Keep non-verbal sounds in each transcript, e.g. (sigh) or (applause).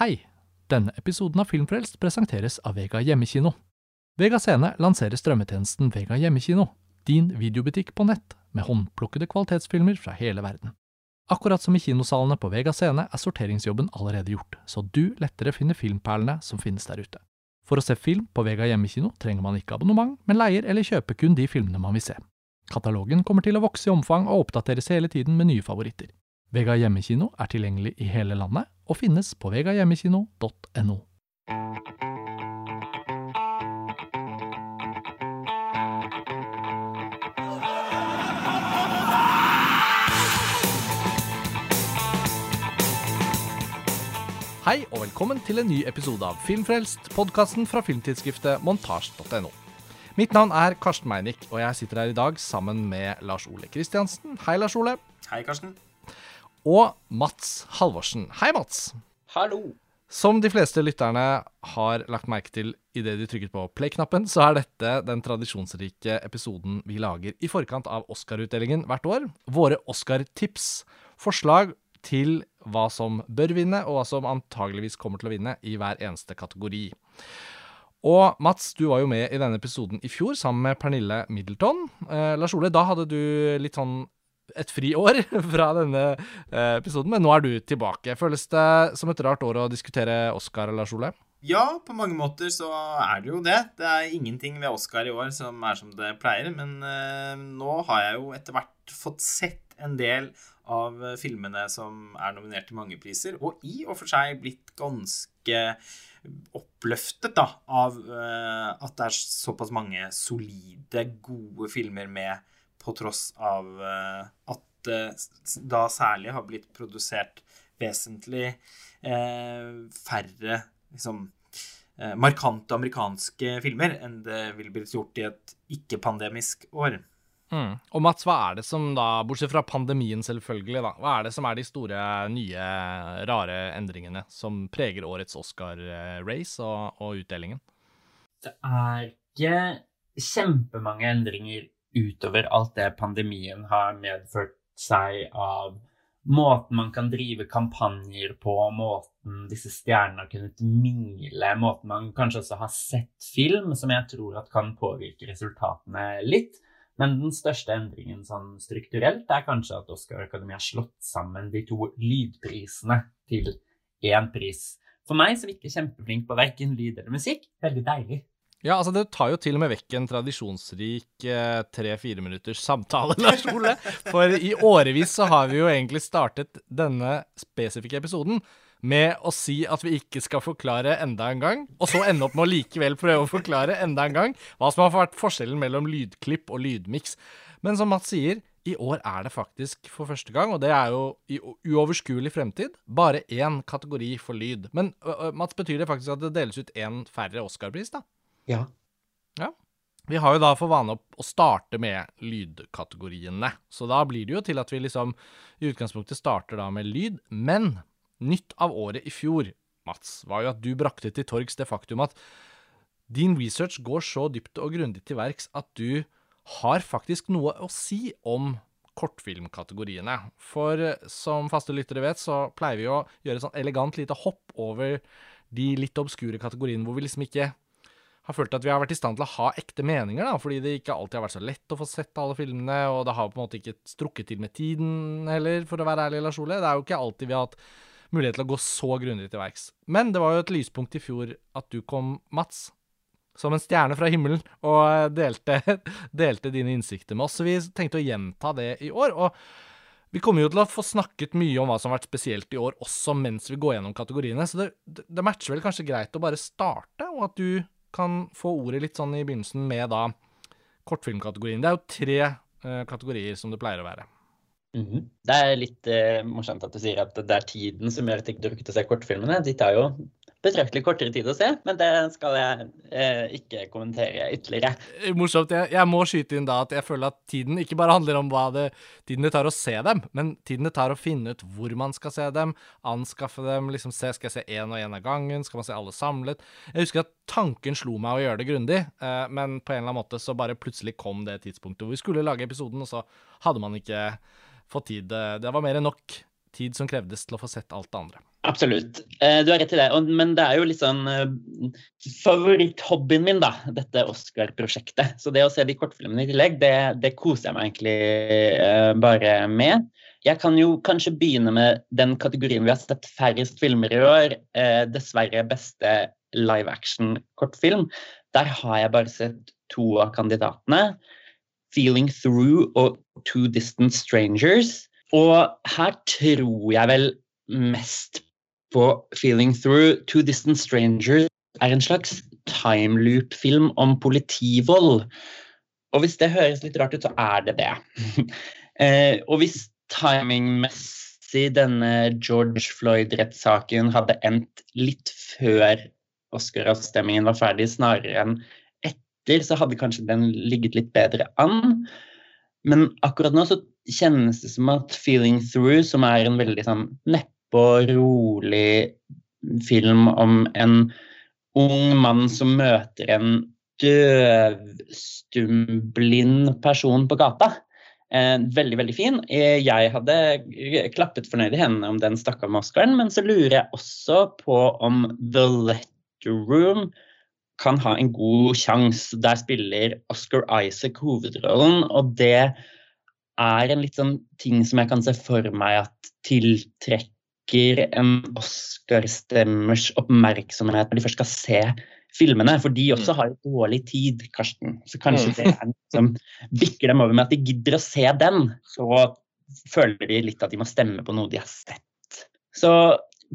Hei! Denne episoden av Filmfrelst presenteres av Vega Hjemmekino. Vega Scene lanserer strømmetjenesten Vega Hjemmekino, din videobutikk på nett, med håndplukkede kvalitetsfilmer fra hele verden. Akkurat som i kinosalene på Vega Scene er sorteringsjobben allerede gjort, så du lettere finner filmperlene som finnes der ute. For å se film på Vega Hjemmekino trenger man ikke abonnement, men leier eller kjøper kun de filmene man vil se. Katalogen kommer til å vokse i omfang og oppdateres hele tiden med nye favoritter. Vega Hjemmekino er tilgjengelig i hele landet og finnes på vegahjemmekino.no. Hei og velkommen til en ny episode av Filmfrelst, podkasten fra filmtidsskriftet montasj.no. Mitt navn er Karsten Meinick, og jeg sitter her i dag sammen med Lars Ole Kristiansen. Hei, Lars Ole. Hei, Karsten. Og Mats Halvorsen. Hei, Mats. Hallo. Som de fleste lytterne har lagt merke til idet de trykket på play-knappen, så er dette den tradisjonsrike episoden vi lager i forkant av Oscar-utdelingen hvert år. Våre Oscar-tips. Forslag til hva som bør vinne, og hva som antageligvis kommer til å vinne i hver eneste kategori. Og Mats, du var jo med i denne episoden i fjor sammen med Pernille Middleton. Eh, Lars Ole, da hadde du litt sånn et friår (laughs) fra denne eh, episoden, men nå er du tilbake. Føles det som et rart år å diskutere Oscar, Lars Ole? Ja, på mange måter så er det jo det. Det er ingenting ved Oscar i år som er som det pleier, men eh, nå har jeg jo etter hvert fått sett en del av filmene som er nominert til mange priser, og i og for seg blitt ganske oppløftet da, av at det er såpass mange solide, gode filmer med, på tross av uh, at det uh, da særlig har blitt produsert vesentlig eh, færre liksom, markante amerikanske filmer enn det ville blitt gjort i et ikke-pandemisk år. Mm. Og Mats, hva er det som da, bortsett fra pandemien selvfølgelig, da, hva er det som er de store, nye, rare endringene som preger årets Oscar-race og, og, utdelingen? Det er ikke kjempemange endringer utover alt det pandemien har medført seg av måten man kan drive kampanjer på, måten disse stjernene har kunnet mingle, måten man kanskje også har sett film, som jeg tror kan påvirke resultatene litt. Men den største endringen sånn strukturelt er kanskje at Oscar Akademi har slått sammen de to lydprisene til én pris. For meg som ikke er kjempeflink på verken lyd eller musikk, veldig deilig. Ja, altså det tar jo til og med vekk en tradisjonsrik eh, tre-fire minutters samtale, (laughs) Lars Ole. For i årevis så har vi jo egentlig startet denne spesifikke episoden med å si at vi ikke skal forklare enda en gang, og så ende opp med å likevel prøve å forklare enda en gang hva som har vært forskjellen mellom lydklipp og lydmiks. Men som Mats sier, i år er det faktisk for første gang, og det er jo i uoverskuelig fremtid, bare én kategori for lyd. Men Mats, betyr det faktisk at det deles ut én færre Oscar-pris, da? Ja. Ja. Vi har jo da for vane å starte med lydkategoriene, så da blir det jo til at vi liksom i utgangspunktet starter da med lyd, men Nytt av året i fjor, Mats, var jo at du brakte til torgs det faktum at din research går så dypt og grundig til verks at du har faktisk noe å si om kortfilmkategoriene. For eh, som faste lyttere vet, så pleier vi å gjøre et sånn elegant lite hopp over de litt obskure kategoriene hvor vi liksom ikke har følt at vi har vært i stand til å ha ekte meninger, da, fordi det ikke alltid har vært så lett å få sett alle filmene, og det har på en måte ikke strukket til med tiden heller, for å være ærlig, Lars Ole. Det er jo ikke alltid vi har hatt mulighet til å gå så grundig til verks. Men det var jo et lyspunkt i fjor at du kom, Mats, som en stjerne fra himmelen, og delte, (laughs) delte dine innsikter med oss. Så vi tenkte å gjenta det i år. og vi kommer jo til å få snakket mye om hva som har vært spesielt i år, også mens vi går gjennom kategoriene, så det, det, matcher vel kanskje greit å bare starte, og at du kan få ordet litt sånn i begynnelsen med da kortfilmkategorien. Det er jo tre uh, kategorier som det pleier å være. Mm -hmm. Det er litt uh, morsomt at du sier at det er tiden som gjør at du ikke orket å se kortfilmene. De tar jo betraktelig kortere tid å se, men det skal jeg eh, ikke kommentere ytterligere. Eh, morsomt. Jeg, jeg, må skyte inn da at jeg føler at tiden ikke bare handler om det, tiden det tar å se dem, men tiden det tar å finne ut hvor man skal se dem, anskaffe dem, liksom se Skal jeg se én og én av gangen? Skal man se alle samlet? Jeg husker at tanken slo meg å gjøre det grundig, eh, men på en eller annen måte så bare plutselig kom det tidspunktet hvor vi skulle lage episoden, og så hadde man ikke fått tid. Det var mer enn nok tid som krevdes til å få sett alt det andre. Absolutt. Eh, du har rett i det. Men det er jo litt sånn eh, Favoritthobbyen min, da, dette Oscar-prosjektet. Så det å se de kortfilmene i tillegg, det, det koser jeg meg egentlig eh, bare med. Jeg kan jo kanskje begynne med den kategorien vi har sett færrest filmer i år. Dessverre beste live action-kortfilm. Der har jeg bare sett to av kandidatene. 'Feeling Through' og 'Two Distant Strangers'. Og her tror jeg vel mest på 'Feeling Through'. 'Two Distant Strangers' er en slags timeloop-film om politivold. Og hvis det høres litt rart ut, så er det det. (laughs) eh, og hvis timingmessig denne George Floyd-rettssaken hadde endt litt før Oscar-avstemmingen var ferdig, snarere enn etter, så hadde kanskje den ligget litt bedre an. Men akkurat nå så kjennes det som at 'Feeling Through', som er en veldig sånn neppe og rolig film om en ung mann som møter en døvstumblind person på gata. Eh, veldig, veldig fin. Eh, jeg hadde klappet fornøyd i hendene om den stakk av med Oscaren, men så lurer jeg også på om The Letter Room kan ha en god sjanse. Der spiller Oscar Isaac hovedrollen, og det er en litt sånn ting som jeg kan se for meg at tiltrekker en Oscar-stemmers oppmerksomhet når de først skal se filmene, for de også har jo dårlig tid, Karsten. Så kanskje det er noe som bikker dem over med at de gidder å se den. Så føler de litt at de må stemme på noe de har sett. Så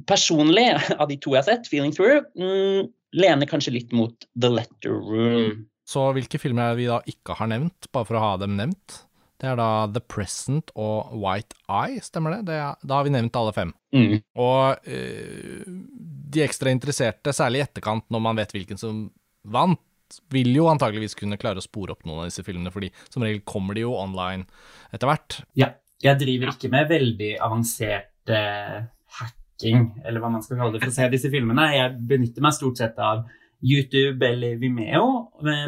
personlig, av de to jeg har sett, 'Feeling Through', mm, lener kanskje litt mot 'The Letter Room'. Så hvilke filmer er det vi da ikke har nevnt, bare for å ha dem nevnt? Det er da The Present og White Eye, stemmer det? det er, da har vi nevnt alle fem. Mm. Og øh, de ekstra interesserte, særlig i etterkant, når man vet hvilken som vant, vil jo antageligvis kunne klare å spore opp noen av disse filmene, fordi som regel kommer de jo online etter hvert. Ja. Jeg driver ikke med veldig avansert eh, hacking, eller hva man skal kalle det, for å se disse filmene. Jeg benytter meg stort sett av YouTube eller Vimeo,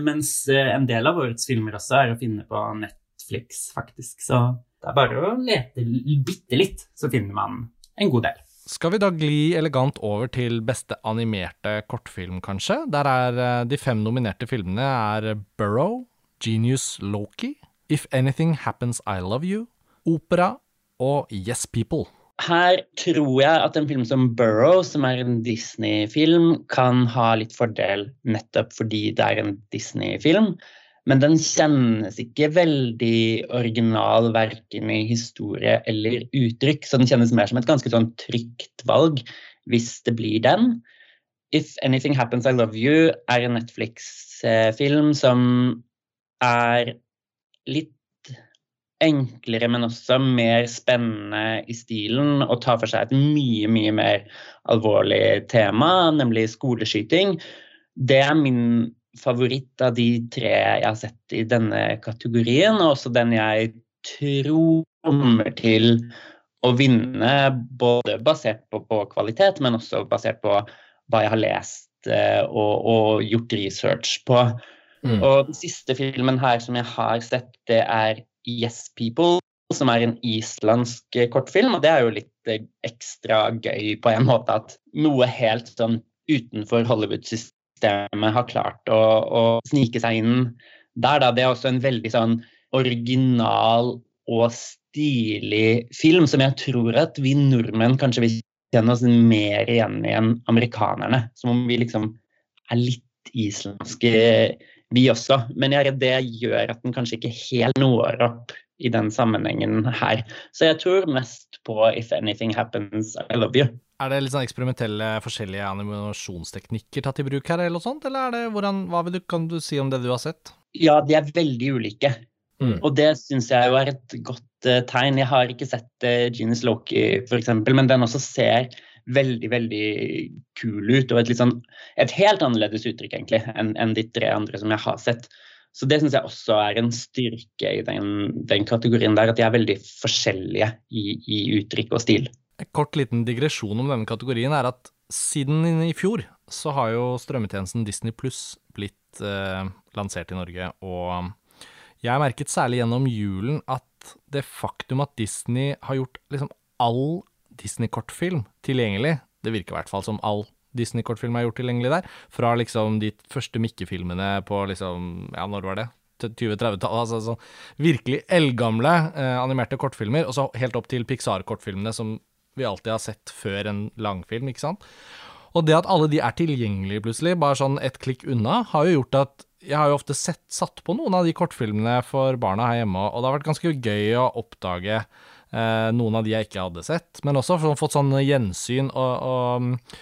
mens eh, en del av årets filmer også er å finne på nett Netflix, faktisk. Så det er bare å lete bitte litt, så finner man en god del. Skal vi da gli elegant over til beste animerte kortfilm, kanskje? Der er eh, de fem nominerte filmene er Burrow, Genius Loki, If Anything Happens I Love You, Opera og Yes People. Her tror jeg at en film som Burrow, som er en Disney-film, kan ha litt fordel nettopp fordi det er en Disney-film. Men den kjennes ikke veldig original verken i historie eller uttrykk, så den kjennes mer som et ganske sånn trygt valg hvis det blir den. If Anything Happens I Love You er en Netflix-film som er litt enklere, men også mer spennende i stilen og tar for seg et mye, mye mer alvorlig tema, nemlig skoleskyting. Det er min favoritt av de tre jeg har sett i denne kategorien, og også den jeg tror kommer til å vinne, både basert på, på kvalitet, men også basert på hva jeg har lest eh, og, og, gjort research på. Mm. Og den siste filmen her som jeg har sett, det er Yes People, som er en islandsk kortfilm. Og det er jo litt eh, ekstra gøy på en måte at noe helt sånn utenfor Hollywood-systemet systemet har klart å, å snike seg inn der. Da. Det er også en veldig sånn original og stilig film som jeg tror at vi nordmenn kanskje vil kjenne oss mer igjen i enn amerikanerne. Som om vi liksom er litt islandske, vi også. Men jeg er redd det gjør at den kanskje ikke helt når opp i den sammenhengen her. Så jeg tror mest på If Anything Happens, I Love You. Er det litt sånn eksperimentelle forskjellige animasjonsteknikker tatt i bruk her, eller noe sånt? Eller er det, hvordan, hva du, kan du si om det du har sett? Ja, de er veldig ulike. Mm. Og det syns jeg jo er et godt uh, tegn. Jeg har ikke sett uh, Genius Loki, f.eks., men den også ser veldig, veldig kul ut. Og et, sånn, et helt annerledes uttrykk, egentlig, enn en de tre andre som jeg har sett. Så det syns jeg også er en styrke i den, den, kategorien der, at de er veldig forskjellige i, i uttrykk og stil. En kort liten digresjon om denne kategorien er at siden i fjor så har jo strømmetjenesten Disney Pluss blitt eh, lansert i Norge, og jeg merket særlig gjennom julen at det faktum at Disney har gjort liksom all Disney-kortfilm tilgjengelig Det virker i hvert fall som all Disney-kortfilm er gjort tilgjengelig der. Fra liksom de første Mikke-filmene på liksom Ja, når var det? 20-30-tallet. Altså altså, virkelig eldgamle eh, animerte kortfilmer, og så helt opp til Pixar-kortfilmene som vi alltid har sett før en langfilm, ikke sant. Og det at alle de er tilgjengelige plutselig, bare sånn ett klikk unna, har jo gjort at jeg har jo ofte sett, satt på noen av de kortfilmene for barna her hjemme, og det har vært ganske gøy å oppdage eh, noen av de jeg ikke hadde sett, men også fått sånn gjensyn og, og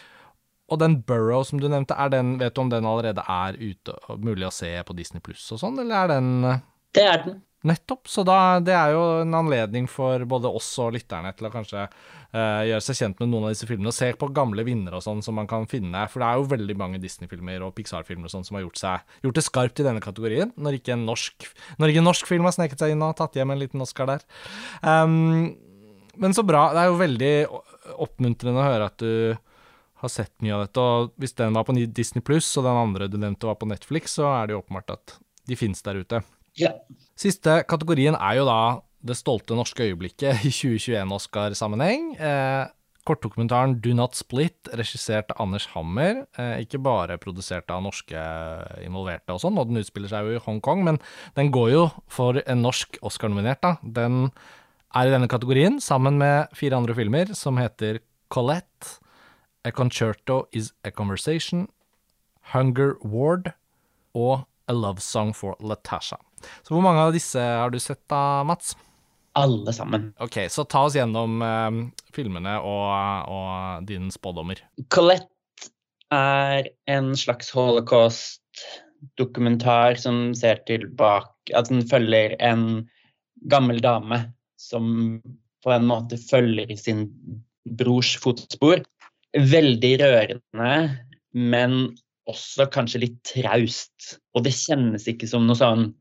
og den Burrow som du nevnte, den, vet du om den allerede er ute og mulig å se på Disney Pluss og sånn, eller er den eh, Det er den. Nettopp. Så da, det er jo en anledning for både oss og lytterne til å kanskje uh, gjøre seg kjent med noen av disse filmene, og se på gamle vinnere og sånn som man kan finne. For det er jo veldig mange Disney-filmer og Pixar-filmer sånn som har gjort, seg, gjort det skarpt i denne kategorien, når ikke en norsk, ikke en norsk film har sneket seg inn og tatt hjem en liten Oscar der. Um, men så bra. Det er jo veldig oppmuntrende å høre at du har sett mye av dette. Og hvis den var på Disney pluss, og den andre du nevnte var på Netflix, så er det jo åpenbart at de finnes der ute. Ja. Siste kategorien er jo da det stolte norske øyeblikket i 2021-Oscar-sammenheng. Eh, kortdokumentaren Do Not Split, regissert av Anders Hammer. Eh, ikke bare produsert av norske involverte og sånn, og den utspiller seg jo i Hongkong, men den går jo for en norsk Oscar-nominert, da. Den er i denne kategorien, sammen med fire andre filmer, som heter Colette, A Concerto Is A Conversation, Hunger Ward og A Love Song for Latasha. Så hvor mange av disse har du sett da, Mats? Alle sammen. Ok, så ta oss gjennom eh, filmene og, og dine spådommer. Colette er en slags holocaust-dokumentar som ser tilbake At den følger en gammel dame som på en måte følger i sin brors fotspor. Veldig rørende, men også kanskje litt traust. Og det kjennes ikke som noe sånn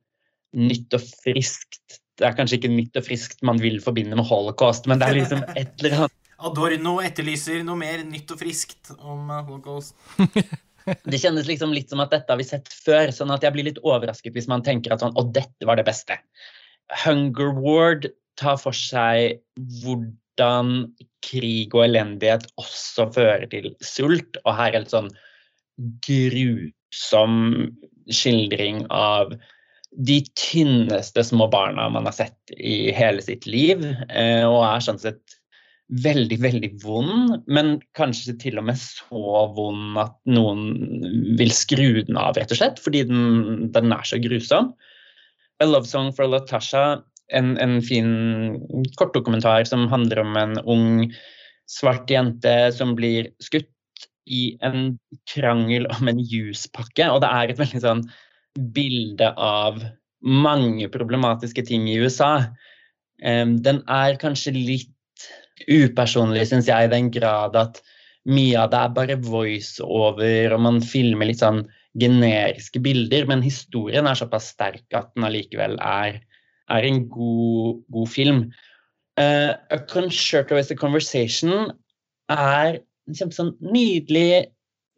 nytt og friskt. Det er kanskje ikke nytt og friskt man vil forbinde med holocaust, men det er liksom et eller annet Adorno etterlyser noe mer nytt og friskt om eh, holocaust. (laughs) Det kjennes liksom litt som at dette har vi sett før, sånn at jeg blir litt overrasket hvis man tenker at sånn Å, dette var det beste. Hunger Ward tar for seg hvordan krig og elendighet også fører til sult, og her er et sånn grusom skildring av de tynneste små barna man har sett i hele sitt liv, eh, og er sånn sett veldig, veldig vond, men kanskje til og med så vond at noen vil skru den av, rett og slett, fordi den, den er så grusom. A Love Song for Latasha, en, en fin kortdokumentar som handler om en ung svart jente som blir skutt i en krangel om en juspakke, og det er et veldig sånn bilde av mange problematiske ting i USA. Den er kanskje litt upersonlig, syns jeg, i den grad at mye av det er bare voiceover, og man filmer litt sånn generiske bilder, men historien er såpass sterk at den allikevel er, er en god, god film. Uh, a Concerto is a Conversation er en kjempe sånn nydelig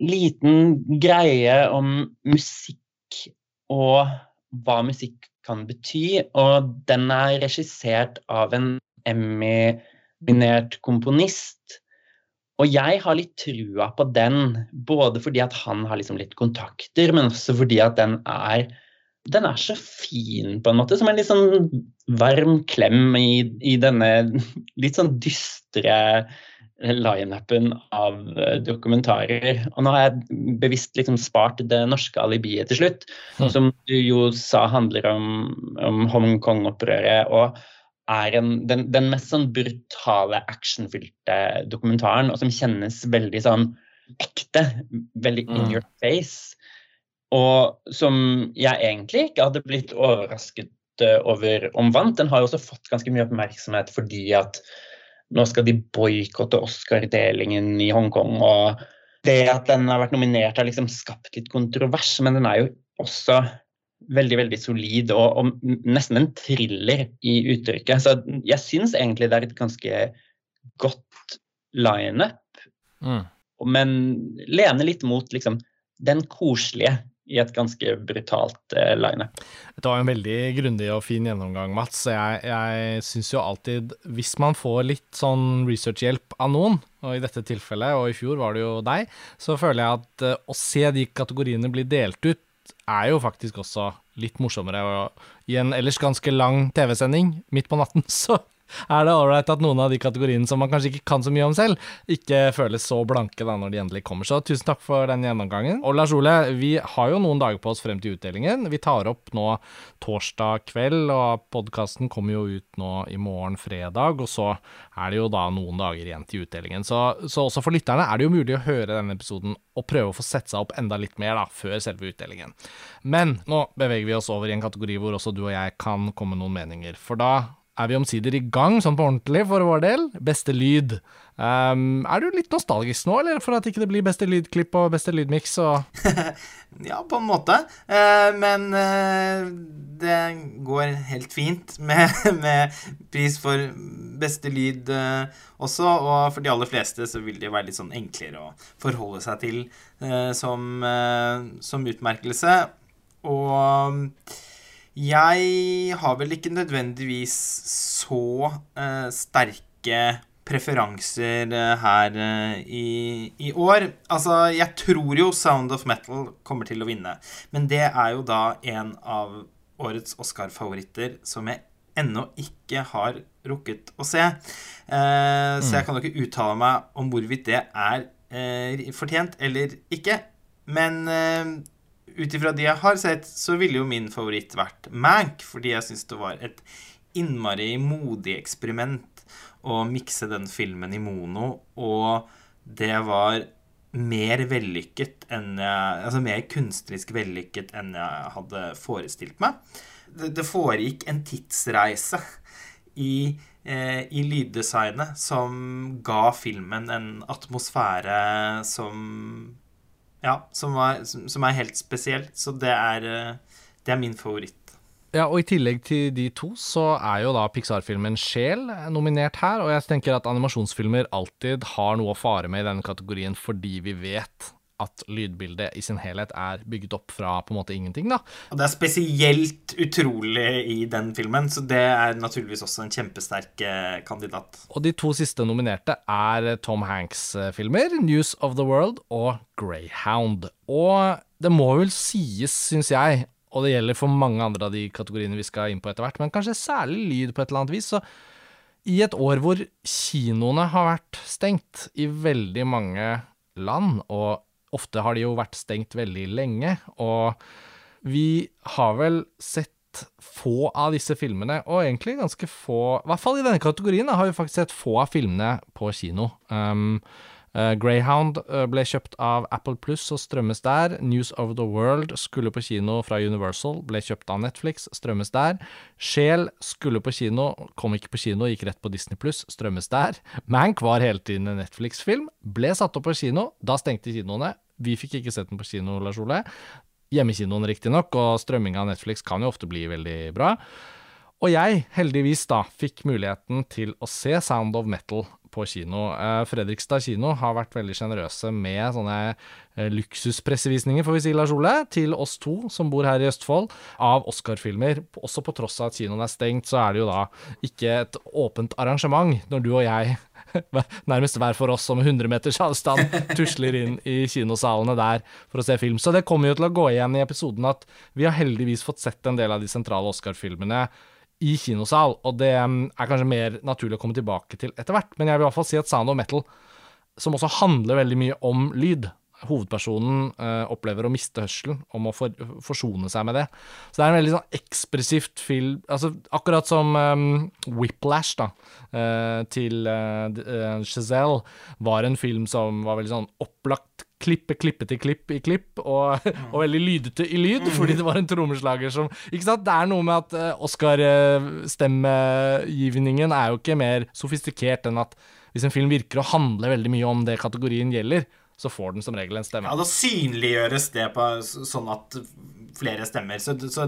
liten greie om musikk og hva musikk kan bety. Og den er regissert av en Emmy-minert komponist. Og jeg har litt trua på den, både fordi at han har liksom litt kontakter, men også fordi at den er, den er så fin, på en måte. Som en litt sånn varm klem i, i denne litt sånn dystre lineupen av eh, dokumentarer. Og nå har jeg bevisst liksom spart det norske alibiet til slutt, mm. som du jo sa handler om, om Hongkong-opprøret. og er en, den, den, mest sånn brutale, actionfylte dokumentaren, og som kjennes veldig sånn ekte. Veldig in mm. your face. Og som jeg egentlig ikke hadde blitt overrasket eh, over om vant. Den har jo også fått ganske mye oppmerksomhet fordi at nå skal de boikotte Oscar-delingen i Hongkong. og det at den har vært nominert, har liksom skapt litt kontrovers, men den er jo også veldig veldig solid og, og nesten en thriller i uttrykket. Så jeg syns egentlig det er et ganske godt lineup, mm. men lener litt mot liksom den koselige i et ganske brutalt eh, lineup. Det var en veldig grundig og fin gjennomgang, Mats. Jeg, jeg syns jo alltid, hvis man får litt sånn researchhjelp av noen, og i dette tilfellet, og i fjor var det jo deg, så føler jeg at eh, å se de kategoriene bli delt ut, er jo faktisk også litt morsommere. Og I en ellers ganske lang TV-sending midt på natten, (laughs) så er det ålreit at noen av de kategoriene som man kanskje ikke kan så mye om selv, ikke føles så blanke da når de endelig kommer. Så tusen takk for den gjennomgangen. Og Lars Ole, vi har jo noen dager på oss frem til utdelingen. Vi tar opp nå torsdag kveld, og podkasten kommer jo ut nå i morgen fredag. Og så er det jo da noen dager igjen til utdelingen. Så, så også for lytterne er det jo mulig å høre denne episoden og prøve å få sette seg opp enda litt mer da, før selve utdelingen. Men nå beveger vi oss over i en kategori hvor også du og jeg kan komme noen meninger. For da er vi omsider i gang, sånn på ordentlig, for vår del. Beste lyd. Um, er du litt nostalgisk nå, eller for at ikke det blir beste lydklipp og beste lydmiks og (laughs) Ja, på en måte. Uh, men uh, det går helt fint (laughs) med, med pris for beste lyd uh, også. Og for de aller fleste så vil det være litt sånn enklere å forholde seg til som, som utmerkelse. Og jeg har vel ikke nødvendigvis så uh, sterke preferanser uh, her uh, i, i, år. Altså, jeg tror jo Sound of Metal kommer til å vinne. Men det er jo da en av årets Oscar-favoritter som jeg ennå ikke har rukket å se. Mm. Så jeg kan jo ikke uttale meg om hvorvidt det er fortjent eller ikke. Men ut ifra de jeg har sett, så ville jo min favoritt vært Mank, fordi jeg syns det var et innmari modig eksperiment å mikse den filmen i mono, og det var mer vellykket enn jeg Altså mer kunstnerisk vellykket enn jeg hadde forestilt meg. Det, det foregikk en tidsreise i, eh, i lyddesignet som ga filmen en atmosfære som ja, som, var, som, er helt spesielt. Så det er, eh, det er min favoritt. Ja, og i tillegg til de to, så er jo da Pixar-filmen Sjel nominert her. Og jeg tenker at animasjonsfilmer alltid har noe å fare med i denne kategorien fordi vi vet at lydbildet i sin helhet er bygget opp fra på en måte ingenting. da. Og Det er spesielt utrolig i den filmen, så det er naturligvis også en kjempesterk eh, kandidat. Og de to siste nominerte er Tom Hanks-filmer, 'News of the World' og 'Greyhound'. Og det må vel sies, syns jeg, og det gjelder for mange andre av de kategoriene vi skal inn på etter hvert, men kanskje særlig lyd på et eller annet vis, så i et år hvor kinoene har vært stengt i veldig mange land, og ofte har de jo vært stengt veldig lenge, og vi har vel sett få av disse filmene, og egentlig ganske få I hvert fall i denne kategorien har vi faktisk sett få av filmene på kino. Um, Uh, Greyhound uh, ble kjøpt av Apple Pluss og strømmes der. News of the World skulle på kino fra Universal, ble kjøpt av Netflix, strømmes der. Sjel skulle på kino, kom ikke på kino, gikk rett på Disney Pluss, strømmes der. Mank var hele tiden en Netflix-film, ble satt opp på kino, da stengte kinoene. Vi fikk ikke sett den på kino, Lars Ole. Hjemmekinoen riktignok, og strømming av Netflix kan jo ofte bli veldig bra. Og jeg, heldigvis da, fikk muligheten til å se Sound of Metal på kino. Eh, Fredrikstad kino har vært veldig sjenerøse med sånne eh, luksuspressevisninger, får vi si, Lars Ole, til oss to som bor her i Østfold, av Oscar-filmer. Også på tross av at kinoen er stengt, så er det jo da ikke et åpent arrangement når du og jeg (laughs) nærmest hver for oss som 100 meters avstand tusler inn i kinosalene der for å se film. Så det kommer jo til å gå igjen i episoden at vi har heldigvis fått sett en del av de sentrale Oscar-filmene i kinosal, og det um, er kanskje mer naturlig å komme tilbake til etter hvert. Men jeg vil i hvert fall si at Sound of Metal, som også handler veldig mye om lyd Hovedpersonen uh, opplever å miste hørselen, om å for, forsone seg med det. Så det er en veldig sånn ekspressivt film altså Akkurat som um, Whiplash, da, uh, til uh, Chazelle, var en film som var veldig sånn opplagt klippe, klippe til klipp i klipp, og, (laughs) og, veldig lydete i lyd, fordi det var en trommeslager som Ikke sant? Det er noe med at Oscar-stemmegivningen er jo ikke mer sofistikert enn at hvis en film virker å handle veldig mye om det kategorien gjelder, så får den som regel en stemme. Ja, da synliggjøres det på sånn at flere stemmer. Så, så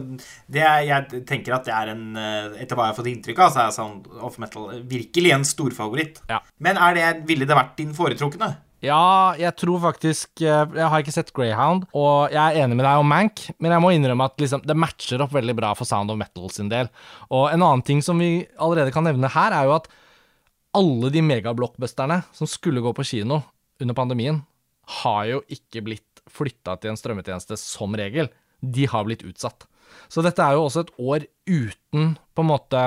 det er, jeg tenker at det er en eh, Etter hva jeg har fått inntrykk av, så er Sound of Metal virkelig en storfavoritt. Ja. Men er det, ville det vært din foretrukne? Ja, jeg tror faktisk eh, Jeg har ikke sett Greyhound, og jeg er enig med deg om Mank, men jeg må innrømme at liksom, det matcher opp veldig bra for Sound of Metal sin del. Og en annen ting som vi allerede kan nevne her, er jo at alle de megablockbusterne som skulle gå på kino under pandemien, har jo ikke blitt flytta til en strømmetjeneste som regel. De har blitt utsatt. Så dette er jo også et år uten på en måte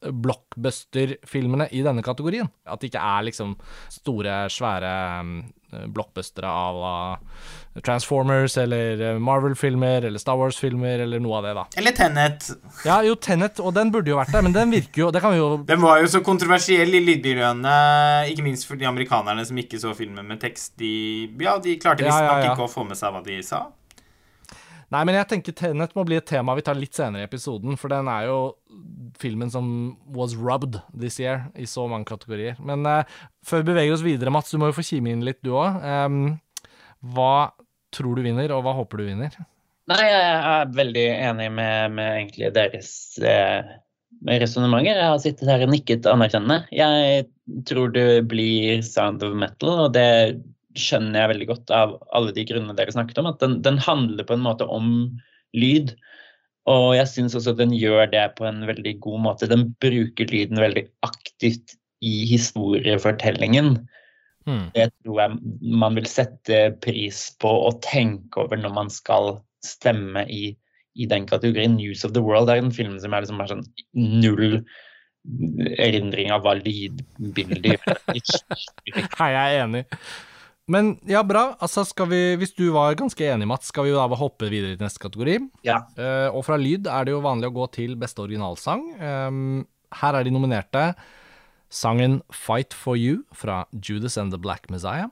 blockbuster-filmene i denne kategorien. At det ikke er liksom store, svære um, blockbustere av Transformers eller uh, Marvel-filmer eller Star Wars-filmer eller noe av det, da. Eller Tenet. Ja, jo, Tenet, og den burde jo vært der, men den virker jo Det kan vi jo (laughs) Den var jo så kontroversiell i lydmiljøene, ikke minst for de amerikanerne som ikke så filmen med tekst. De, ja, de klarte Ja, visstnok ja, ja. ikke å få med seg hva de sa. Nei, men jeg tenker Tenet må bli et tema vi tar litt senere i episoden, for den er jo filmen som was rubbed this year i så mange kategorier. Men uh, før vi beveger oss videre, Mats, du må jo få kime inn litt, du òg. hva tror du vinner, og hva håper du vinner? Nei, jeg er veldig enig med, med egentlig deres eh, resonnementer. Jeg har sittet her og nikket anerkjennende. Jeg tror det blir Sound of Metal, og det skjønner jeg veldig godt av alle de grunnene dere snakket om. At den, den handler på en måte om lyd. Og jeg syns også den gjør det på en veldig god måte. Den bruker lyden veldig aktivt i historiefortellingen. Hmm. Det tror jeg man vil sette pris på og tenke over når man skal stemme i, i den kategorien. 'News of the World' er en film som er, liksom, er sånn null erindring av hva lydbildet gjør. (laughs) Hei, jeg er enig. Men ja, bra. Altså, skal vi, hvis du var ganske enig, Mats, skal vi jo da hoppe videre til neste kategori. Ja. Uh, og fra lyd er det jo vanlig å gå til beste originalsang. Um, her er de nominerte sangen Fight for You fra Judas and the Black Messiah.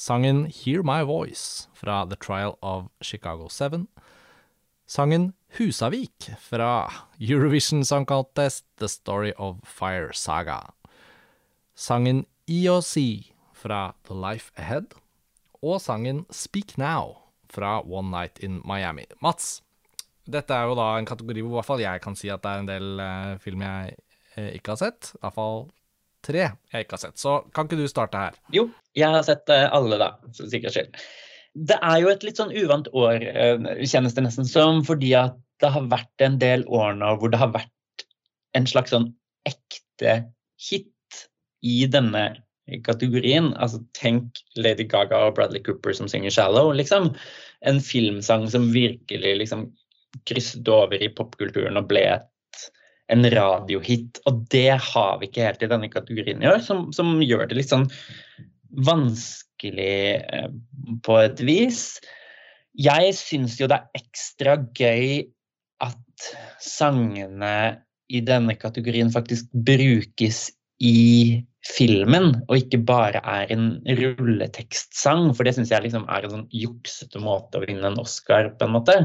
Sangen Hear My Voice fra The Trial of Chicago 7. Sangen Husavik fra Eurovision Song Contest The Story of Fire Saga. Sangen EOC fra The Life Ahead. Og sangen Speak Now fra One Night in Miami. Mats, dette er jo da en kategori hvor i hvert fall jeg kan si at det er en del eh, film jeg eh, ikke har sett. I hvert fall tre jeg ikke har sett. Så kan ikke du starte her? Jo, jeg har sett eh, alle, da, for sikkerhets skyld. Det er jo et litt sånn uvant år, eh, kjennes det nesten som, fordi at det har vært en del år nå hvor det har vært en slags sånn ekte hit i denne kategorien. Altså, tenk Lady Gaga og Bradley Cooper som synger 'Shallow', liksom. En filmsang som virkelig liksom krysset over i popkulturen og ble et, en radiohit. Og det har vi ikke helt i denne kategorien i år, som, som gjør det litt sånn vanskelig eh, på et vis. Jeg syns jo det er ekstra gøy at sangene i denne kategorien faktisk brukes i filmen, og ikke bare er en rulletekstsang. For det syns jeg liksom er en sånn juksete måte å vinne en Oscar på en måte.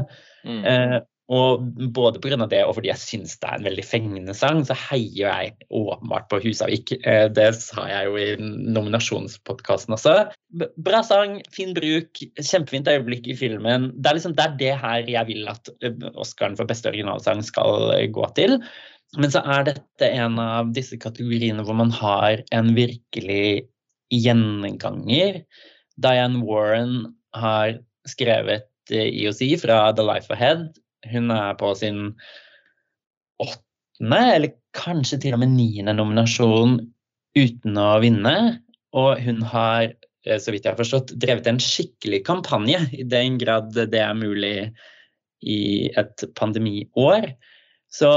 Mm. Eh, og både pga. det og fordi jeg syns det er en veldig fengende sang, så heier jeg åpenbart på Husavik. Eh, det sa jeg jo i nominasjonspodkasten også. B bra sang, fin bruk, kjempefint øyeblikk i filmen. Det er liksom det, er det her jeg vil at eh, Oscaren for beste originalsang skal gå til. Men så er dette en av disse kategoriene hvor man har en virkelig gjenganger. Diane Warren har skrevet eh, IOC fra The Life Ahead. Hun er på sin åttende, eller kanskje til og med niende nominasjon uten å vinne. Og hun har, eh, så vidt jeg har forstått, drevet en skikkelig kampanje, i den grad det er mulig i et pandemiår. Så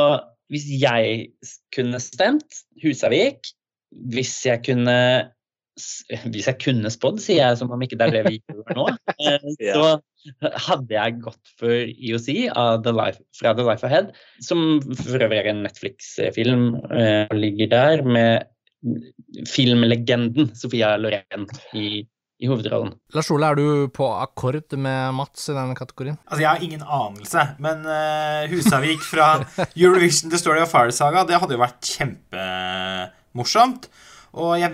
hvis jeg kunne stemt Husavik, hvis jeg kunne hvis jeg kunne spådd, sier jeg som om ikke det er det vi gjør nå, (laughs) eh, så hadde jeg gått for IOC av The Life, fra The Life Ahead, som for øvrig er en Netflix-film og ligger der med filmlegenden Sofia Loren i, i hovedrollen. Lars Ole, er du på akkord med Mats i denne kategorien? Altså, Jeg har ingen anelse, men uh, Husavik fra Eurovision The Story of Fire Saga, det hadde jo vært kjempemorsomt. Og jeg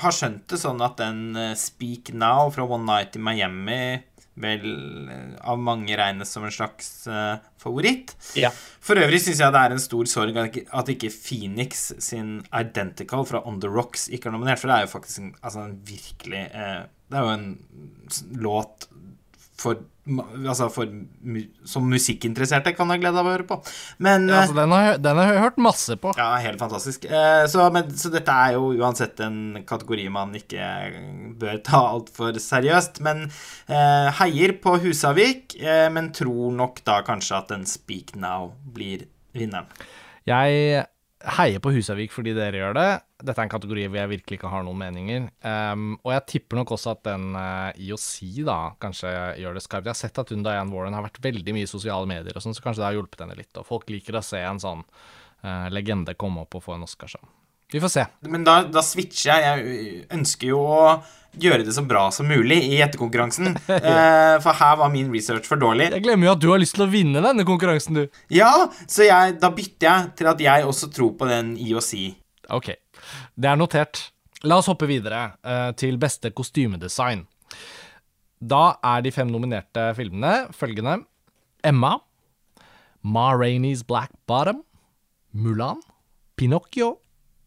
har skjønt det sånn at den eh, Speak Now fra One Night in Miami vel eh, av mange regnes som en slags uh, favoritt. Ja. For øvrig syns jeg det er en stor sorg at ikke, Phoenix sin Identical fra On The Rocks ikke er nominert, for det er jo faktisk en, altså en virkelig eh, Det er jo en låt for, altså for Som musikkinteresserte kan ha glede av å høre på. Men ja, altså, den, har, den, har, jeg hørt masse på. Ja, helt fantastisk. Eh, så, men, så, dette er jo uansett en kategori man ikke bør ta altfor seriøst. Men eh, heier på Husavik, eh, men tror nok da kanskje at en Speak Now blir vinneren. Jeg heier på Husavik fordi dere gjør det. Dette er en kategori hvor jeg virkelig ikke har noen meninger. Um, og jeg tipper nok også at den uh, IOC da kanskje gjør det skarpt. Jeg har sett at hun Diane Warren har vært veldig mye i sosiale medier, og sånn, så kanskje det har hjulpet henne litt. Og folk liker å se en sånn uh, legende komme opp og få en Oscar. Vi får se. Men da, da switcher jeg. Jeg ønsker jo å gjøre det så bra som mulig i gjettekonkurransen. ja. (laughs) for her var min research for dårlig. Jeg glemmer jo at du har lyst til å vinne denne konkurransen, du. Ja, så jeg, da bytter jeg til at jeg også tror på den IOC. Ok, det er notert. La oss hoppe videre uh, til beste kostymedesign. Da er de fem nominerte filmene følgende Emma, Ma Rainey's Black Bottom, Mulan, Pinocchio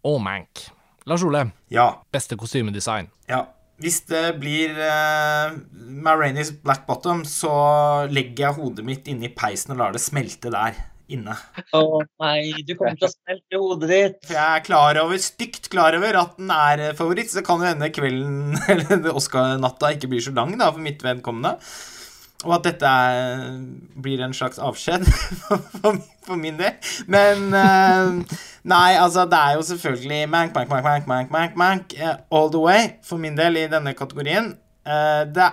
og Mank. Lars Ole, ja. beste kostymedesign. Ja. Hvis det blir uh, Ma Black Bottom, så legger jeg hodet mitt inni peisen og lar det smelte der inne. Å oh, nei, du kommer til å smelte hodet ditt. For jeg er klar over, stygt klar over at den er favoritt, så det kan jo hende kvelden (laughs) eller Oscar-natta ikke blir så lang da, for mitt vedkommende. Og at dette er, blir en slags avskjed (laughs) for, for, min del. Men uh, Nei, altså, det er jo selvfølgelig Mank, Mank, Mank, Mank, Mank, Mank, Mank uh, all the way for min del i denne kategorien. Uh, det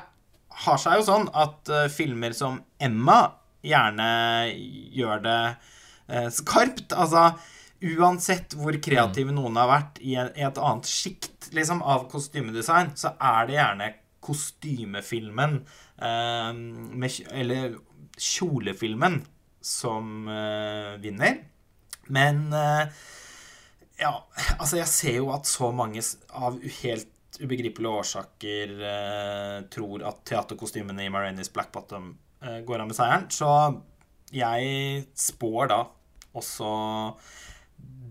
har seg jo sånn at filmer som Emma gjerne gjør det skarpt. Altså uansett hvor kreative mm. noen har vært i, i et annet sjikt liksom, av kostymedesign, så er det gjerne kostymefilmen med, Eller kjolefilmen som uh, vinner. Men uh, ja, altså jeg ser jo at så mange av helt ubegripelige årsaker tror at teaterkostymene i Marainis Black Bottom går av med seieren. Så jeg spår da også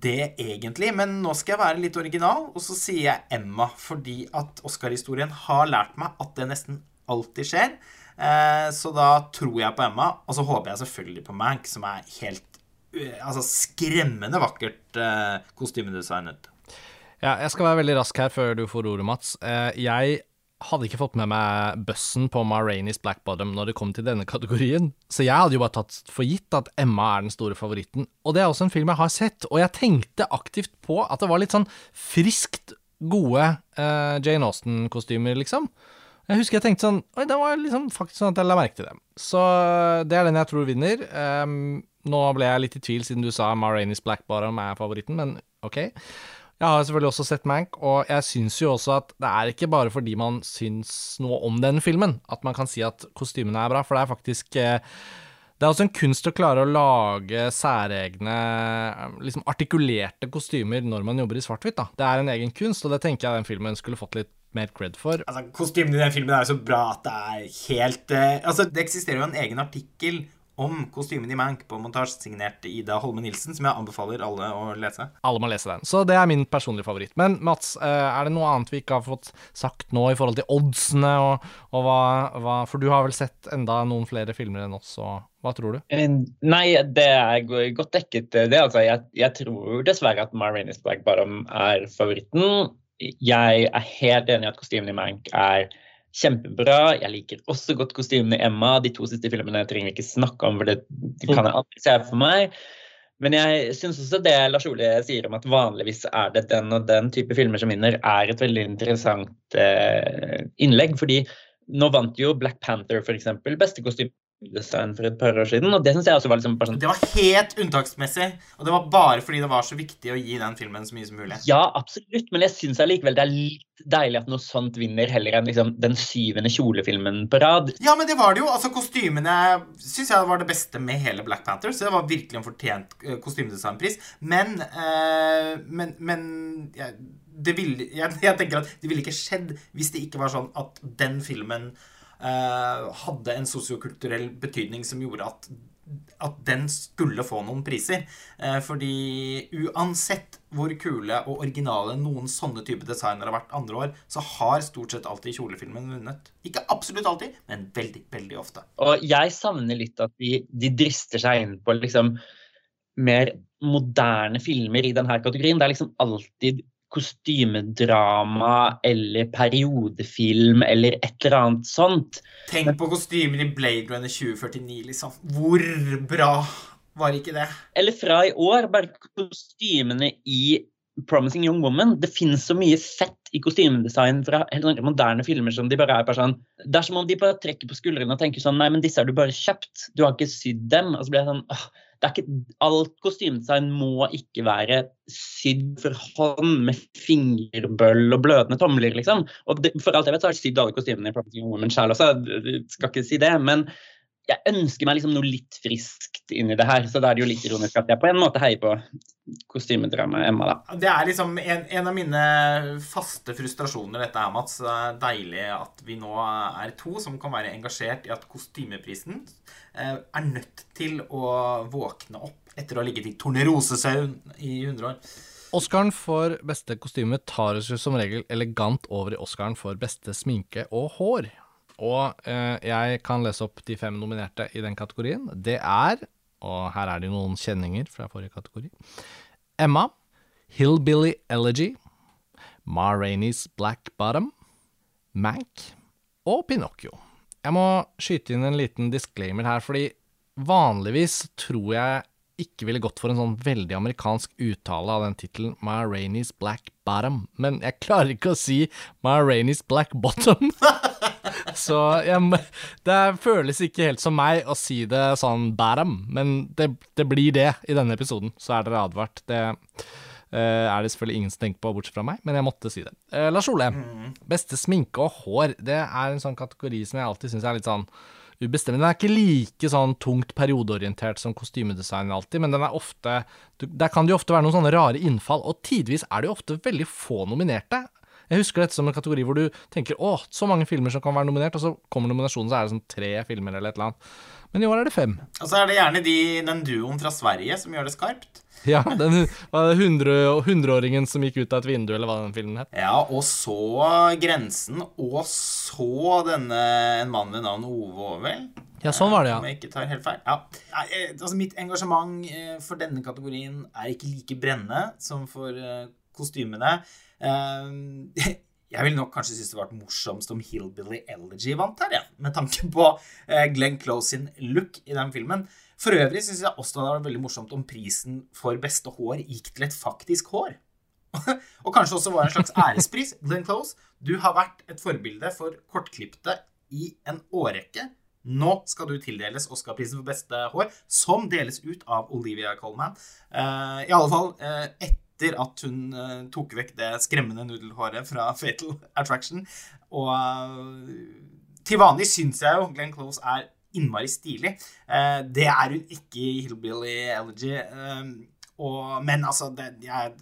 det egentlig, men nå skal jeg være litt original, og så sier jeg Emma, fordi at Oscar-historien har lært meg at det nesten alltid skjer. Eh, så da tror jeg på Emma, og så håper jeg selvfølgelig på Mank, som er helt uh, altså skremmende vakkert uh, kostymedesignet. Ja, jeg skal være veldig rask her før du får ordet, Mats. Jeg hadde ikke fått med meg bussen på Ma Rainey's Black Bottom når det kom til denne kategorien, så jeg hadde jo bare tatt for gitt at Emma er den store favoritten. Og det er også en film jeg har sett, og jeg tenkte aktivt på at det var litt sånn friskt gode Jane Austen-kostymer, liksom. Jeg husker jeg tenkte sånn Oi, det var liksom faktisk sånn at jeg la merke til dem. Så det er den jeg tror vinner. Um, nå ble jeg litt i tvil siden du sa Ma Rainey's Black Bottom er favoritten, men OK. Jeg har selvfølgelig også sett Mank, og jeg syns jo også at det er ikke bare fordi man syns noe om den filmen, at man kan si at kostymene er bra, for det er faktisk eh, det er også en kunst å klare å lage særegne, liksom artikulerte kostymer når man jobber i svart-hvitt. Det er en egen kunst, og det tenker jeg den filmen skulle fått litt mer cred for. Altså, Kostymene i den filmen er jo så bra at det er helt uh, Altså, det eksisterer jo en egen artikkel om kostymen i Mank på montasje, signert Ida Holme Nilsen, som jeg anbefaler alle å lese. Alle må lese den. Så det er min personlige favoritt. Men Mats, eh, er det noe annet vi ikke har fått sagt nå i forhold til oddsene, og, og hva, hva, For du har vel sett enda noen flere filmer enn oss, og hva tror du? Eh, nei, det er godt dekket, det. Altså, jeg, jeg tror dessverre at Ma Is Black Bottom er favoritten. Jeg er helt enig i at kostymen i Mank er kjempebra. Jeg liker også godt kostymene i Emma. De to siste filmene trenger vi ikke snakke om, for det kan jeg aldri se for meg. Men jeg syns også det Lars Ole sier om at vanligvis er det den og den type filmer som vinner, er et veldig interessant eh, innlegg. fordi nå vant jo Black Panther f.eks. beste kostyme design for et par år siden. Og det synes jeg også var liksom sånn Det var helt unntaksmessig. Og det var bare fordi det var så viktig å gi den filmen så mye som mulig. Ja, absolutt. Men jeg syns allikevel det er litt deilig at noe sånt vinner, heller enn liksom den syvende kjolefilmen på rad. Ja, men det var det jo. Altså, kostymene syns jeg var det beste med hele Black Panther. Så det var virkelig en fortjent uh, kostymedesignpris. Men, øh, men, men ja, det ville, jeg, jeg tenker at det ville ikke skjedd hvis det ikke var sånn at den filmen eh, hadde en sosiokulturell betydning som gjorde at, at den skulle få noen priser. Eh, fordi uansett hvor kule og originale noen sånne type designer har vært andre år, så har stort sett alltid kjolefilmen vunnet. Ikke absolutt alltid, men veldig, veldig ofte. Og jeg savner litt at de, de drister seg inn på liksom mer moderne filmer i denne kategorien. Det er liksom alltid kostymedrama eller periodefilm eller et eller annet sånt. Tenk på kostymer i Blade Runner 2049, liksom. Hvor bra var ikke det? Eller fra i år, bare kostymene i Promising Young Woman. Det finnes så mye fett i kostymedesign fra helt moderne filmer som de bare er bare sånn Det er som om de bare trekker på skuldrene og tenker sånn Nei, men disse har du bare kjøpt. Du har ikke sydd dem. Og så blir jeg sånn åh, ikke, Alt kostymedesign må ikke være sydd for hånd med fingerbøll og blødende tomler, liksom. Og det, for alt jeg vet, så har sydd alle kostymene i Young Woman sjæl også. Jeg skal ikke si det. men jeg ønsker meg liksom noe litt friskt inni det her. Så da er det jo litt ironisk at jeg på en måte heier på kostymedramaet Emma, da. Det er liksom en, en, av mine faste frustrasjoner, dette her, Mats. Det er deilig at vi nå er to som kan være engasjert i at kostymeprisen eh, er nødt til å våkne opp etter å ha ligget i tornerosesøvn i 100 år. Oscaren for beste kostyme tar oss som regel elegant over i Oscaren for beste sminke og hår. Og eh, jeg kan lese opp de fem nominerte i den kategorien. Det er, og her er det noen kjenninger fra forrige kategori, Emma, Hillbilly Elegy, Ma Rainey's Black Bottom, Mank og Pinocchio. Jeg må skyte inn en liten disclaimer her, fordi vanligvis tror jeg ikke ville gått for en sånn veldig amerikansk uttale av den tittelen, Ma Rainey's Black Bottom, men jeg klarer ikke å si Ma Rainey's Black Bottom. (laughs) Så jeg, det føles ikke helt som meg å si det sånn bæram, men det, det, blir det i denne episoden, så er dere advart. Det uh, er det selvfølgelig ingen som tenker på, bortsett fra meg, men jeg måtte si det. Uh, Lars Ole, mm. beste sminke og hår, det er en sånn kategori som jeg alltid syns er litt sånn ubestemt. Den er ikke like sånn tungt periodeorientert som kostymedesign alltid, men den er ofte Der kan det jo ofte være noen sånne rare innfall, og tidvis er det jo ofte veldig få nominerte. Jeg husker dette som en kategori hvor du tenker å, så mange filmer som kan være nominert, og så kommer nominasjonen, så er det sånn tre filmer eller et eller annet. Men i år er det fem. Og så er det gjerne de, den duoen fra Sverige som gjør det skarpt. Ja, den hundreåringen som gikk ut av et vindu, eller hva den filmen het. Ja, og så Grensen, og så denne En mann ved navn Ove Aavel. Ja, sånn var det, ja. Om jeg ikke tar helt feil. Ja. Eh, altså, mitt engasjement eh, for denne kategorien er ikke like brennende som for eh, kostymene. Ehm, (laughs) jeg ville nok kanskje synes det var morsomst om Hillbilly Elegy vant her, ja, med tanke på eh, Glenn Close sin look i den filmen. For øvrig syns jeg også det hadde vært veldig morsomt om prisen for beste hår gikk til et faktisk hår. (laughs) og kanskje også var en slags ærespris. (laughs) Glenn Close, du har vært et forbilde for kortklipte i en årrekke. Nå skal du tildeles Oscar-prisen for beste hår, som deles ut av Olivia Colman. Uh, I alle fall uh, et etter at hun uh, tok vekk det skremmende nudelhåret fra Fatal Attraction. Og uh, til vanlig syns jeg jo Glenn Close er innmari stilig. Uh, det er hun ikke i Hillbilly Elegy. Og, men altså, det, jeg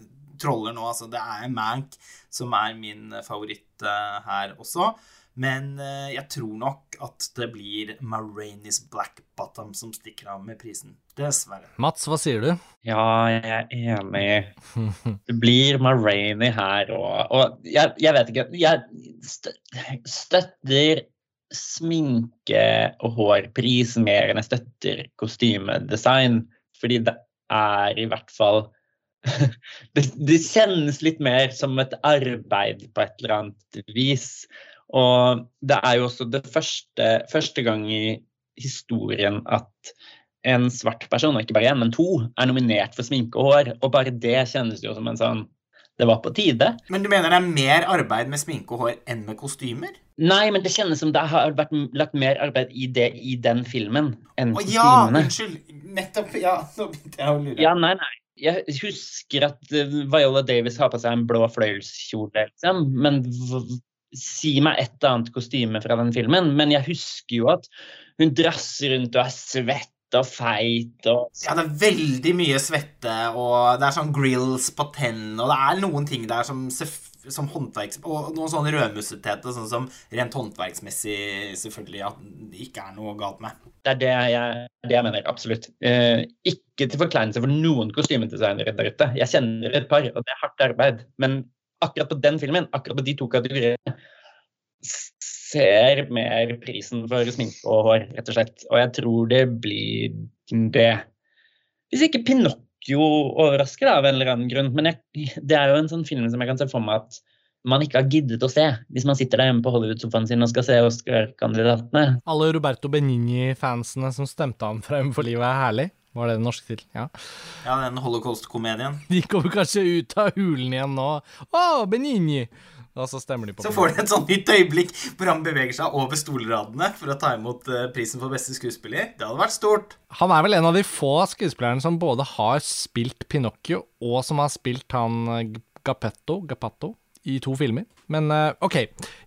troller nå. Altså, det er Mank som er min favoritt her også. Men eh, jeg tror nok at det blir Marainis Black Bottom som stikker av med prisen. Dessverre. Mats, hva sier du? Ja, jeg er enig. Det blir Maraini her òg. Og jeg, jeg, vet ikke Jeg støtter sminke- og hårpris mer enn jeg støtter kostymedesign. Fordi det er i hvert fall (laughs) det, det kjennes litt mer som et arbeid på et eller annet vis. Og det er jo også det første, første gang i historien at en svart person, og ikke bare én, men to, er nominert for sminke og hår. Og bare det kjennes jo som en sånn Det var på tide. Men du mener det er mer arbeid med sminke og hår enn med kostymer? Nei, men det kjennes som det har vært lagt mer arbeid i det i den filmen enn Å, kostymene. Ja, unnskyld. Nettopp. Ja, (laughs) nå begynte jeg å lure. Ja, nei, nei. Jeg husker at eh, Viola Davis har på seg en blå fløyelskjole, liksom. Men si meg et annet kostyme fra den filmen, men jeg husker jo at hun drasser rundt og er svett og feit og Ja, det er veldig mye svette, og det er sånn grills på tennene, og det er noen ting der som som håndverks... Og noen sånne rødmussetete, sånn som rent håndverksmessig selvfølgelig at det ikke er noe galt med. Det er det jeg, det jeg mener, absolutt. Eh, ikke til forkleinelse for noen kostymedesignere der ute. Jeg kjenner et par, og det er hardt arbeid. Men akkurat på den filmen, akkurat på de to kategoriene, ser mer prisen for sminke og hår, rett og slett. Og jeg tror det blir det. Hvis ikke Pinocchio overrasker, da, av en eller annen grunn. Men jeg, det er jo en sånn film som jeg kan se for meg at man ikke har giddet å se, hvis man sitter der hjemme på Hollywood-sofaen sin og skal se Oscar-kandidatene. Alle Roberto Benigni-fansene som stemte ham frem for livet er herlig. Var det den norske tittel? Ja. Ja, den holocaust-komedien. (laughs) De kommer kanskje ut av hulen igjen nå. Å, Benigni! Og så stemmer de på Så får de et sånt nytt øyeblikk hvor han beveger seg over stolradene for å ta imot eh, prisen for beste skuespiller. Det hadde vært stort. Han er vel en av de få skuespillerne som både har spilt Pinocchio, og som har spilt han eh, Gapetto, Gapatto i to filmer. Men eh, OK,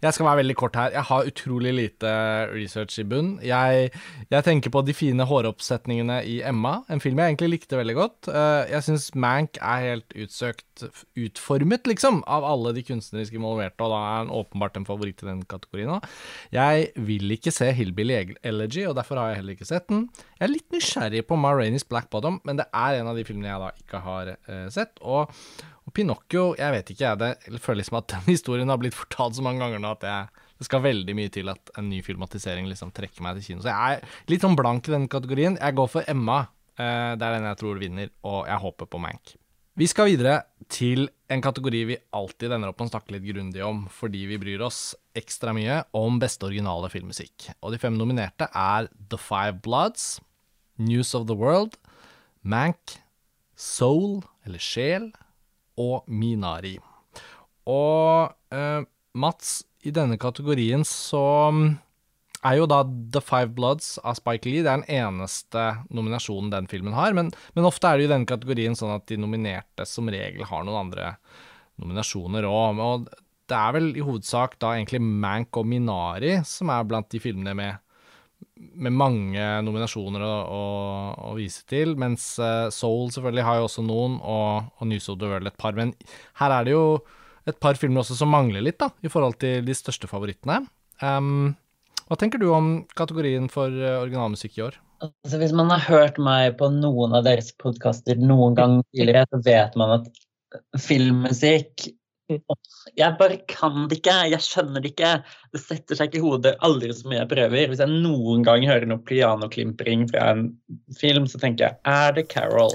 jeg skal være veldig kort her. Jeg har utrolig lite research i bunn. Jeg, jeg tenker på de fine håroppsetningene i Emma, en film jeg egentlig likte veldig godt. Eh, jeg syns Mank er helt utsøkt utformet, liksom, av alle de kunstneriske involverte, og da er han åpenbart en favoritt i den kategorien òg. Jeg vil ikke se Hillbilly Elegy, og derfor har jeg heller ikke sett den. Jeg er litt nysgjerrig på Ma Rainey's Black Bottom, men det er en av de filmene jeg da ikke har uh, sett. og Pinocchio, jeg vet ikke, jeg. Det føler som at den (laughs) historien har blitt fortalt så mange ganger nå at jeg, det skal veldig mye til at en ny filmatisering liksom trekker meg til kino. Så jeg er litt sånn blank i den kategorien. Jeg går for Emma. Uh, det er den jeg tror vinner, og jeg håper på Mank. Vi skal videre til en kategori vi alltid ender opp med å snakke litt grundig om, fordi vi bryr oss ekstra mye om beste originale filmmusikk. Og de fem nominerte er The Five Bloods, News of the World, Mank, Soul, eller Sjel, og Minari. Og eh, Mats, i denne kategorien så mm, er jo da The Five Bloods av Spike Lee det er den eneste nominasjonen den filmen har. Men, men ofte er det jo i denne kategorien sånn at de nominerte som regel har noen andre nominasjoner òg. Og det er vel i hovedsak da egentlig Mank og Minari som er blant de filmene med med mange nominasjoner å, å, å, vise til, mens uh, Soul selvfølgelig har jo også noen, og, og News of the World et par. Men her er det jo et par filmer også som mangler litt, da, i forhold til de største favorittene. Um, hva tenker du om kategorien for uh, originalmusikk i år? Altså, hvis man har hørt meg på noen av deres podkaster noen gang (laughs) tidligere, så vet man at filmmusikk jeg bare kan det ikke. Jeg skjønner det ikke. Det setter seg ikke i hodet aldri så mye jeg prøver. Hvis jeg noen gang hører noe pianoklimpring fra en film, så tenker jeg er det Carol?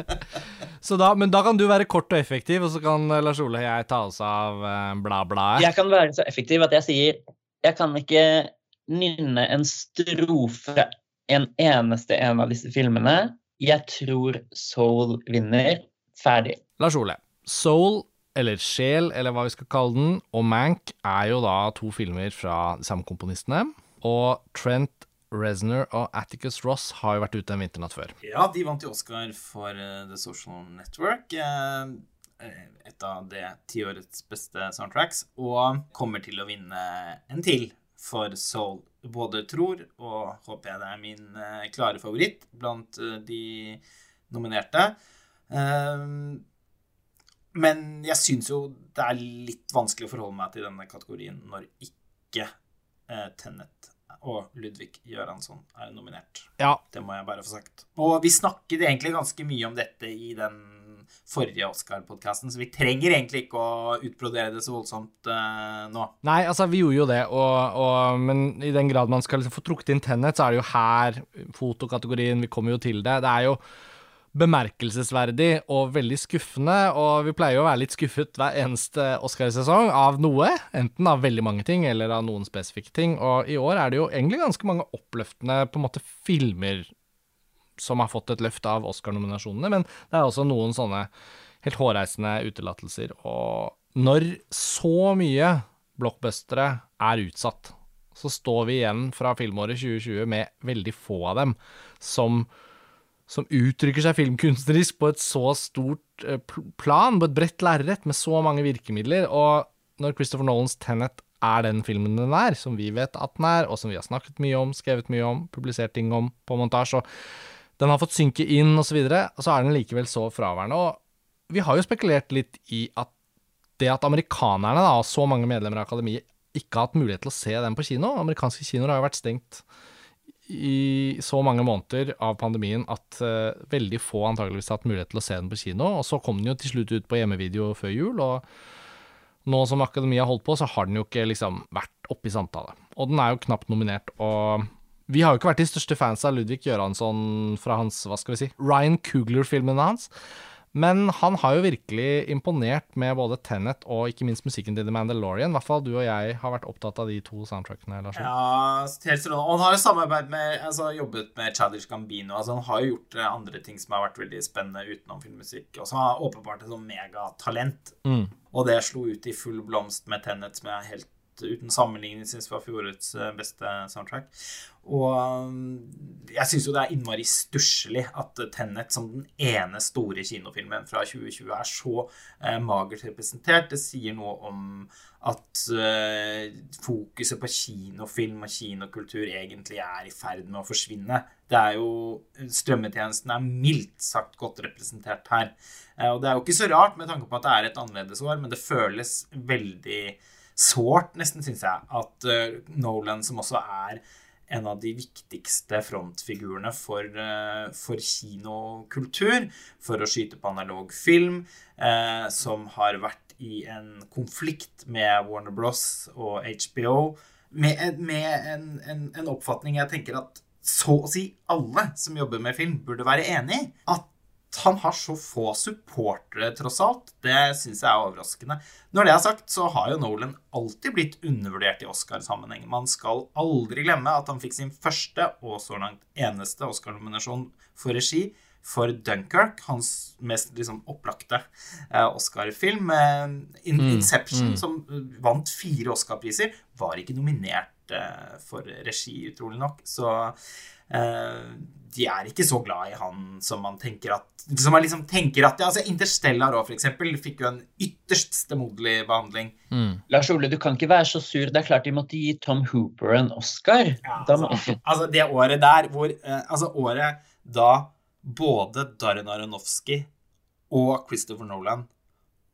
(laughs) så da, men da kan du være kort og effektiv, og så kan eh, Lars Ole og jeg ta oss av uh, bla-blaet? Jeg kan være så effektiv at jeg sier jeg kan ikke nynne en strofe en eneste en av disse filmene. Jeg tror Soul vinner. Ferdig. Lars Ole. Soul eller Sjel, eller hva vi skal kalle den, og Mank er jo da to filmer fra de samme komponistene. Og Trent Reznor og Atticus Ross har jo vært ute en vinternatt før. Ja, de vant jo Oscar for uh, The Social Network. Uh, et av det tiårets beste soundtracks. Og kommer til å vinne en til for Soul. Både tror og håper jeg det er min uh, klare favoritt blant de nominerte. Men jeg syns jo det er litt vanskelig å forholde meg til denne kategorien når ikke eh, Tennet og Ludvig Göransson er nominert. Ja. Det må jeg bare få sagt. Og vi snakket egentlig ganske mye om dette i den forrige Oscar-podkasten, så vi trenger egentlig ikke å utbrodere det så voldsomt uh, nå. Nei, altså, vi gjorde jo det, og, og, men i den grad man skal liksom få trukket inn Tennet, så er det jo her fotokategorien Vi kommer jo til det. Det er jo bemerkelsesverdig og veldig skuffende, og vi pleier jo å være litt skuffet hver eneste Oscarsesong av noe, enten av veldig mange ting eller av noen spesifikke ting, og i år er det jo egentlig ganske mange oppløftende på en måte filmer som har fått et løft av Oscar-nominasjonene, men det er også noen sånne helt hårreisende utelatelser, og når så mye blockbustere er utsatt, så står vi igjen fra filmåret 2020 med veldig få av dem som som uttrykker seg filmkunstnerisk på et så stort eh, plan, på et bredt lerret, med så mange virkemidler. Og når Christopher Nolans Tenet er den filmen den er, som vi vet at den er, og som vi har snakket mye om, skrevet mye om, publisert ting om på montasje, og den har fått synke inn, og så så er den likevel så fraværende. Og vi har jo spekulert litt i at det at amerikanerne, da, så mange medlemmer av akademiet, ikke har hatt mulighet til å se den på kino Amerikanske kinoer har jo vært stengt i så mange måneder av pandemien at uh, veldig få antageligvis har hatt mulighet til å se den på kino. Og så kom den jo til slutt ut på hjemmevideo før jul, og nå som Akademia holdt på, så har den jo ikke liksom vært oppe i samtale. Og den er jo knapt nominert, og vi har jo ikke vært de største fans av Ludvig Göransson fra hans, hva skal vi si, Ryan Coogler-filmene hans. Men han har jo virkelig imponert med både Tenet og ikke minst musikken til The Mandalorian. I hvert fall du og jeg har vært opptatt av de to soundtrackene. Lars. Ja, helt sånn. Og han har jo samarbeid med, altså jobbet med Chadish Gambino. altså Han har jo gjort eh, andre ting som har vært veldig spennende utenom filmmusikk. Og så har han åpenbart et sånn megatalent. Mm. Og det slo ut i full blomst med Tenet, som jeg er helt uten sammenligning syns var fjorårets eh, beste soundtrack. Og mm, jeg syns jo det er innmari stusslig at Tenet som den ene store kinofilmen fra 2020 er så eh, magert representert. Det sier noe om at eh, fokuset på kinofilm og kinokultur egentlig er i ferd med å forsvinne. Det er jo Strømmetjenesten er mildt sagt godt representert her. Eh, og det er jo ikke så rart med tanke på at det er et annerledes år, men det føles veldig sårt, nesten, syns jeg, at uh, Nolan, som også er en av de viktigste frontfigurene for, uh, for kinokultur, for å skyte på analog film, uh, som har vært i en konflikt med Warner Bros. og HBO, med, med en, en, en, oppfatning jeg tenker at så å si alle som jobber med film, burde være enig i. At han har så få supportere, tross alt, det syns jeg er overraskende. Når det er sagt, så har jo Nolan alltid blitt undervurdert i Oscar-sammenheng. Man skal aldri glemme at han fikk sin første og så langt eneste Oscar-nominasjon for regi for Dunkerque, hans mest liksom, opplagte eh, Oscar-film. Eh, In mm, Inception, mm. som vant fire Oscar-priser, var ikke nominert eh, for regi, utrolig nok. Så de er ikke så glad i han som man tenker at Som man liksom tenker at altså Interstellar òg, eksempel, fikk jo en ytterst stemoderlig behandling. Mm. Lars Ole, du kan ikke være så sur. Det er klart de måtte gi Tom Hooper en Oscar. Ja, altså, altså, det året der hvor eh, Altså året da både Darren Aronofsky og Christopher Nolan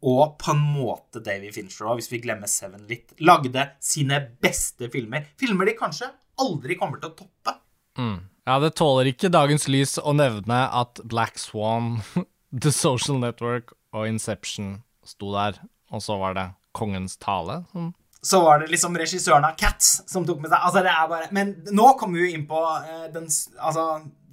og på en måte Davy Fincher òg, hvis vi glemmer Seven litt, lagde sine beste filmer. Filmer de kanskje aldri kommer til å toppe. Mm. Ja, det tåler ikke dagens lys å nevne at Black Swan, (laughs) The Social Network og Inception sto der, og så var det Kongens tale som så var det liksom regissøren av Cats som tok med seg Altså, det er bare Men nå kommer vi jo inn på uh, den Altså,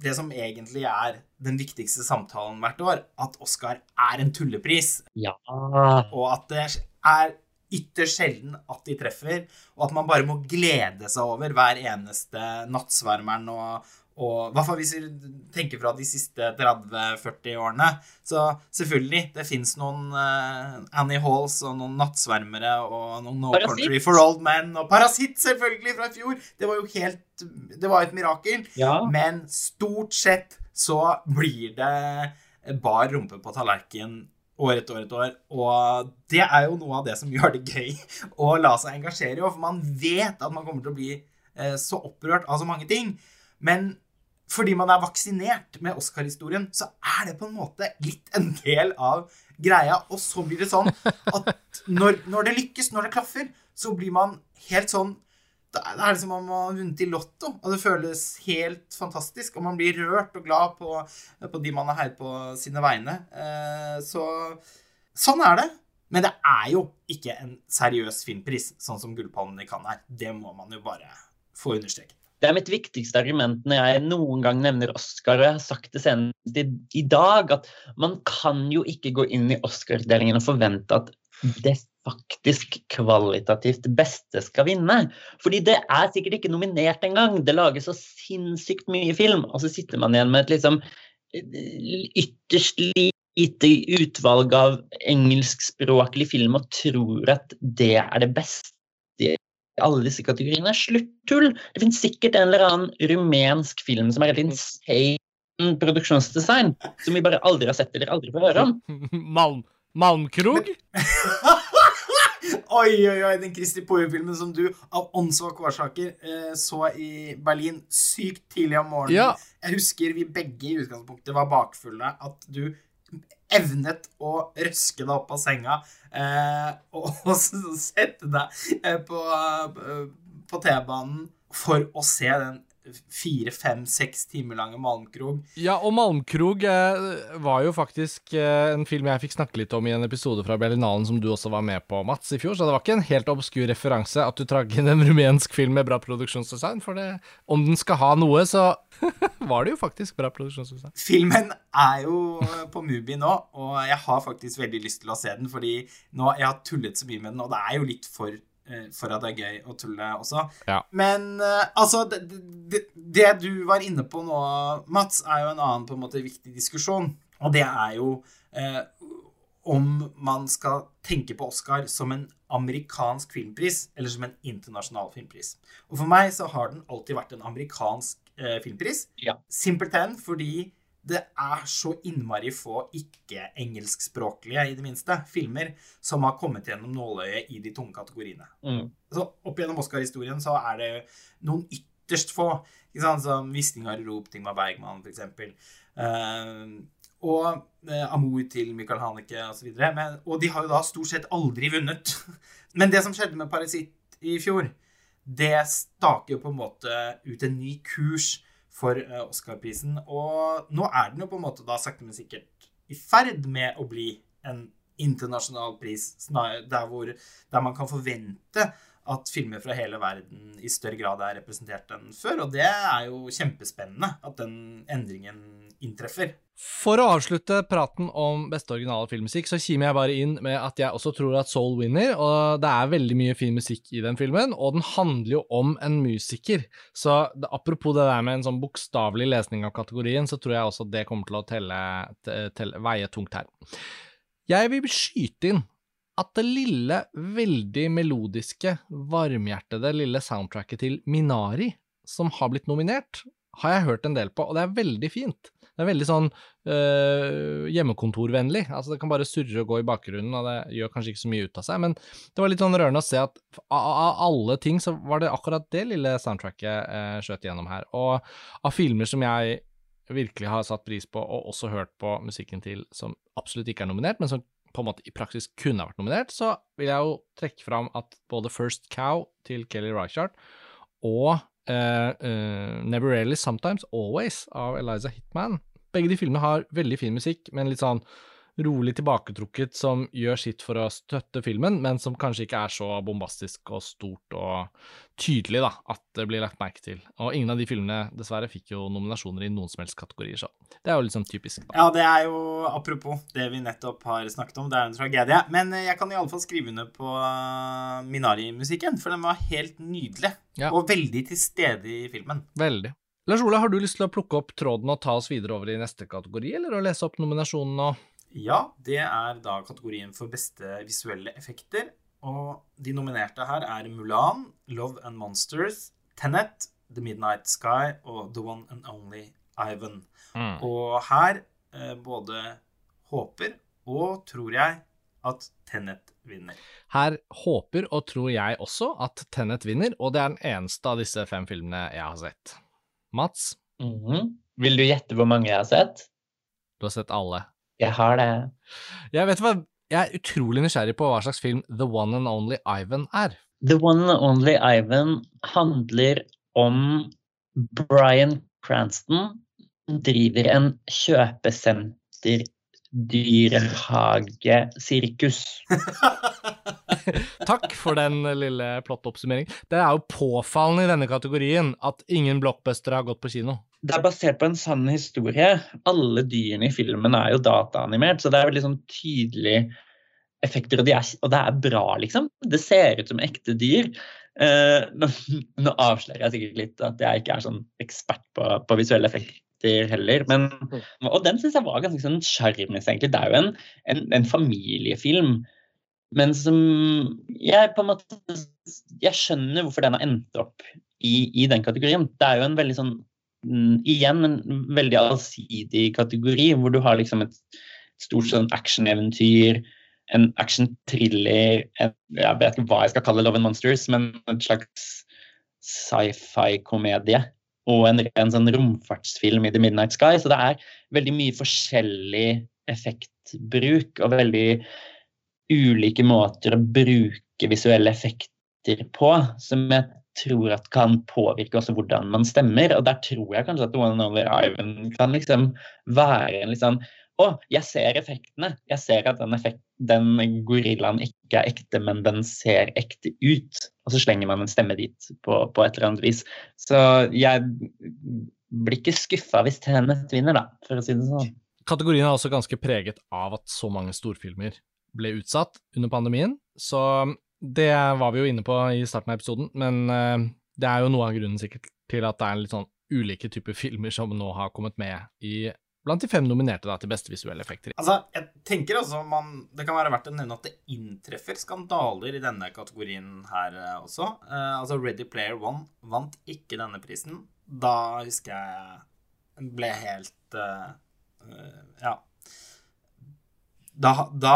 det som egentlig er den viktigste samtalen hvert år, at Oscar er en tullepris. Ja. Og at det er ytterst sjelden at de treffer, og at man bare må glede seg over hver eneste nattsvermeren og, og i hvert fall hvis vi tenker fra de siste 30-40 årene. Så selvfølgelig, det fins noen uh, Annie Halls og noen nattsvermere og noen No Parasitt. Country for Old Men og Parasitt, selvfølgelig, fra i fjor. Det var jo helt Det var et mirakel. Ja. Men stort sett så blir det bar rumpe på tallerkenen år etter år etter år. Og det er jo noe av det som (laughs) gjør det gøy å la seg engasjere i. For man vet at man kommer til å bli eh, så opprørt av så mange ting. Men fordi man er vaksinert med Oscar-historien, så er det på en måte litt en del av greia. Og så blir det sånn at (laughs) når, når det lykkes, når det klaffer, så blir man helt sånn Det er som om man har vunnet i Lotto, og det føles helt fantastisk. Og man blir rørt og glad på, på de man har heiet på sine vegne. Eh, så sånn er det. Men det er jo ikke en seriøs filmpris, sånn som Gullpalmen i Cannes er. Det må man jo bare få understreket. Det er mitt viktigste argument når jeg noen gang nevner Oscar, og jeg har sagt det senest i, i dag, at man kan jo ikke gå inn i Oscar-delingen og forvente at det faktisk kvalitativt beste skal vinne. Fordi det er sikkert ikke nominert engang. Det lages så sinnssykt mye film, og så sitter man igjen med et liksom ytterst lite utvalg av engelskspråklig film og tror at det er det beste i alle disse kategoriene er sluttull. Det finnes sikkert en eller annen rumensk film som er helt insane produksjonsdesign, som vi bare aldri har sett eller aldri får høre om. (laughs) Malm, Malmkrog? (laughs) oi, oi, oi, den Kristi Poe-filmen som du av åndssvake årsaker eh, så i Berlin sykt tidlig om morgenen. Ja. Jeg husker vi begge i utgangspunktet var bakfulle. At du evnet å røske deg opp av senga eh, og, (laughs) sette deg eh, på, eh, på T-banen for å se den fire, fem, seks timer lange Malmkrog. Ja, og Malmkrog eh, var jo faktisk eh, en film jeg fikk snakke litt om i en episode fra Berlinalen som du også var med på, Mats, i fjor, så det var ikke en helt obskur referanse at du trakk inn en rumensk film med bra produksjonsdesign, for det, om den skal ha noe, så (laughs) var det jo faktisk bra produksjonsdesign. Filmen er jo på Mubi nå, og jeg har faktisk veldig lyst til å se den, fordi nå jeg har tullet så mye med den, og det er jo litt for Eh, for at det er gøy å tulle også. Ja. Men uh, altså det, det, det, du var inne på nå, Mats, er jo en annen på en måte viktig diskusjon. Og det er jo uh, om man skal tenke på Oscar som en amerikansk filmpris eller som en internasjonal filmpris. Og for meg så har den alltid vært en amerikansk uh, filmpris. Ja. Simpelthen fordi det er så innmari få ikke-engelskspråklige, i det minste, filmer som har kommet gjennom nåløyet i de tunge kategoriene. Mm. Så Opp gjennom Oscar-historien så er det noen ytterst få, som Wisting har rop, Tingmar Bergman f.eks. Uh, og uh, Amour til Michael Haneke osv. Og, og de har jo da stort sett aldri vunnet. (laughs) Men det som skjedde med Parasitt i fjor, det staker jo på en måte ut en ny kurs for uh, Oscar-prisen. Og nå er den jo på en måte da sakte, men sikkert i ferd med å bli en internasjonal pris, der, hvor, der man kan forvente at filmer fra hele verden i større grad er representert enn før. Og det er jo kjempespennende at den endringen inntreffer. For å avslutte praten om beste originale filmmusikk, så kimer jeg bare inn med at jeg også tror at Soul vinner, og det er veldig mye fin musikk i den filmen, og den handler jo om en musiker. Så det, apropos det der med en sånn bokstavelig lesning av kategorien, så tror jeg også det kommer til å telle, telle, veie tungt her. Jeg vil skyte inn at det lille, veldig melodiske, varmhjertede lille soundtracket til Minari, som har blitt nominert, har jeg hørt en del på, og det er veldig fint. Det er veldig sånn øh, hjemmekontorvennlig. Altså, det kan bare surre og gå i bakgrunnen, og det gjør kanskje ikke så mye ut av seg, men det var litt sånn rørende å se at av alle ting så var det akkurat det lille soundtracket øh, skjøt igjennom her. Og av filmer som jeg virkelig har satt pris på, og også hørt på musikken til, som absolutt ikke er nominert, men som på en måte i praksis kunne ha vært nominert, så vil jeg jo trekke fram at både First Cow til Kelly Reichardt og uh, uh, Never Really Sometimes Always av Eliza Hitman. Begge de filmene har veldig fin musikk, men litt sånn rolig tilbaketrukket som gjør sitt for å støtte filmen, men som kanskje ikke er så bombastisk og stort og tydelig da, at det blir lagt merke til. Og ingen av de filmene dessverre fikk jo nominasjoner i noen som helst kategorier, så det er jo sånn typisk. Da. Ja, det er jo apropos det vi nettopp har snakket om, det er en tragedie. Men jeg kan i alle fall skrive under på uh, Minari-musikken, for den var helt nydelig. Ja. Og veldig til stede i filmen. Veldig. Lars Ola, har du lyst til å plukke opp tråden og ta oss videre over i neste kategori, eller å lese opp nominasjonen og ja, det er da kategorien for beste visuelle effekter. Og de nominerte her er Mulan, Love and Monsters, Tenet, The Midnight Sky og The One and Only Ivan. Mm. Og her eh, både håper og tror jeg at Tenet vinner. Her håper og tror jeg også at Tenet vinner, og det er den eneste av disse fem filmene jeg har sett. Mats? Mm -hmm. Vil du gjette hvor mange jeg har sett? Du har sett alle. Jeg har det. Jeg vet hva, jeg er utrolig nysgjerrig på hva slags film The One and Only Ivan er. The One and Only Ivan handler om Bryan Cranston driver en kjøpesenter dyrehagesirkus. (laughs) Takk for den lille plottoppsummeringen. Det er jo påfallende i denne kategorien at ingen blockbustere har gått på kino det er basert på en sann historie. Alle dyrene i filmen er jo dataanimert, så det er veldig sånn tydelige effekter, og, de er, og, det er bra, liksom. Det ser ut som ekte dyr. Eh, (laughs) nå, nå, avslører jeg sikkert litt at jeg ikke er sånn ekspert på, på visuelle effekter heller, men, og den syns jeg var ganske sånn sjarmerende, egentlig. Det er jo en, en, en, familiefilm, men som jeg på en måte Jeg skjønner hvorfor den har endt opp i, i den kategorien. Det er jo en veldig sånn Mm, igjen en veldig allsidig kategori, hvor du har liksom et stort sånn actioneventyr, en action-thriller, jeg vet ikke hva jeg skal kalle Love and Monsters, men en slags sci-fi-komedie. Og en, ren sånn romfartsfilm i The Midnight Sky. Så det er veldig mye forskjellig effektbruk og veldig ulike måter å bruke visuelle effekter på, som jeg tror at kan påvirke også hvordan man stemmer. Og der tror jeg kanskje at One Over Ivan kan liksom være en litt sånn Å, jeg ser effektene. Jeg ser at den, den gorillaen ikke er ekte, men den ser ekte ut. Og så slenger man en stemme dit på, på et eller annet vis. Så jeg blir ikke skuffa hvis Tenet vinner, da, for å si det sånn. Kategorien er også ganske preget av at så mange storfilmer ble utsatt under pandemien. Så det var vi jo inne på i starten av episoden, men uh, det er jo noe av grunnen sikkert til at det er litt sånn ulike typer filmer som nå har kommet med i blant de fem nominerte da, til beste visuelle effekter. Altså, jeg tenker altså man, Det kan være verdt å nevne at det inntreffer skandaler i denne kategorien her uh, også. Uh, altså Ready Player One vant ikke denne prisen. Da husker jeg ble helt Ja. Da, da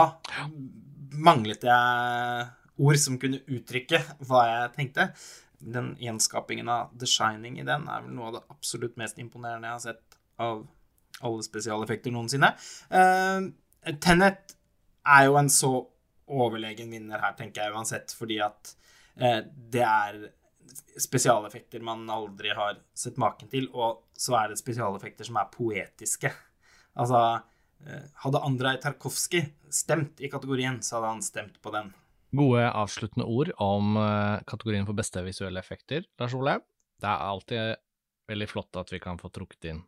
manglet jeg ord som kunne uttrykke hva jeg tenkte. Den gjenskapingen av The Shining i den er vel noe av det absolutt mest imponerende jeg har sett av alle spesialeffekter noensinne. Uh, Tenet er jo en så overlegen vinner her, tenker jeg uansett, fordi at uh, det er spesialeffekter man aldri har sett maken til, og så er det spesialeffekter som er poetiske. Altså, uh, hadde Andrej Tarkovskij stemt i kategorien, så hadde han stemt på den. Gode avsluttende ord om kategorien for beste visuelle effekter, Lars Ole. Det er alltid veldig flott at vi kan få trukket inn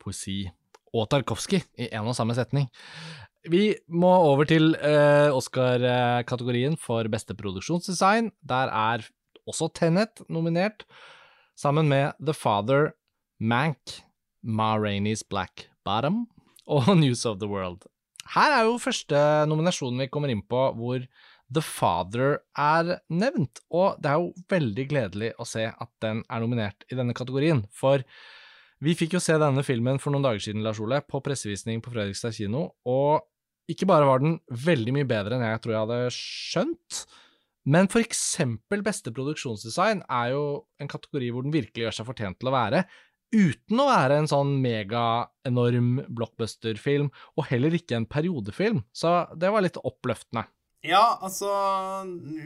poesi og Tarkovskij i en og samme setning. Vi må over til uh, Oscar-kategorien for beste produksjonsdesign. Der er også Tenet nominert, sammen med The Father, Mank, Ma Rainey's Black Bottom og (laughs) News of the World. Her er jo første nominasjonen vi kommer inn på hvor The Father er nevnt, og det er jo veldig gledelig å se at den er nominert i denne kategorien, for vi fikk jo se denne filmen for noen dager siden, Lars Ole, på pressevisning på Fredrikstad kino, og ikke bare var den veldig mye bedre enn jeg tror jeg hadde skjønt, men for eksempel beste produksjonsdesign er jo en kategori hvor den virkelig gjør seg fortjent til å være, uten å være en sånn mega-enorm blockbuster-film, og heller ikke en periodefilm, så det var litt oppløftende. Ja, altså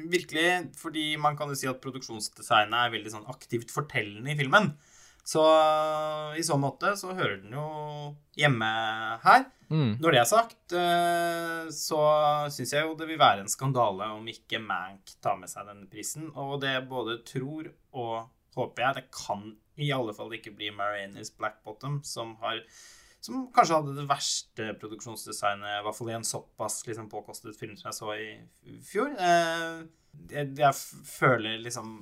Virkelig. Fordi man kan jo si at produksjonsdesignet er veldig sånn aktivt fortellende i filmen. Så i så måte så hører den jo hjemme her. Mm. Når det er sagt, eh, så syns jeg jo det vil være en skandale om ikke Mank tar med seg denne prisen. Og det både tror og håper jeg. Det kan i alle fall ikke bli Marianis Black Bottom, som har som kanskje hadde det verste produksjonsdesignet, i hvert fall i en såpass liksom, påkostet film som jeg så i fjor. Eh, jeg, jeg, føler liksom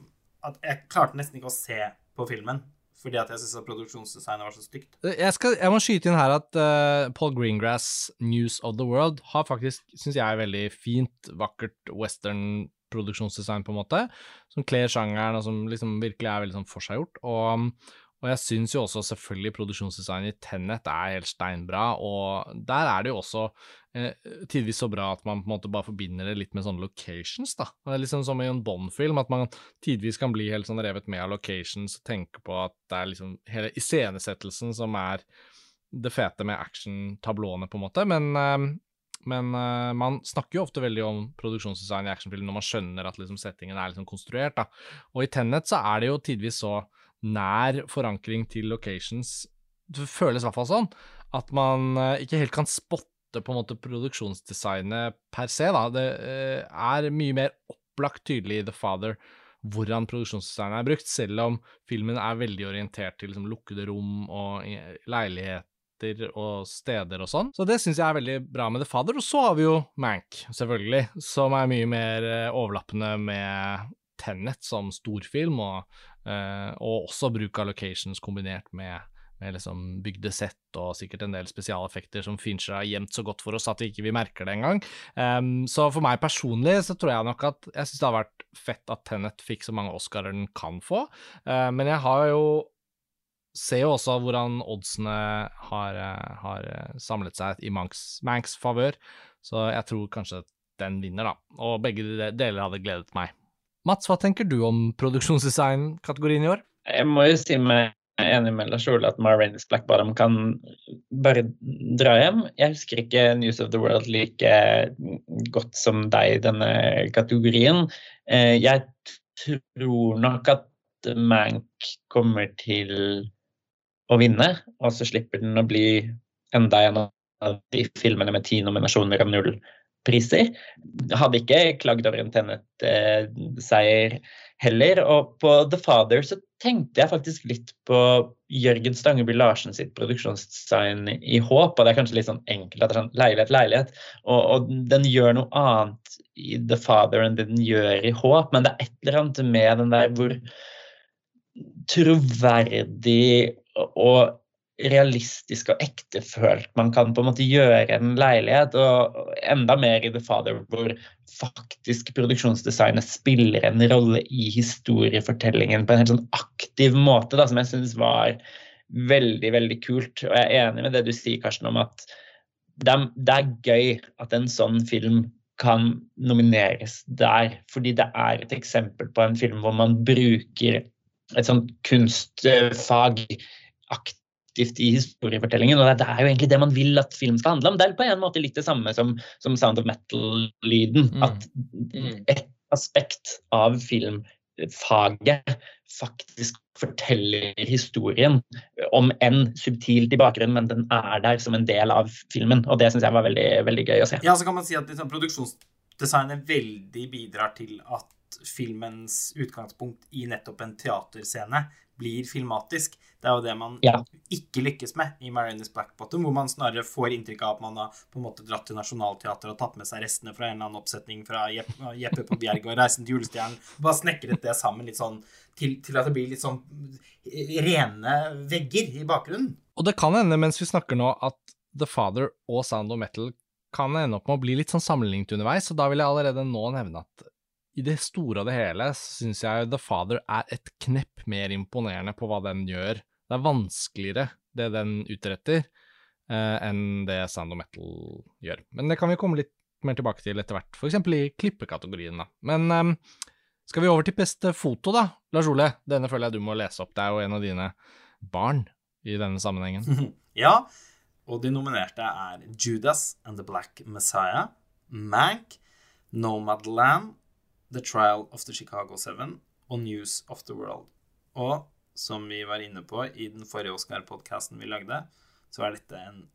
at jeg klarte nesten ikke å se på filmen. Fordi at jeg syns produksjonsdesignet var så stygt. Jeg, skal, jeg, må skyte inn her at uh, Paul Greengrass' News of the World har faktisk, syns jeg, veldig fint, vakkert western produksjonsdesign, på en måte. Som kler sjangeren, og som liksom virkelig er veldig sånn forseggjort. Og, og jeg syns jo også selvfølgelig produksjonsdesignet i Tennet er helt steinbra, og der er det jo også tidvis så bra at man på en måte bare forbinder det litt med sånne locations, da. Det er liksom som i en Bond-film, at man tidvis kan bli helt sånn revet med av locations og tenke på at det er liksom hele iscenesettelsen som er det fete med action-tablåene, på en måte, men eh, men uh, man snakker jo ofte veldig om produksjonsdesign i actionfilm når man skjønner at liksom, settingen er liksom konstruert. Da. Og i Tennet så er det jo tidvis så nær forankring til locations. Det føles i hvert fall sånn at man eh, ikke helt kan spotte på en måte produksjonsdesignet per se. da. Det eh, er mye mer opplagt tydelig i The Father hvordan produksjonsdesignet er brukt, selv om filmen er veldig orientert til liksom, lukkede rom og leiligheter og steder og sånn. Så det syns jeg er veldig bra med The Father. Og så har vi jo Mank, selvfølgelig, som er mye mer eh, overlappende med Tenet som storfilm, og, og også bruk av locations kombinert med, med liksom bygde sett og sikkert en del spesialeffekter som Fincher har gjemt så godt for oss at vi ikke merker det engang. Um, så for meg personlig så tror jeg nok at jeg syns det har vært fett at Tenet fikk så mange Oscarer den kan få, uh, men jeg har jo ser jo også hvordan oddsene har, har samlet seg i Manks, Manks favør, så jeg tror kanskje den vinner, da. Og begge deler hadde gledet meg. Mats, hva tenker du om produksjonsdesign-kategorien i år? Jeg må jo si meg er enig med Lars Ole at Ma Rainey's Black Bottom kan bare dra hjem. Jeg husker ikke News of the World like godt som deg i denne kategorien. Eh, jeg tror nok at Mank kommer til å vinne, og så slipper den å bli enda en av de filmene med ti nominasjoner og null priser. Hadde ikke klagd over en Tennet-seier heller. Og på The Father så tenkte jeg faktisk litt på Jørgen Stangeby Larsen sitt produksjonsdesign i håp. Og det er kanskje litt sånn enkelt at det er sånn leilighet, leilighet. Og, og, den gjør noe annet i The Father enn det den gjør i håp, men det er et eller annet med den der hvor troverdig og realistisk og ektefølt man kan på en måte gjøre en leilighet. Og enda mer i The Father, hvor faktisk produksjonsdesignet spiller en rolle i historiefortellingen på en helt sånn aktiv måte, da, som jeg syns var veldig, veldig kult. Og jeg er enig med det du sier, Karsten, om at det er, det er gøy at en sånn film kan nomineres der, fordi det er et eksempel på en film hvor man bruker et sånt kunstfag aktivt i historiefortellingen. og Det er jo egentlig det man vil at film skal handle om. Det er på en måte litt det samme som, som Sound of Metal-lyden. Mm. At et aspekt av filmfaget faktisk forteller historien, om enn subtilt i bakgrunnen, men den er der som en del av filmen. Og det syns jeg var veldig, veldig gøy å se. Ja, så kan man si at liksom, Produksjonsdesignet veldig bidrar til at filmens utgangspunkt i nettopp en teaterscene blir filmatisk. Det er jo det man ja. ikke lykkes med i Marines Black Bottom, hvor man snarere får inntrykk av at man har på en måte dratt til Nationaltheatret og tatt med seg restene fra en eller annen oppsetning fra Jeppe, Jeppe på Bjerg og Reisen til julestjernen. Bare snekret det sammen litt sånn til, til, at det blir litt sånn rene vegger i bakgrunnen. Og det kan hende, mens vi snakker nå, at The Father og Sound of Metal kan ende opp med å bli litt sånn sammenlignet underveis, og da vil jeg allerede nå nevne at i det store og det hele syns jeg The Father er et knepp mer imponerende på hva den gjør. Det er vanskeligere, det den utretter, eh, enn det Sound of Metal gjør. Men det kan vi komme litt mer tilbake til etter hvert, f.eks. i klippekategorien. da. Men eh, skal vi over til beste foto, da? Lars Ole, denne føler jeg du må lese opp. Det er jo en av dine barn i denne sammenhengen. (laughs) ja, og de nominerte er Judas and the Black Messiah, Mank, Nomadland The Trial of the Chicago Seven og News of the World. Og som vi var inne på i den forrige Oscar-podkasten vi lagde, så er dette en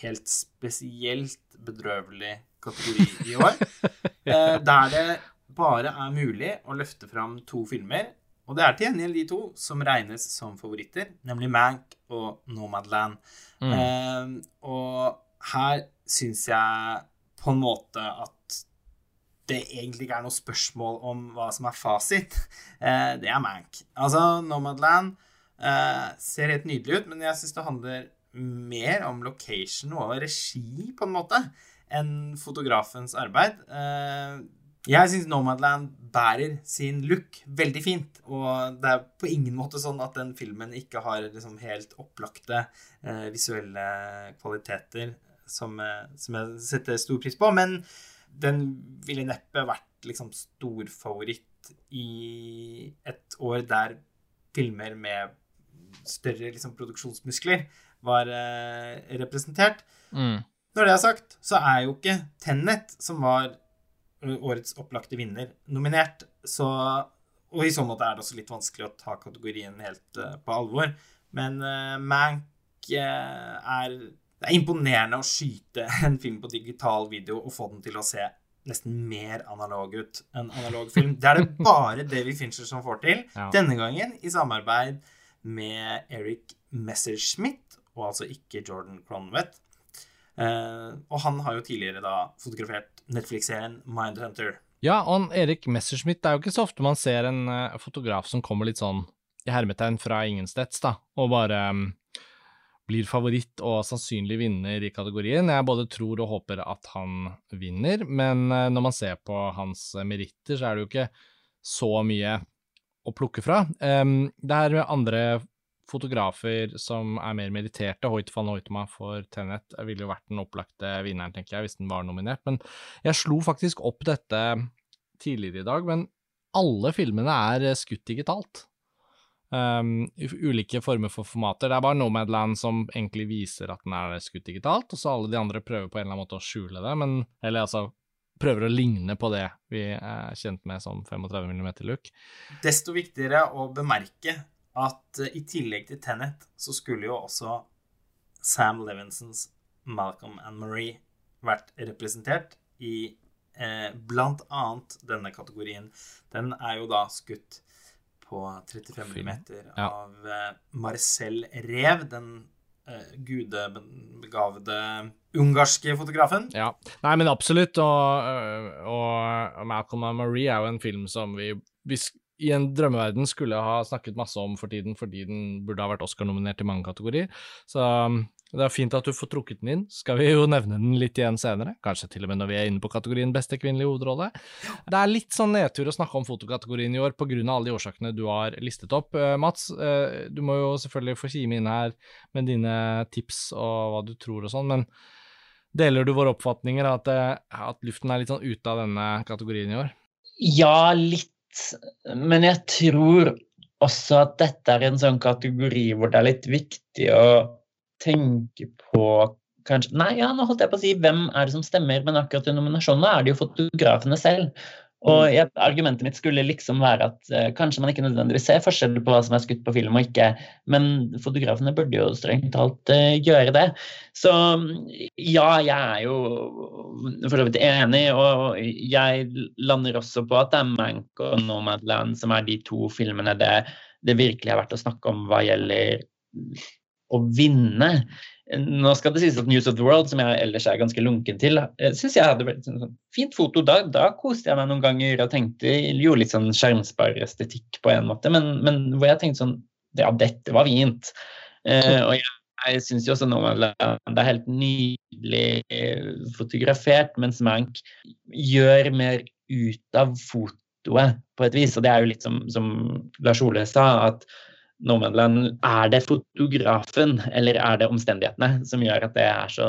helt spesielt bedrøvelig kategori i år. (laughs) eh, der det bare er mulig å løfte fram to filmer. Og det er til gjengjeld de to som regnes som favoritter, nemlig Mank og Nomadland. Mm. Eh, og her syns jeg på en måte at det egentlig ikke er noe spørsmål om hva som er fasit, eh, det er Mank. Altså, Nomadland eh, ser helt nydelig ut, men jeg syns det handler mer om location og regi, på en måte, enn fotografens arbeid. Eh, jeg syns Nomadland bærer sin look veldig fint, og det er på ingen måte sånn at den filmen ikke har liksom helt opplagte eh, visuelle kvaliteter som, eh, som jeg setter stor pris på. men den ville neppe vært liksom storfavoritt i et år der filmer med større liksom, produksjonsmuskler var eh, representert. Mm. Når det er sagt, så er jo ikke Tennet, som var årets opplagte vinner, nominert. Så, og i så måte er det også litt vanskelig å ta kategorien helt uh, på alvor. Men uh, Mank uh, er det er imponerende å skyte en film på digital video og få den til å se nesten mer analog ut enn analog film. Det er det (laughs) bare David Fincher som får til. Ja. Denne gangen i samarbeid med Eric Messerschmidt, og altså ikke Jordan Cronwett. Eh, og han har jo tidligere da fotografert Netflix-serien Mindhunter. Ja, og Erik Messerschmidt, det er jo ikke så ofte man ser en uh, fotograf som kommer litt sånn i hermetegn fra ingensteds, da, og bare um, blir favoritt og sannsynlig vinner i kategorien. Jeg både tror og håper at han vinner, men eh, når man ser på hans meritter, så er det jo ikke så mye å plukke fra. Det er andre fotografer som er mer meritterte. Hoit van Hoitma for Tenet ville jo vært den opplagte vinneren, tenker jeg, hvis den var nominert. Men jeg slo faktisk opp dette tidligere i dag, men alle filmene er skutt digitalt. Um, ulike former for formater. Det er bare Nomadland som egentlig viser at den er skutt digitalt, og så alle de andre prøver på en eller annen måte å skjule det, men Eller altså prøver å ligne på det vi er kjent med som 35 mm look. Desto viktigere å bemerke at uh, i tillegg til Tenet så skulle jo også Sam Levinsons Malcolm and Marie vært representert i eh, blant annet denne kategorien. Den er jo da skutt på 35 mm Ja. av eh, Marcel Rev, den eh, gudebegavede ungarske fotografen. Ja. Nei, men absolutt, og, øh, og, og Malcolm and Marie er jo en film som vi, vi i en drømmeverden skulle ha snakket masse om for tiden, fordi den burde ha vært Oscar-nominert i mange kategorier. Så um, det er fint at du får trukket den inn. Skal vi jo nevne den litt igjen senere, kanskje til og med når vi er inne på kategorien beste kvinnelige hovedrolle. Det er litt sånn nedtur å snakke om fotokategorien i år av alle de årsakene du har listet opp. Eh, Mats, eh, du må jo selvfølgelig få kime inn her med dine tips og hva du tror og sånn, men deler du våre oppfatninger at, eh, at luften er litt sånn ute av denne kategorien i år? Ja, litt. Men jeg tror også at dette er en sånn kategori hvor det er litt viktig å tenke på kanskje Nei, ja, nå holdt jeg på å si hvem er det som stemmer, men akkurat i nominasjonene er det jo fotografene selv. Og jeg, Argumentet mitt skulle liksom være at uh, kanskje man ikke nødvendigvis ser forskjell på hva som er skutt på film og ikke, men fotografene burde jo strengt talt uh, gjøre det. Så ja, jeg er jo for så vidt enig, og jeg lander også på at det er Mank og Nomadland som er de to filmene det, det virkelig er verdt å snakke om hva gjelder å vinne. Nå skal det sies at News of the World, som jeg ellers er ganske lunken til, syns jeg hadde vært sånn, fint foto. Da, da koste jeg meg noen ganger og tenkte Gjorde litt sånn skjermspar estetikk på en måte, men, men hvor jeg tenkte sånn Ja, dette var fint. Eh, og jeg, jeg syns jo også det er helt nydelig eh, fotografert, mens Mank gjør mer ut av fotoet på et vis. Og det er jo litt som, som Lars Ole sa, at Nomadland, er det fotografen eller er det omstendighetene som gjør at det er så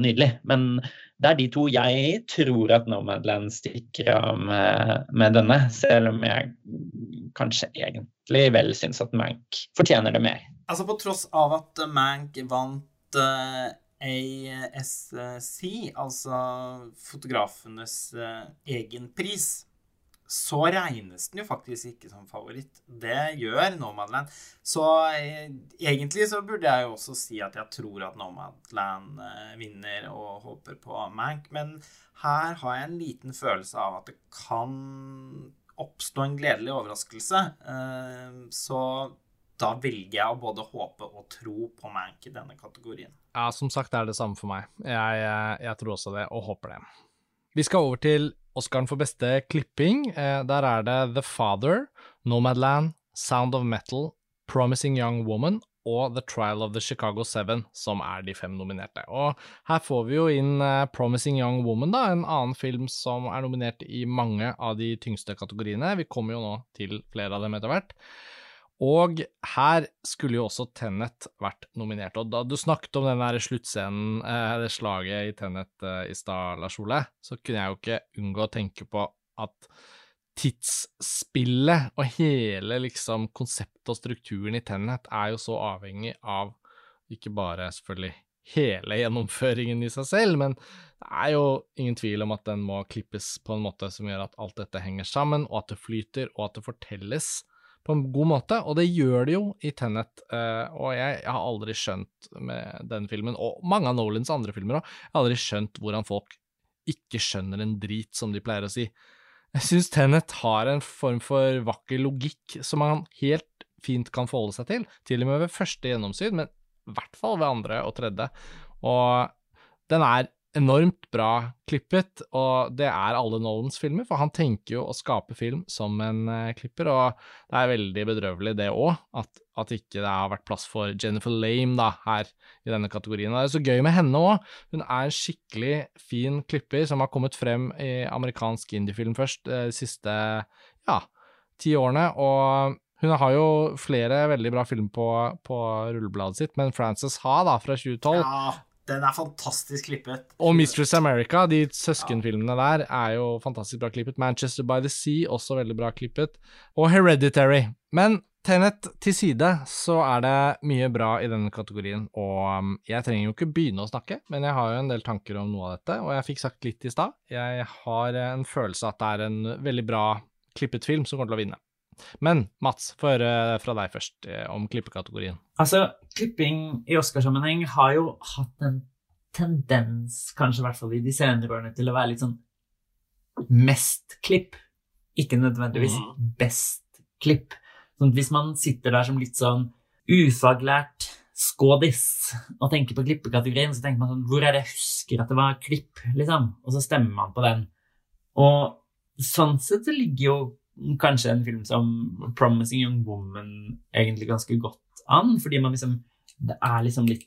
nydelig? Men det er de to jeg tror at Nomadland stikker av med, med denne, selv om jeg kanskje egentlig vel syns at Mank fortjener det mer. Altså På tross av at Mank vant uh, ASC, altså fotografenes uh, egen pris, så regnes den jo faktisk ikke som favoritt. Det gjør Nomadland. Så eh, egentlig så burde jeg jo også si at jeg tror at Nomadland eh, vinner og håper på Mank, men her har jeg en liten følelse av at det kan oppstå en gledelig overraskelse. Eh, så da velger jeg å både håpe og tro på Mank i denne kategorien. Ja, som sagt er det samme for meg. Jeg, jeg, tror også det, og håper det. Vi skal over til Oscaren for beste klipping. Eh, der er det The Father, Nomadland, Sound of Metal, Promising Young Woman og The Trial of the Chicago Seven, som er de fem nominerte. Og her får vi jo inn eh, Promising Young Woman, da, en annen film som er nominert i mange av de tyngste kategoriene. Vi kommer jo nå til flere av dem etter hvert. Og her skulle jo også Tenet vært nominert. Og da du snakket om den der sluttscenen, eh, det slaget i Tenet eh, i stad, Lars Ole, så kunne jeg jo ikke unngå å tenke på at tidsspillet og hele liksom konseptet og strukturen i Tenet er jo så avhengig av ikke bare selvfølgelig hele gjennomføringen i seg selv, men det er jo ingen tvil om at den må klippes på en måte som gjør at alt dette henger sammen, og at det flyter, og at det fortelles på en god måte, og det gjør det jo i Tenet. Uh, og jeg, jeg, har aldri skjønt med den filmen, og mange av Nolans andre filmer òg, jeg har aldri skjønt hvordan folk ikke skjønner en drit, som de pleier å si. Jeg syns Tenet har en form for vakker logikk som man helt fint kan forholde seg til, til og med ved første gjennomsyn, men i hvert fall ved andre og tredje. Og den er enormt bra klippet, og det er alle Nolans filmer, for han tenker jo å skape film som en uh, klipper, og det er veldig bedrøvelig det òg, at, at ikke det har vært plass for Jennifer Lame da, her i denne kategorien. Og det er så gøy med henne òg. Hun er en skikkelig fin klipper som har kommet frem i amerikansk indiefilm først uh, de siste ja, ti årene, og hun har jo flere veldig bra filmer på, på rullebladet sitt, men Frances Ha da, fra 2012 Ja, den er fantastisk klippet. Og Mistress America, de søskenfilmene der, er jo fantastisk bra klippet. Manchester by the Sea, også veldig bra klippet. Og Hereditary. Men Tenet til side, så er det mye bra i denne kategorien, og um, jeg trenger jo ikke begynne å snakke, men jeg har jo en del tanker om noe av dette, og jeg fikk sagt litt i stad. Jeg har en følelse at det er en veldig bra klippet film som kommer til å vinne. Men Mats, få høre fra deg først eh, om klippekategorien. Altså, klipping i Oscarsammenheng har jo hatt en tendens, kanskje i hvert fall i de senere årene, til å være litt sånn mest klipp, ikke nødvendigvis best klipp. Sånn hvis man sitter der som litt sånn ufaglært skådis og tenker på klippekategorien, så tenker man sånn Hvor er det jeg husker at det var klipp, liksom? Og så stemmer man på den. Og sånn sett så ligger jo kanskje en film som Promising Young Woman egentlig ganske godt an, fordi man liksom det er liksom litt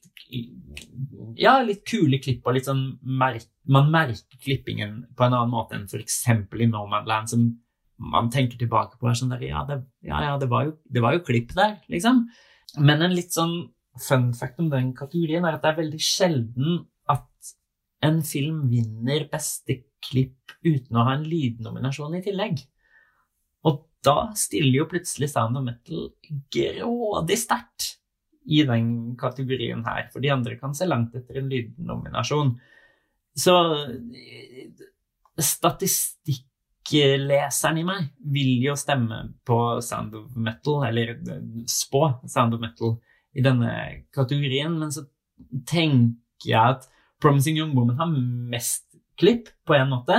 Ja, litt kule klipp og litt sånn merk, Man merker klippingen på en annen måte enn f.eks. i No Man Land, som man tenker tilbake på er sånn der Ja, det, ja, ja, det, var, jo, det var jo klipp der, liksom. Men en litt sånn fun fact om den kategorien er at det er veldig sjelden at en film vinner beste klipp uten å ha en lydnominasjon i tillegg. Da stiller jo plutselig Sound of Metal grådig sterkt i den kategorien her, for de andre kan se langt etter en lydnominasjon. Så statistikkleseren i meg vil jo stemme på Sound of Metal, eller spå Sound of Metal i denne kategorien, men så tenker jeg at Promising Young Woman har mest klipp, på en måte.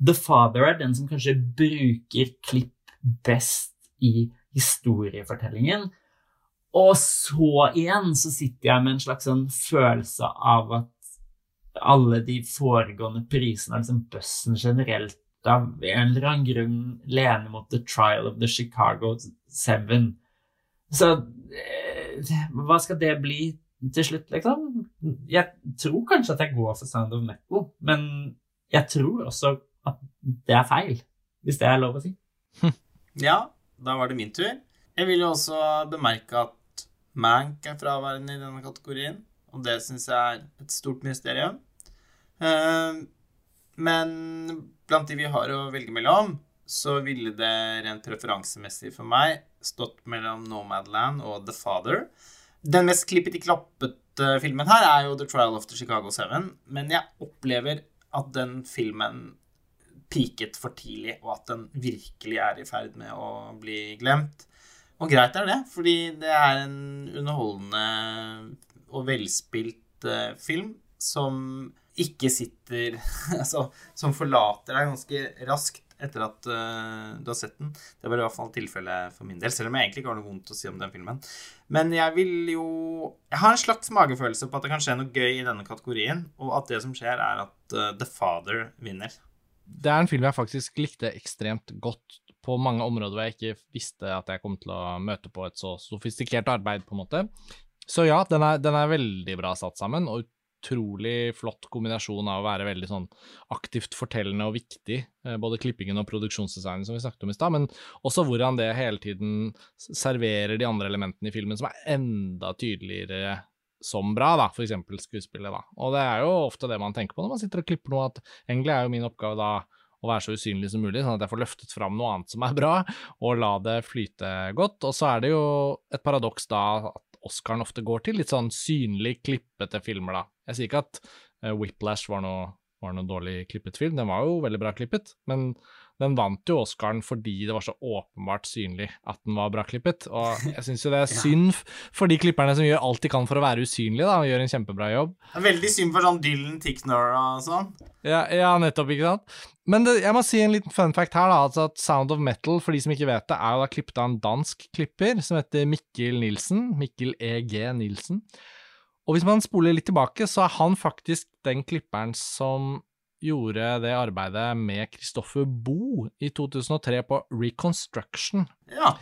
The Father er den som kanskje bruker klipp best i historiefortellingen. Og så igjen så sitter jeg med en slags sånn følelse av at alle de foregående prisene, liksom bøssen generelt, av en eller annen grunn lener mot The Trial of the Chicago Seven. Så eh, hva skal det bli til slutt, liksom? Jeg tror kanskje at jeg går for Sound of Metal, men jeg tror også at det er feil, hvis det er lov å si. (laughs) Ja, da var det min tur. Jeg vil jo også bemerke at Mank er fraværende i denne kategorien, og det syns jeg er et stort mysterium. Uh, men blant de vi har å velge mellom, så ville det rent preferansemessig for meg stått mellom Nomadland og The Father. Den mest klippeti-klappete filmen her er jo The Trial of the Chicago Seven, men jeg opplever at den filmen peaket for tidlig, og at den virkelig er i ferd med å bli glemt. Og greit er det, fordi det er en underholdende og velspilt uh, film som ikke sitter (laughs) Altså, som forlater deg ganske raskt etter at uh, du har sett den. Det var i hvert fall tilfellet for min del, selv om jeg egentlig ikke har noe vondt å si om den filmen. Men jeg vil jo Jeg har en slags magefølelse på at det kan skje noe gøy i denne kategorien, og at det som skjer, er at uh, The Father vinner. Det er en film jeg faktisk likte ekstremt godt på mange områder hvor jeg ikke visste at jeg kom til å møte på et så sofistikert arbeid, på en måte. Så ja, den er, den er veldig bra satt sammen, og utrolig flott kombinasjon av å være veldig sånn aktivt fortellende og viktig, eh, både klippingen og produksjonsdesignen som vi snakket om i stad, men også hvordan det hele tiden serverer de andre elementene i filmen som er enda tydeligere som bra, da, eksempel skuespillet, da. Og det er jo ofte det man tenker på når man sitter og klipper noe, at egentlig er jo min oppgave da å være så usynlig som mulig, sånn at jeg får løftet fram noe annet som er bra, og la det flyte godt. Og så er det jo et paradoks da at Oscaren ofte går til, litt sånn synlig klippete filmer, da. Jeg sier ikke at uh, Whiplash var noe, var noe dårlig klippet film, den var jo veldig bra klippet, men den vant jo Oscaren fordi det var så åpenbart synlig at den var bra klippet. Og (laughs) jeg syns jo det er synd for de klipperne som gjør alt de kan for å være usynlige, da, og gjør en kjempebra jobb. Det er veldig synd for sånn Dylan Ticknor og sånn. Ja, ja, nettopp, ikke sant. Men det, jeg må si en liten fun fact her, da. Altså at Sound of Metal, for de som ikke vet det, er jo da klippet av en dansk klipper som heter Mikkel Nilsen. Mikkel EG Nilsen. Og hvis man spoler litt tilbake, så er han faktisk den klipperen som gjorde det arbeidet med Christoffer Boe i 2003 på Reconstruction. Ja.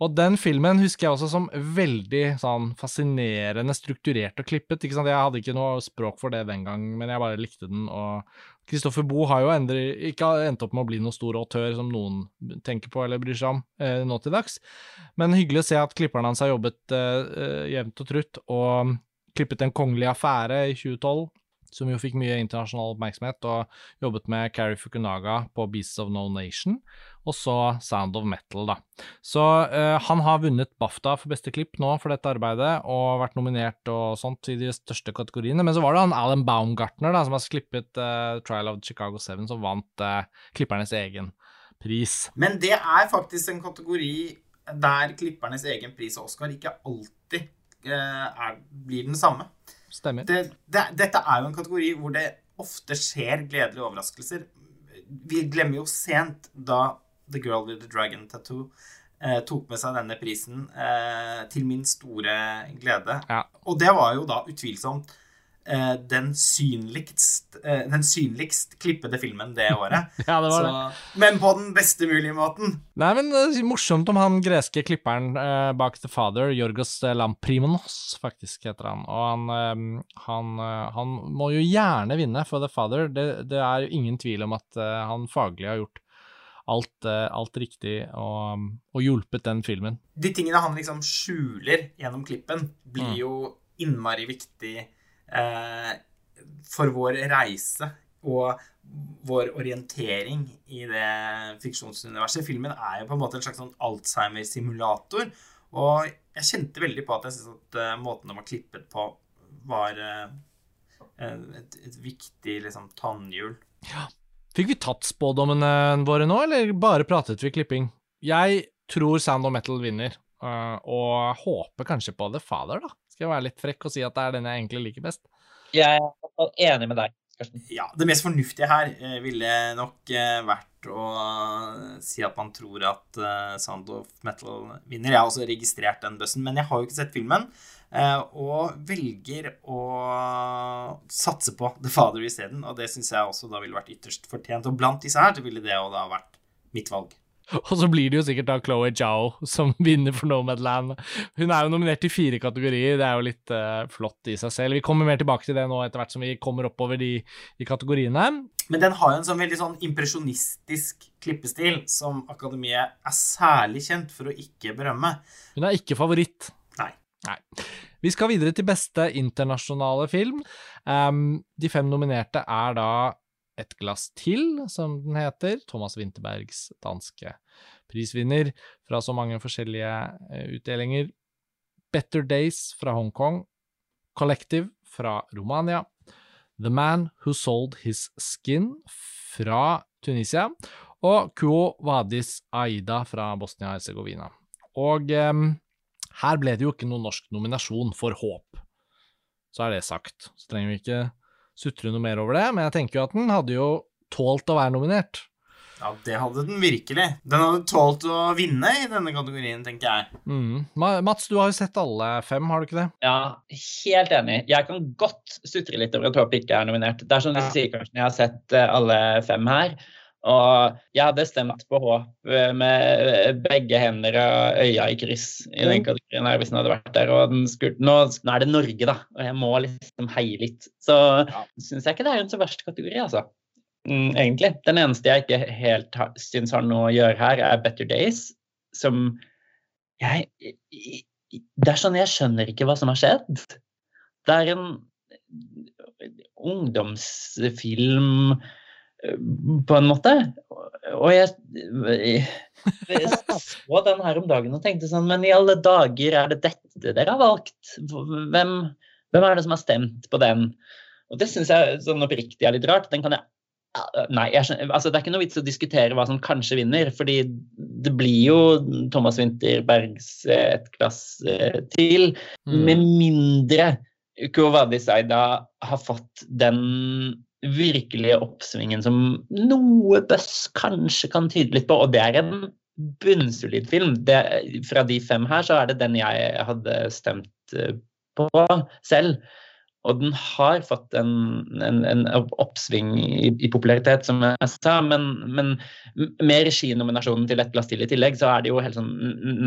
Og den filmen husker jeg også som veldig sånn fascinerende strukturert og klippet. ikke sant? Jeg hadde ikke noe språk for det den gang, men jeg bare likte den. Og Christoffer Boe har jo endre, ikke endt opp med å bli noen stor autør som noen tenker på eller bryr seg om eh, nå til dags. Men hyggelig å se at klipperen hans har jobbet eh, jevnt og trutt, og klippet En kongelig affære i 2012. som jo fikk mye internasjonal oppmerksomhet, og jobbet med Carrie Fukunaga på Beasts of No Nation, og så Sound of Metal, da. Så uh, han har vunnet BAFTA for beste klipp nå for dette arbeidet, og vært nominert og sånt i de største kategoriene. Men så var det han Alan Baumgartner, da, som har klippet uh, Trial of Chicago 7, som vant uh, klippernes egen pris. Men det er faktisk en kategori der klippernes egen pris og Oscar ikke alltid er, blir den samme. Stemmer. Det, det, dette er jo en kategori hvor det ofte skjer gledelige overraskelser. Vi glemmer jo sent da The Girl with the Dragon Tattoo eh, tok med seg denne prisen, eh, til min store glede. Ja. Og det var jo da utvilsomt Eh, den synligst, eh, den synligst klippede filmen det året. (laughs) ja, det var Så, det. men på den beste mulige måten. Nei, men det er morsomt om han greske klipperen uh, bak The Father, Jorgos Lamprimonos, faktisk heter han. Og han, uh, han, han, må jo gjerne vinne for The Father. Det, det er jo ingen tvil om at han faglig har gjort alt, alt riktig og, og, hjulpet den filmen. De tingene han liksom skjuler gjennom klippen, blir Mm. jo innmari viktig eh, for vår reise og vår orientering i det fiksjonsuniverset. Filmen er jo på en måte en slags sånn Alzheimer-simulator. Og jeg kjente veldig på at jeg syntes at eh, måten den var klippet på, var eh, et, et viktig liksom, tannhjul. Fikk vi tatt spådommene våre nå, eller bare pratet vi klipping? Jeg tror Sound of Metal vinner, og håper kanskje på The Father, da. Skal jeg være litt frekk og si at det er den jeg egentlig liker best. Jeg er enig med deg, Karsten. Ja, det mest fornuftige her eh, ville nok eh, vært å si at man tror at eh, Sound of Metal vinner. Jeg har også registrert den bøssen, men jeg har jo ikke sett filmen. eh, og velger å satse på The Father isteden. Og det syns jeg også da ville vært ytterst fortjent. Og blant disse her så ville det jo da vært mitt valg. (laughs) Og så blir det jo sikkert da Chloé Zhao som (laughs) vinner for Nomadland. Hun er jo nominert i fire kategorier, det er jo litt uh, flott i seg selv. Vi kommer mer tilbake til det nå etter hvert som vi kommer oppover de, de kategoriene. Men den har jo en sånn veldig sånn impresjonistisk klippestil som Akademiet er særlig kjent for å ikke berømme. Hun er ikke favoritt. Nei. Nei. Vi skal videre til beste internasjonale film. Um, de fem nominerte er da Et glass til, som den heter. Thomas Winterbergs danske prisvinner fra så mange forskjellige uh, utdelinger. Better Days fra Hongkong. Collective fra Romania. The Man Who Sold His Skin fra Tunisia. Og Kuo Vadis Aida fra Bosnia-Hercegovina. Og eh, her ble det jo ikke noen norsk nominasjon for Håp. Så er det sagt. Så trenger vi ikke sutre noe mer over det, men jeg tenker jo at den hadde jo tålt å være nominert. Ja, det hadde den virkelig. Den hadde tålt å vinne i denne kategorien, tenker jeg. Mm. Mats, du har jo sett alle fem, har du ikke det? Ja, helt enig. Jeg kan godt sutre litt over at Håp ikke er nominert. Det er som du sier, Karsten, jeg har sett alle fem her. Og jeg hadde stemt på håp med begge hender og øya i kryss i den kategorien her hvis den hadde vært der. Og skulle, nå, nå, er det Norge, da, og jeg må liksom heie litt. Så ja. syns jeg ikke det er en så verst kategori, altså. Mm, egentlig. Den eneste jeg ikke helt syns har noe å gjøre her, er Better Days, som jeg Det er sånn jeg skjønner ikke hva som har skjedd. Det er en ungdomsfilm på en måte. Og jeg, jeg, så den her om dagen og tenkte sånn Men i alle dager, er det dette dere har valgt? Hvem, hvem er det som har stemt på den? Og det syns jeg sånn oppriktig er litt rart. Den kan jeg Nei, jeg altså det er ikke noe vits å diskutere hva som kanskje vinner, fordi det blir jo Thomas Winterbergs et glass til. Mm. Med mindre Kovadi Saida har fått den virkelige oppsvingen som noe bøss kanskje kan tyde litt på, og det er en bunnsolid film. Det, fra de fem her så er det den jeg hadde stemt på selv. Og den har fått en, en, en oppsving i, i, popularitet, som jeg sa, men, men med reginominasjonen til Et glass til i tillegg, så er det jo helt sånn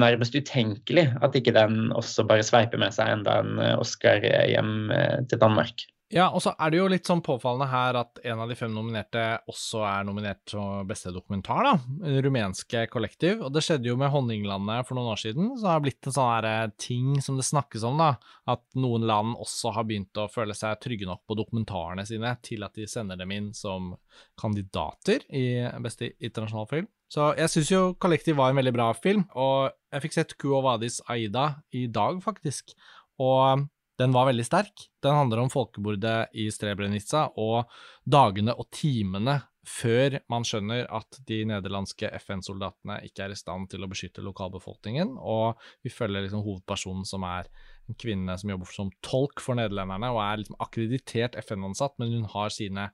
nærmest utenkelig at ikke den også bare sveiper med seg enda en Oscar hjem til Danmark. Ja, og så er det jo litt sånn påfallende her at en av de fem nominerte også er nominert som beste dokumentar, da. Rumenske kollektiv. Og det skjedde jo med Honninglandet for noen år siden, så det har blitt en sånn her eh, ting som det snakkes om, da. At noen land også har begynt å føle seg trygge nok på dokumentarene sine til at de sender dem inn som kandidater i beste internasjonale film. Så jeg syns jo Kollektiv var en veldig bra film, og jeg fikk sett Kuo Vadis Aida i dag, faktisk. Og den var veldig sterk. Den handler om folkebordet i Strebrenica og dagene og timene før man skjønner at de nederlandske FN-soldatene ikke er i stand til å beskytte lokalbefolkningen, og vi følger liksom hovedpersonen som er en kvinne som jobber som tolk for nederlenderne, og er liksom akkreditert FN-ansatt, men hun har sine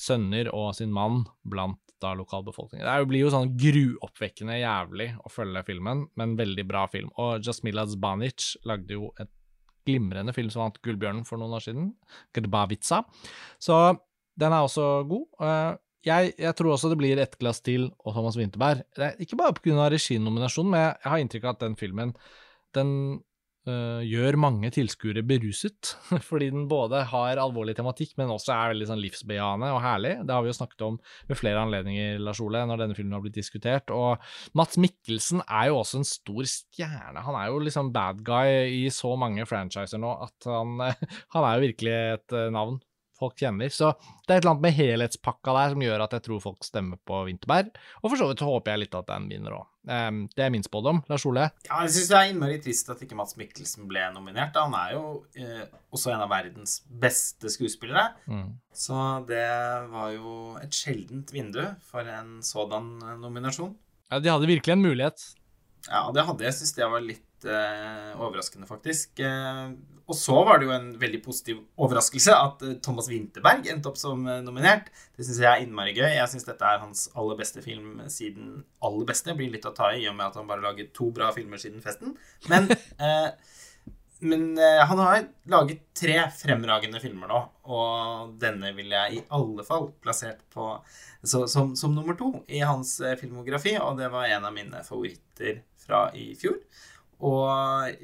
sønner og sin mann blant da lokalbefolkningen. Det blir jo sånn gruoppvekkende jævlig å følge filmen, men veldig bra film. Og Jasmila Zbanic lagde jo et glimrende film som vant Gullbjørnen for noen år siden, Grbavica. Så den er også god. Eh, jeg, jeg, tror også det blir ett glass til og Thomas Winterberg. ikke bare pga. reginominasjonen, men jeg har inntrykk av at den filmen den uh, gjør mange tilskuere beruset. (laughs) Fordi den både har alvorlig tematikk, men også er veldig sånn livsbejaende og herlig. Det har vi jo snakket om ved flere anledninger, Lars Ole, når denne filmen har blitt diskutert. Og Mats Mikkelsen er jo også en stor stjerne. Han er jo liksom bad guy i så mange franchiser nå at han, (laughs) han er jo virkelig et eh, navn folk kjenner. Så det er et eller annet med helhetspakka der som gjør at jeg tror folk stemmer på Vinterberg. Og for så vidt håper jeg litt at den vinner òg. Um, det er min spådom. Lars Ole? Ja, jeg syns det er innmari trist at ikke Mats Mikkelsen ble nominert. Han er jo eh, også en av verdens beste skuespillere. Mm. Så det var jo et sjeldent vindu for en sådan nominasjon. Ja, de hadde virkelig en mulighet. Ja, det hadde jeg. Jeg syns det var litt eh, overraskende, faktisk. Eh, og så var det jo en veldig positiv overraskelse at eh, Thomas Winterberg endte opp som nominert. Det syns jeg er innmari gøy. Jeg syns dette er hans aller beste film siden aller beste. Blir litt å ta i i og med at han bare laget to bra filmer siden festen. Men, (laughs) men han har laget tre fremragende filmer nå, og denne vil jeg i alle fall plassert på så, som, som, nummer to i hans filmografi, og det var en av mine favoritter fra i fjor. Og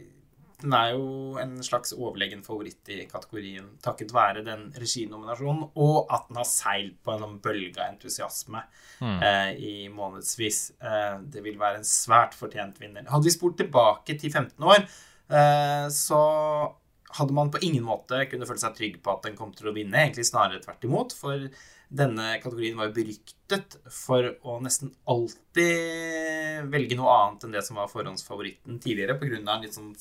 den er jo en slags overlegen favoritt i kategorien takket være den reginominasjonen, og at den har seilt på en sånn bølge av entusiasme mm. eh, i månedsvis. Eh, det vil være en svært fortjent vinner. Hadde vi spurt tilbake til 15 år, eh, så hadde man på ingen måte kunne føle seg trygg på at den kom til å vinne. Egentlig snarere tvert imot. For denne kategorien var jo beryktet for å nesten alltid velge noe annet enn det som var forhåndsfavoritten tidligere, pga. en litt sånn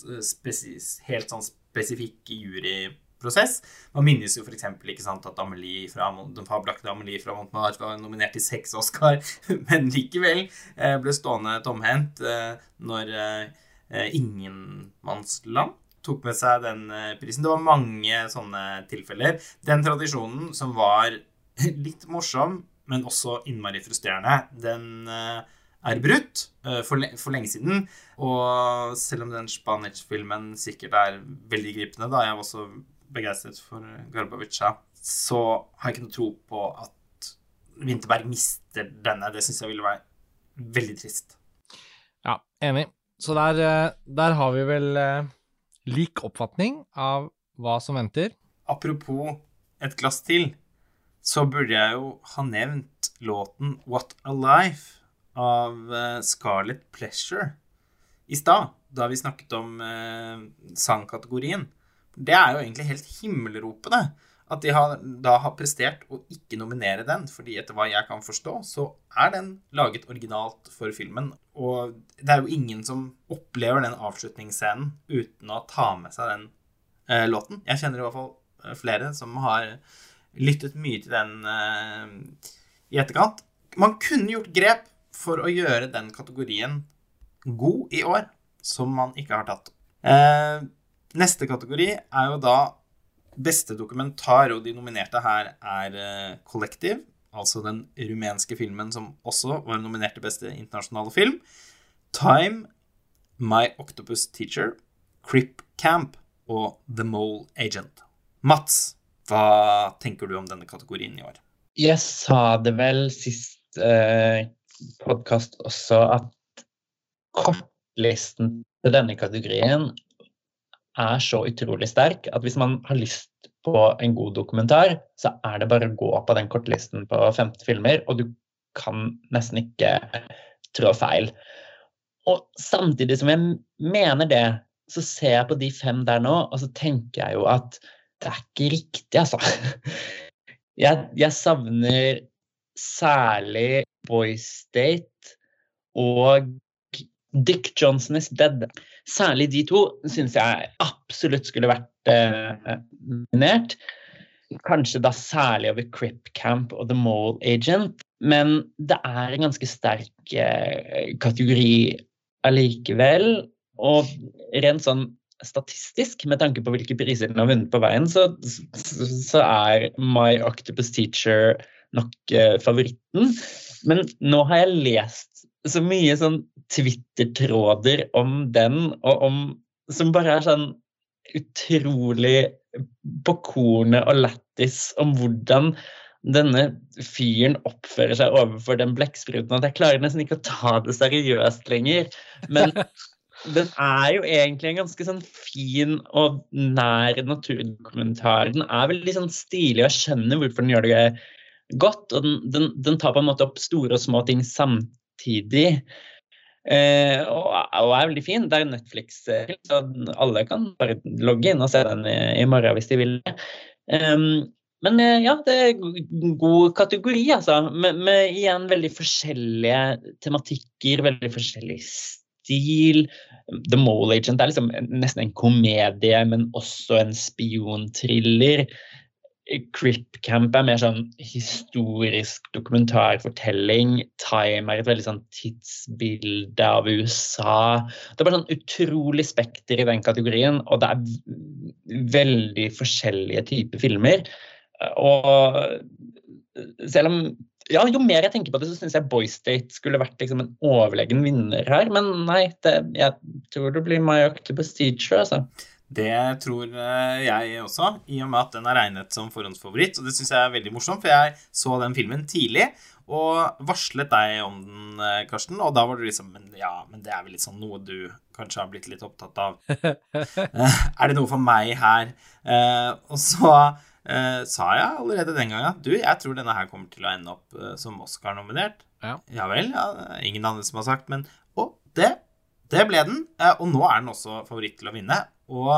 helt sånn spesifikk juryprosess. Man minnes jo f.eks. ikke sant, at Amelie fra, den fabelaktige Amelie fra Montmartre var nominert til seks Oscar, (laughs) men likevel eh, ble stående tomhendt eh, når eh, Ingenmannsland tok med seg den prisen. Det var mange sånne tilfeller. Den tradisjonen som var (laughs) litt morsom, men også innmari frustrerende. Den uh, er brutt for, for, lenge siden. Og selv om den Spanish-filmen sikkert er veldig gripende, da jeg var også begeistret for Garbavica, så har jeg ikke noe tro på at Winterberg mister denne. Det syns jeg ville være veldig trist. Ja, enig. Så der, eh, der har vi vel lik oppfatning av hva som venter. Apropos et glass til så burde jeg jo ha nevnt låten What a Life av eh, Scarlett Pleasure i stad, da vi snakket om eh, sangkategorien. Det er jo egentlig helt himmelropende at de har, da har prestert å ikke nominere den, fordi etter hva jeg kan forstå, så er den laget originalt for filmen. Og det er jo ingen som opplever den avslutningsscenen uten å ta med seg den eh, låten. Jeg kjenner i hvert fall eh, flere som har lyttet mye til den uh, i etterkant. Man kunne gjort grep for å gjøre den kategorien god i år, som man ikke har tatt. Uh, neste kategori er jo da beste dokumentar, og de nominerte her er uh, Kollektiv. Altså den rumenske filmen som også var nominert til beste internasjonale film. Time, My Octopus Teacher, Crip Camp og The Mole Agent. Mats, hva tenker du om denne kategorien i år? Jeg sa det vel sist eh, podkast også, at kortlisten til denne kategorien er så utrolig sterk at hvis man har lyst på en god dokumentar, så er det bare å gå på den kortlisten på 50 filmer, og du kan nesten ikke trå feil. Og samtidig som jeg mener det, så ser jeg på de fem der nå, og så tenker jeg jo at det er ikke riktig, altså. Jeg, jeg savner særlig Boys State og Dick Johnson is Dead. Særlig de to syns jeg absolutt skulle vært eh, nominert. Kanskje da særlig over Crip Camp og The Mole Agent. Men det er en ganske sterk eh, kategori allikevel. Og rent sånn statistisk, med tanke på hvilke priser den har vunnet på veien, så, så er My Octopus Teacher nok eh, favoritten. Men nå har jeg lest så mye sånn Twitter-tråder om den, og om, som bare er sånn utrolig på kornet og lættis om hvordan denne fyren oppfører seg overfor den blekkspruten at jeg klarer nesten ikke å ta det seriøst lenger. Men (laughs) den er jo egentlig en ganske sånn fin og nær naturdokumentar. Den er veldig sånn stilig, og jeg skjønner hvorfor den gjør det godt. Og den, den, den tar på en måte opp store og små ting samtidig. Eh, og, og, er veldig fin. Det er Netflix, så alle kan bare logge inn og se den i, i morgen hvis de vil. Um, men eh, ja, det er god kategori, altså. Med, med, igjen veldig forskjellige tematikker, veldig forskjellig stil. The Mole Agent er liksom nesten en komedie, men også en spionthriller. Crip Camp er mer sånn historisk dokumentarfortelling. Time er et veldig sånn tidsbilde av USA. Det er bare sånn utrolig spekter i den kategorien, og det er veldig forskjellige typer filmer. Og selv om ja, jo mer jeg tenker på det, så syns jeg Boy State skulle vært liksom, en overlegen vinner her. Men nei, det, jeg tror det blir My Octopus Teacher, altså. Det tror eh, jeg også, i og med at den er regnet som forhåndsfavoritt. Og det syns jeg er veldig morsomt, for jeg så den filmen tidlig og varslet deg om den, eh, Karsten. Og da var du liksom men Ja, men det er vel litt sånn noe du kanskje har blitt litt opptatt av. (laughs) er det noe for meg her? og så eh, sa jeg allerede den gangen at du, jeg tror denne her kommer til å ende opp eh, som Oscar-nominert. Ja. ja vel. Ja, ingen andre som har sagt, men Og det, det ble den. Eh, og nå er den også favoritt til å vinne. Og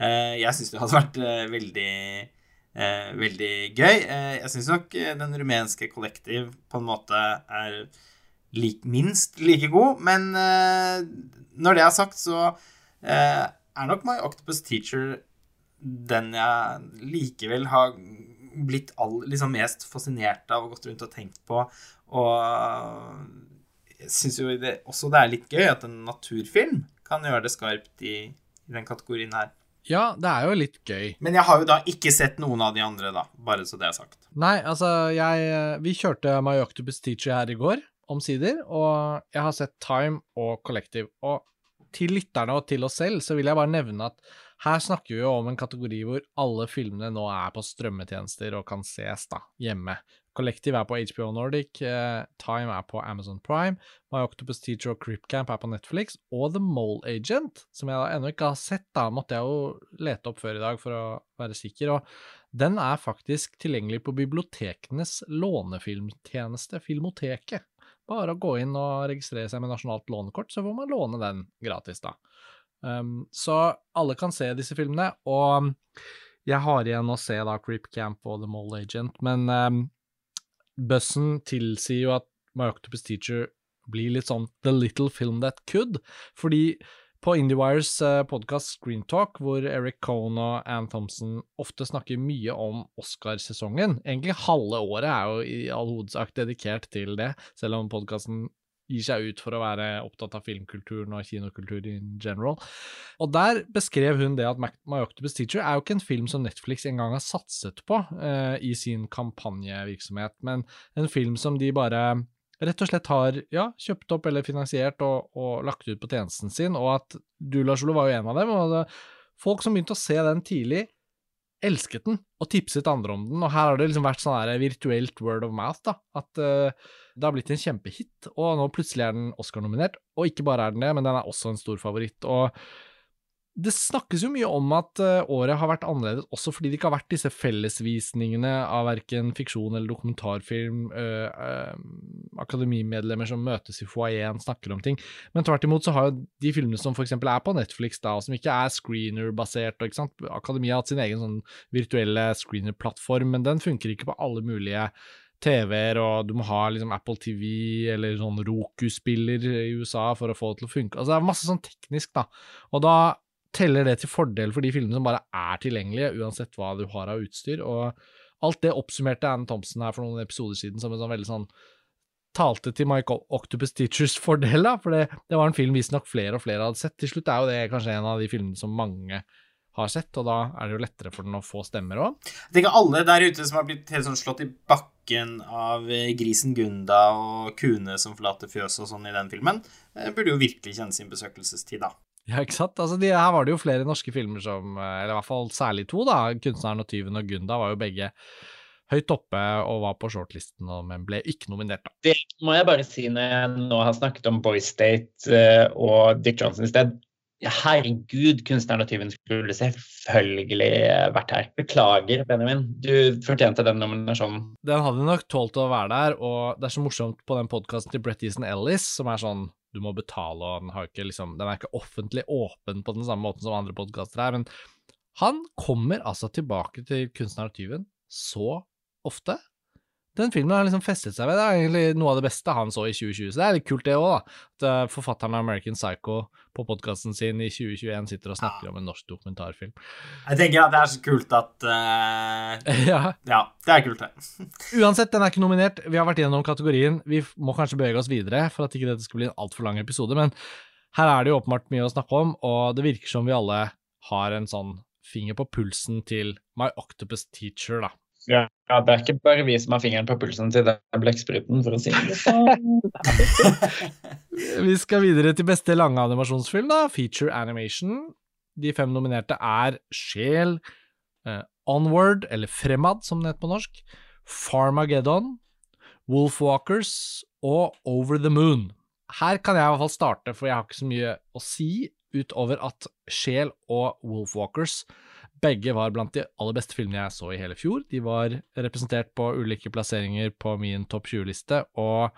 eh, jeg syns det hadde vært eh, veldig eh, veldig gøy. jeg syns nok den rumenske kollektiv på en måte er like, minst like god, men når det er sagt, så er nok My Octopus Teacher den jeg likevel har blitt all, liksom mest fascinert av og gått rundt og tenkt på. Og jeg syns jo det, også det er litt gøy at en naturfilm kan gjøre det skarpt i, i den kategorien her. Ja, det er jo litt gøy. Men jeg har jo da ikke sett noen av de andre, da. Bare så det er sagt. Nei, altså, jeg Vi kjørte My Octopus Teacher her i går, omsider, og jeg har sett Time og Collective. Og til lytterne og til oss selv så vil jeg bare nevne at her snakker vi jo om en kategori hvor alle filmene nå er på strømmetjenester og kan ses da, hjemme. Collective er på HBO Nordic, eh, Time er på Amazon Prime, My Octopus Teacher og Cripcamp er på Netflix, og The Mole Agent, som jeg ennå ikke har sett, da måtte jeg jo lete opp før i dag for å være sikker. og den er faktisk tilgjengelig på bibliotekenes lånefilmtjeneste, Filmoteket. Bare å gå inn og registrere seg med nasjonalt lånekort, så får man låne den gratis, da. Um, så alle kan se disse filmene, og jeg har igjen å se da Creep Camp og The Mole Agent, men um, bussen tilsier jo at My Octopus Teacher blir litt sånn The Little Film That Could, fordi på IndieWires uh, podkast Screen Talk, hvor Eric Cohn og Ann Thompson ofte snakker mye om Oscarsesongen Egentlig halve året er jo i all hovedsak dedikert til det, selv om podkasten gir seg ut for å være opptatt av filmkulturen og kinokultur in general. Og der beskrev hun det at My Octopus Teacher er jo ikke en film som Netflix engang har satset på uh, i sin kampanjevirksomhet, men en film som de bare rett og slett har ja, kjøpt opp eller finansiert og, og lagt ut på tjenesten sin, og at du, Lars Ole, var jo en av dem. og det, Folk som begynte å se den tidlig, elsket den og tipset andre om den, og her har det liksom vært sånn der virtuelt word of mouth, da. At uh, det har blitt en kjempehit, og nå plutselig er den Oscar-nominert. Og ikke bare er den det, men den er også en stor favoritt. Og det snakkes jo mye om at uh, året har vært annerledes, også fordi det ikke har vært disse fellesvisningene av verken fiksjon eller dokumentarfilm, øh, øh, akademimedlemmer som møtes i foajeen, snakker om ting. Men tvert imot så har jo de filmene som f.eks. er på Netflix, da, og som ikke er screener-basert og ikke sant, akademia har hatt sin egen sånn virtuelle screener-plattform, men den funker ikke på alle mulige TV-er, og du må ha liksom Apple TV eller sånn Roku-spiller i USA for å få det til å funke. Altså Det er masse sånn teknisk, da. Og da teller det til fordel for de filmene som bare er tilgjengelige, uansett hva du har av utstyr. Og alt det oppsummerte Anne Thompson her for noen episoder siden som en sånn veldig sånn talte til Mike Octopus Teachers fordel, da, for det, det var en film visstnok flere og flere hadde sett. Til slutt er jo det kanskje en av de filmene som mange har sett, og da er det jo lettere for den å få stemmer òg. Jeg tenker alle der ute som har blitt helt sånn slått i bakken av grisen Gunda og kuene som forlater fjøset og sånn i den filmen, burde jo virkelig kjenne sin besøkelsestid, da. Ja, ikke sant. Altså, de, her var det jo flere norske filmer som Eller i hvert fall særlig to, da. 'Kunstneren og tyven' og 'Gunda' var jo begge høyt oppe og var på shortlisten, men ble ikke nominert, da. Det må jeg bare si når jeg nå har snakket om Boy State og Dick Johnson i sted. Herregud, tyven skulle selvfølgelig vært her. Beklager, Benjamin. Du fortjente den nominasjonen. Den hadde nok tålt å være der, og det er så morsomt på den podkasten til Brett Easton Ellis, som er sånn du må betale, og den, ikke, liksom, den er ikke offentlig åpen på den samme måten som andre podkaster er, men han kommer altså tilbake til tyven så ofte den filmen har liksom festet seg ved. Det er egentlig noe av det beste han så i 2020, så det er litt kult det òg, da. At uh, forfatteren av American Psycho på podkasten sin i 2021 sitter og snakker ja. om en norsk dokumentarfilm. Jeg tenker at det er så kult at uh... (laughs) ja. ja. det er kult, det. (laughs) Uansett, den er ikke nominert. Vi har vært gjennom kategorien. Vi må kanskje bevege oss videre for at ikke dette skal bli en altfor lang episode, men her er det jo åpenbart mye å snakke om, og det virker som vi alle har en sånn finger på pulsen til My Octopus Teacher, da. Ja, det er ikke bare vi som har fingeren på pulsen til den blekkspruten, for å si det sånn. (laughs) vi skal videre til beste lange animasjonsfilm, da. Feature animation. De fem nominerte er Sjel, uh, Onward, eller Fremad som det heter på norsk, Farmageddon, Wolfwalkers og Over the Moon. Her kan jeg i hvert fall starte, for jeg har ikke så mye å si utover at Sjel og Wolfwalkers begge var blant de aller beste filmene jeg så i hele fjor. De var representert på ulike plasseringer på min topp 20-liste, og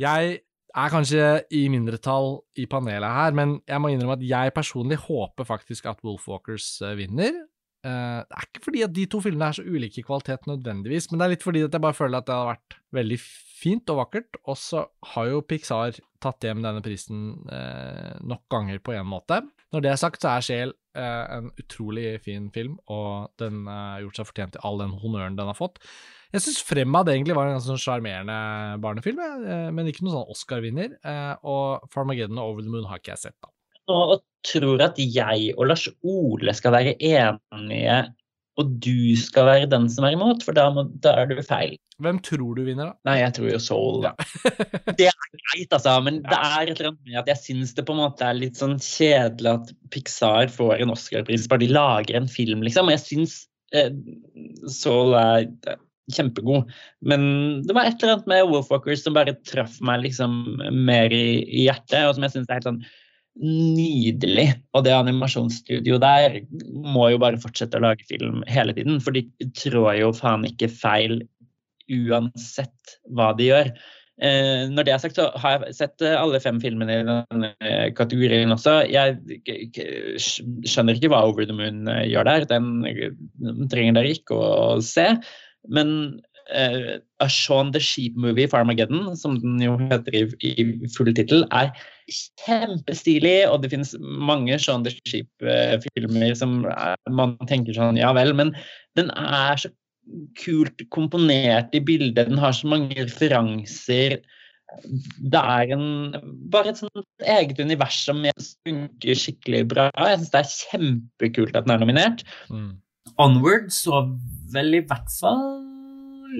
jeg er kanskje i mindretall i panelet her, men jeg må innrømme at jeg personlig håper faktisk at Wolfwalkers eh, vinner. Eh, det er ikke fordi at de to filmene er så ulike i kvalitet nødvendigvis, men det er litt fordi at jeg bare føler at det har vært veldig fint og vakkert. Og så har jo Pixar tatt hjem denne prisen eh, nok ganger på én måte. Når det er sagt, så er Sjel en utrolig fin film, og den har gjort seg fortjent til all den honnøren den har fått. Jeg syns Fremad egentlig var en ganske sånn sjarmerende barnefilm, eh, men ikke noen sånn Oscar-vinner. Eh, og Farmageddon og Over the Moon har ikke jeg sett, da. Og tror at jeg og Lars Ole skal være enige og du skal være den som er imot, for da, må, da er du feil. Hvem tror du vinner, da? Nei, jeg tror jo Soul, Ja. det er greit, altså, men det er et eller annet med at jeg syns det på en måte er litt sånn kjedelig at Pixar får en Oscar-pris bare de lager en film, liksom. Jeg syns eh, Soul er kjempegod, men det var et eller annet med Wolfwalkers som bare traff meg liksom mer i, i hjertet, og som jeg syns er helt sånn nydelig. Og det animasjonsstudioet der må jo bare fortsette å lage film hele tiden, for de trår jo faen ikke feil uansett hva de gjør. Eh, når det er sagt, så har jeg sett alle fem filmene i denne kategorien også. Jeg skjønner ikke hva Over the Moon eh, gjør der. Den trenger dere ikke å se. Men uh, A Shaun the Sheep Movie, Farmageddon, som den jo heter i, i full tittel, er kjempestilig. Og det finnes mange Shaun the Sheep-filmer som er, man tenker sånn ja vel, men den er så kult komponert i bildet. Den har så mange referanser. Det er en, bare et sånt eget univers som funker skikkelig bra. Jeg syns det er kjempekult at den er nominert. Mm. Onward så vel i hvert fall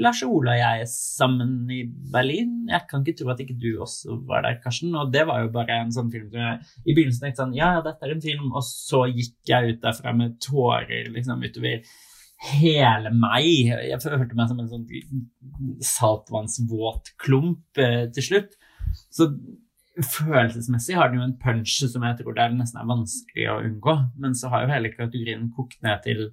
Lars Ole og jeg sammen i Berlin. Jeg kan ikke tro at ikke du også var der, Karsten. Og det var jo bare en sånn film jeg i begynnelsen tenkte sånn Ja, dette er en film, og så gikk jeg ut derfra med tårer liksom utover hele meg. Jeg følte meg som en sånn saltvannsvåt klump eh, til slutt. Så følelsesmessig har den jo en punch som jeg tror det er nesten er vanskelig å unngå. Men så har jo hele kategorien kokt ned til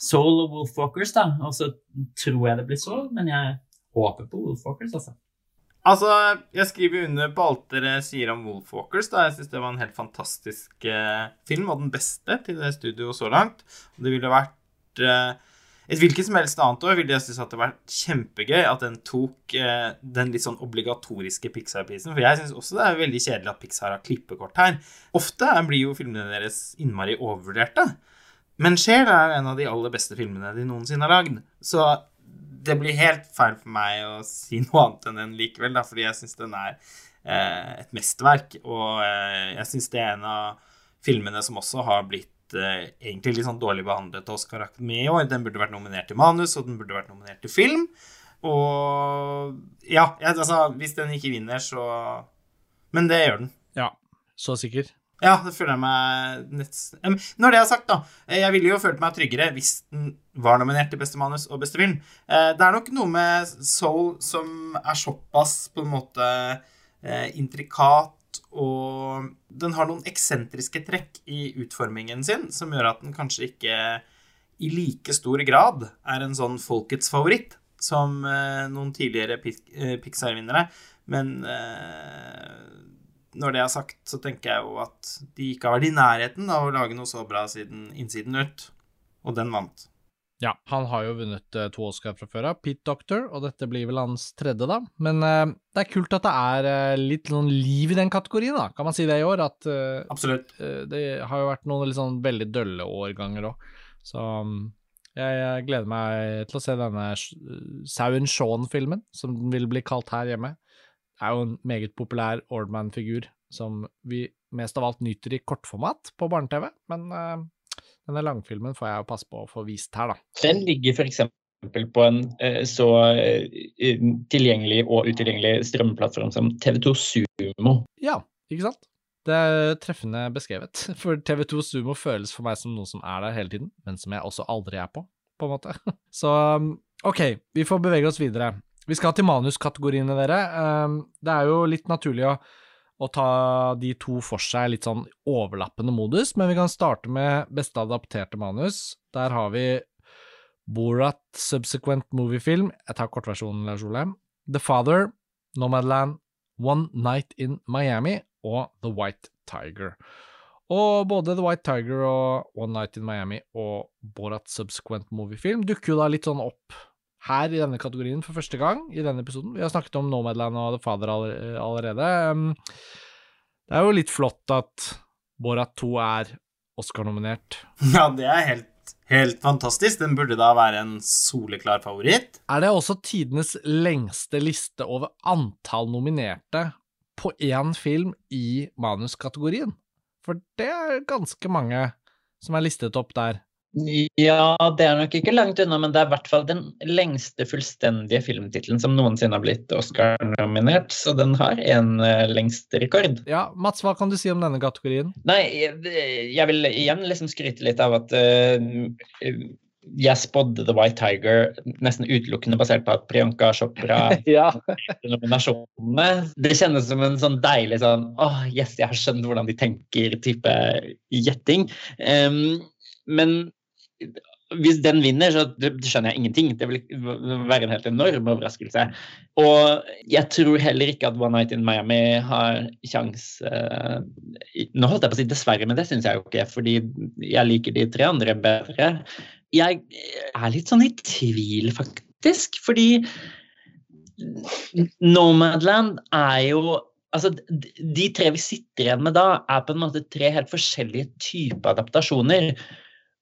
Soul og Wolfwalkers, da. Og så tror jeg det blir Soul, men jeg håper på Wolfwalkers, altså. Altså, jeg skriver under på alt dere sier om Wolfwalkers. da. Jeg syns det var en helt fantastisk eh, film, og den beste til det studioet så langt. Og det ville vært eh, et hvilket som helst annet år ville jeg synes at det var kjempegøy at den tok eh, den litt sånn obligatoriske Pixar-prisen. For jeg syns også det er veldig kjedelig at Pixar har klippekort her. Ofte blir jo filmene deres innmari overvurderte. Men 'Cher' er en av de aller beste filmene de noensinne har lagd. Så det blir helt feil for meg å si (laughs) noe annet enn den likevel, da, fordi jeg syns den er eh, et mesterverk. Og eh, jeg syns det er en av filmene som også har blitt eh, egentlig litt sånn dårlig behandlet av Oscar Akademi i år. Den burde vært nominert til manus, og den burde vært nominert til film. Og ja, altså, hvis den ikke vinner, så Men det gjør den. Ja, så sikker. Ja, det føler jeg meg nett... Når det er sagt, da Jeg ville jo følt meg tryggere hvis den var nominert til beste manus og beste film. Eh, det er nok noe med Soul som er såpass på en måte eh, intrikat og den har noen eksentriske trekk i utformingen sin som gjør at den kanskje ikke i like stor grad er en sånn folkets favoritt som eh, noen tidligere eh, Pixar-vinnere. Men eh, når det er sagt, så tenker jeg jo at de ikke har vært i nærheten av å lage noe så bra siden Innsiden ut. Og den vant. Ja, han har jo vunnet uh, to Oscar fra før av, Pete Doctor, og dette blir vel hans tredje, da. Men uh, det er kult at det er uh, litt noen liv i den kategorien, da. Kan man si det i år? At Absolutt. det har jo vært noen sånn veldig dølle årganger òg. Så um, jeg, jeg, gleder meg til å se denne Sauen Shaun-filmen, som den vil bli kalt her hjemme. Er jo en meget populær Ordman-figur som vi mest av alt nyter i kortformat på barne-TV, men denne langfilmen får jeg jo passe på å få vist her, da. Den ligger f.eks. på en uh, så eh, tilgjengelig og utilgjengelig strømplattform som TV2 Sumo. Ja, ikke sant? Det er treffende beskrevet, (laughs) for TV2 Sumo føles for meg som noe som er der hele tiden, men som jeg også aldri er på, på en måte. (laughs) Så OK, vi får bevege oss videre. Vi skal til manuskategoriene, dere. Ehm, det er jo litt naturlig å å ta de to for seg litt sånn overlappende modus, men vi kan starte med beste adapterte manus. Der har vi Borat Subsequent Movie Film, jeg tar kortversjonen, Lars Ole, The Father, Nomadland, One Night in Miami og The White Tiger. Og både The White Tiger og One Night in Miami og Borat Subsequent Movie Film dukker jo da litt sånn opp her i denne kategorien for første gang i denne episoden. Vi har snakket om Nomadland og The Father allerede. Det er jo litt flott at Borat 2 er Oscar-nominert. (laughs) Ja, det er helt, helt, fantastisk. Den burde da være en soleklar favoritt. Er det også tidenes lengste liste over antall nominerte på én film i manuskategorien? For det er ganske mange som er listet opp der. Ja, det er nok ikke langt unna, men det er i hvert fall den lengste fullstendige filmtittelen som noensinne har blitt Oscar-nominert, så den har en uh, lengst rekord. Ja, Mats, hva kan du si om denne kategorien? Nei, jeg, jeg vil igjen liksom skryte litt av at uh, jeg spådde The White Tiger nesten utelukkende basert på at Priyanka Chopra (laughs) ja. nominasjonene. Det kjennes som en sånn deilig sånn åh, oh, yes, jeg har skjønt hvordan de tenker-type gjetting. Um, men hvis den vinner, så skjønner jeg ingenting. Det vil være en helt enorm overraskelse. Og jeg tror heller ikke at One Night in Miami har kjangs uh, Nå holdt jeg på å si dessverre, men det syns jeg jo ikke, fordi jeg liker de tre andre bedre. Jeg er litt sånn i tvil, faktisk, fordi Nomadland er jo Altså, de tre vi sitter igjen med da, er på en måte tre helt forskjellige typer adaptasjoner.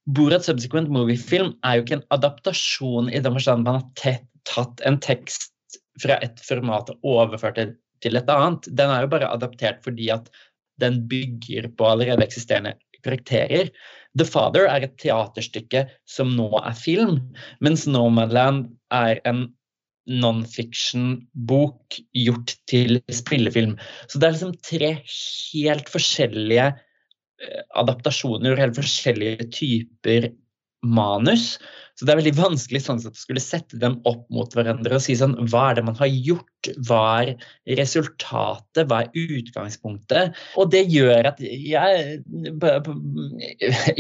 Borat Subsequent Movie-film er jo ikke en adaptasjon i den forstand man har tatt en tekst fra et format og overført det til et annet. Den er jo bare adaptert fordi at den bygger på allerede eksisterende karakterer. The Father er et teaterstykke som nå er film, mens Nomadland er en non-fiction-bok gjort til spillefilm. Så det er liksom tre helt forskjellige Eh, adaptasjoner, helt forskjellige typer manus. Så det er veldig vanskelig sånn at skulle sette dem opp mot hverandre og si sånn Hva er det man har gjort? Hva er resultatet? Hva er utgangspunktet? Og det gjør at jeg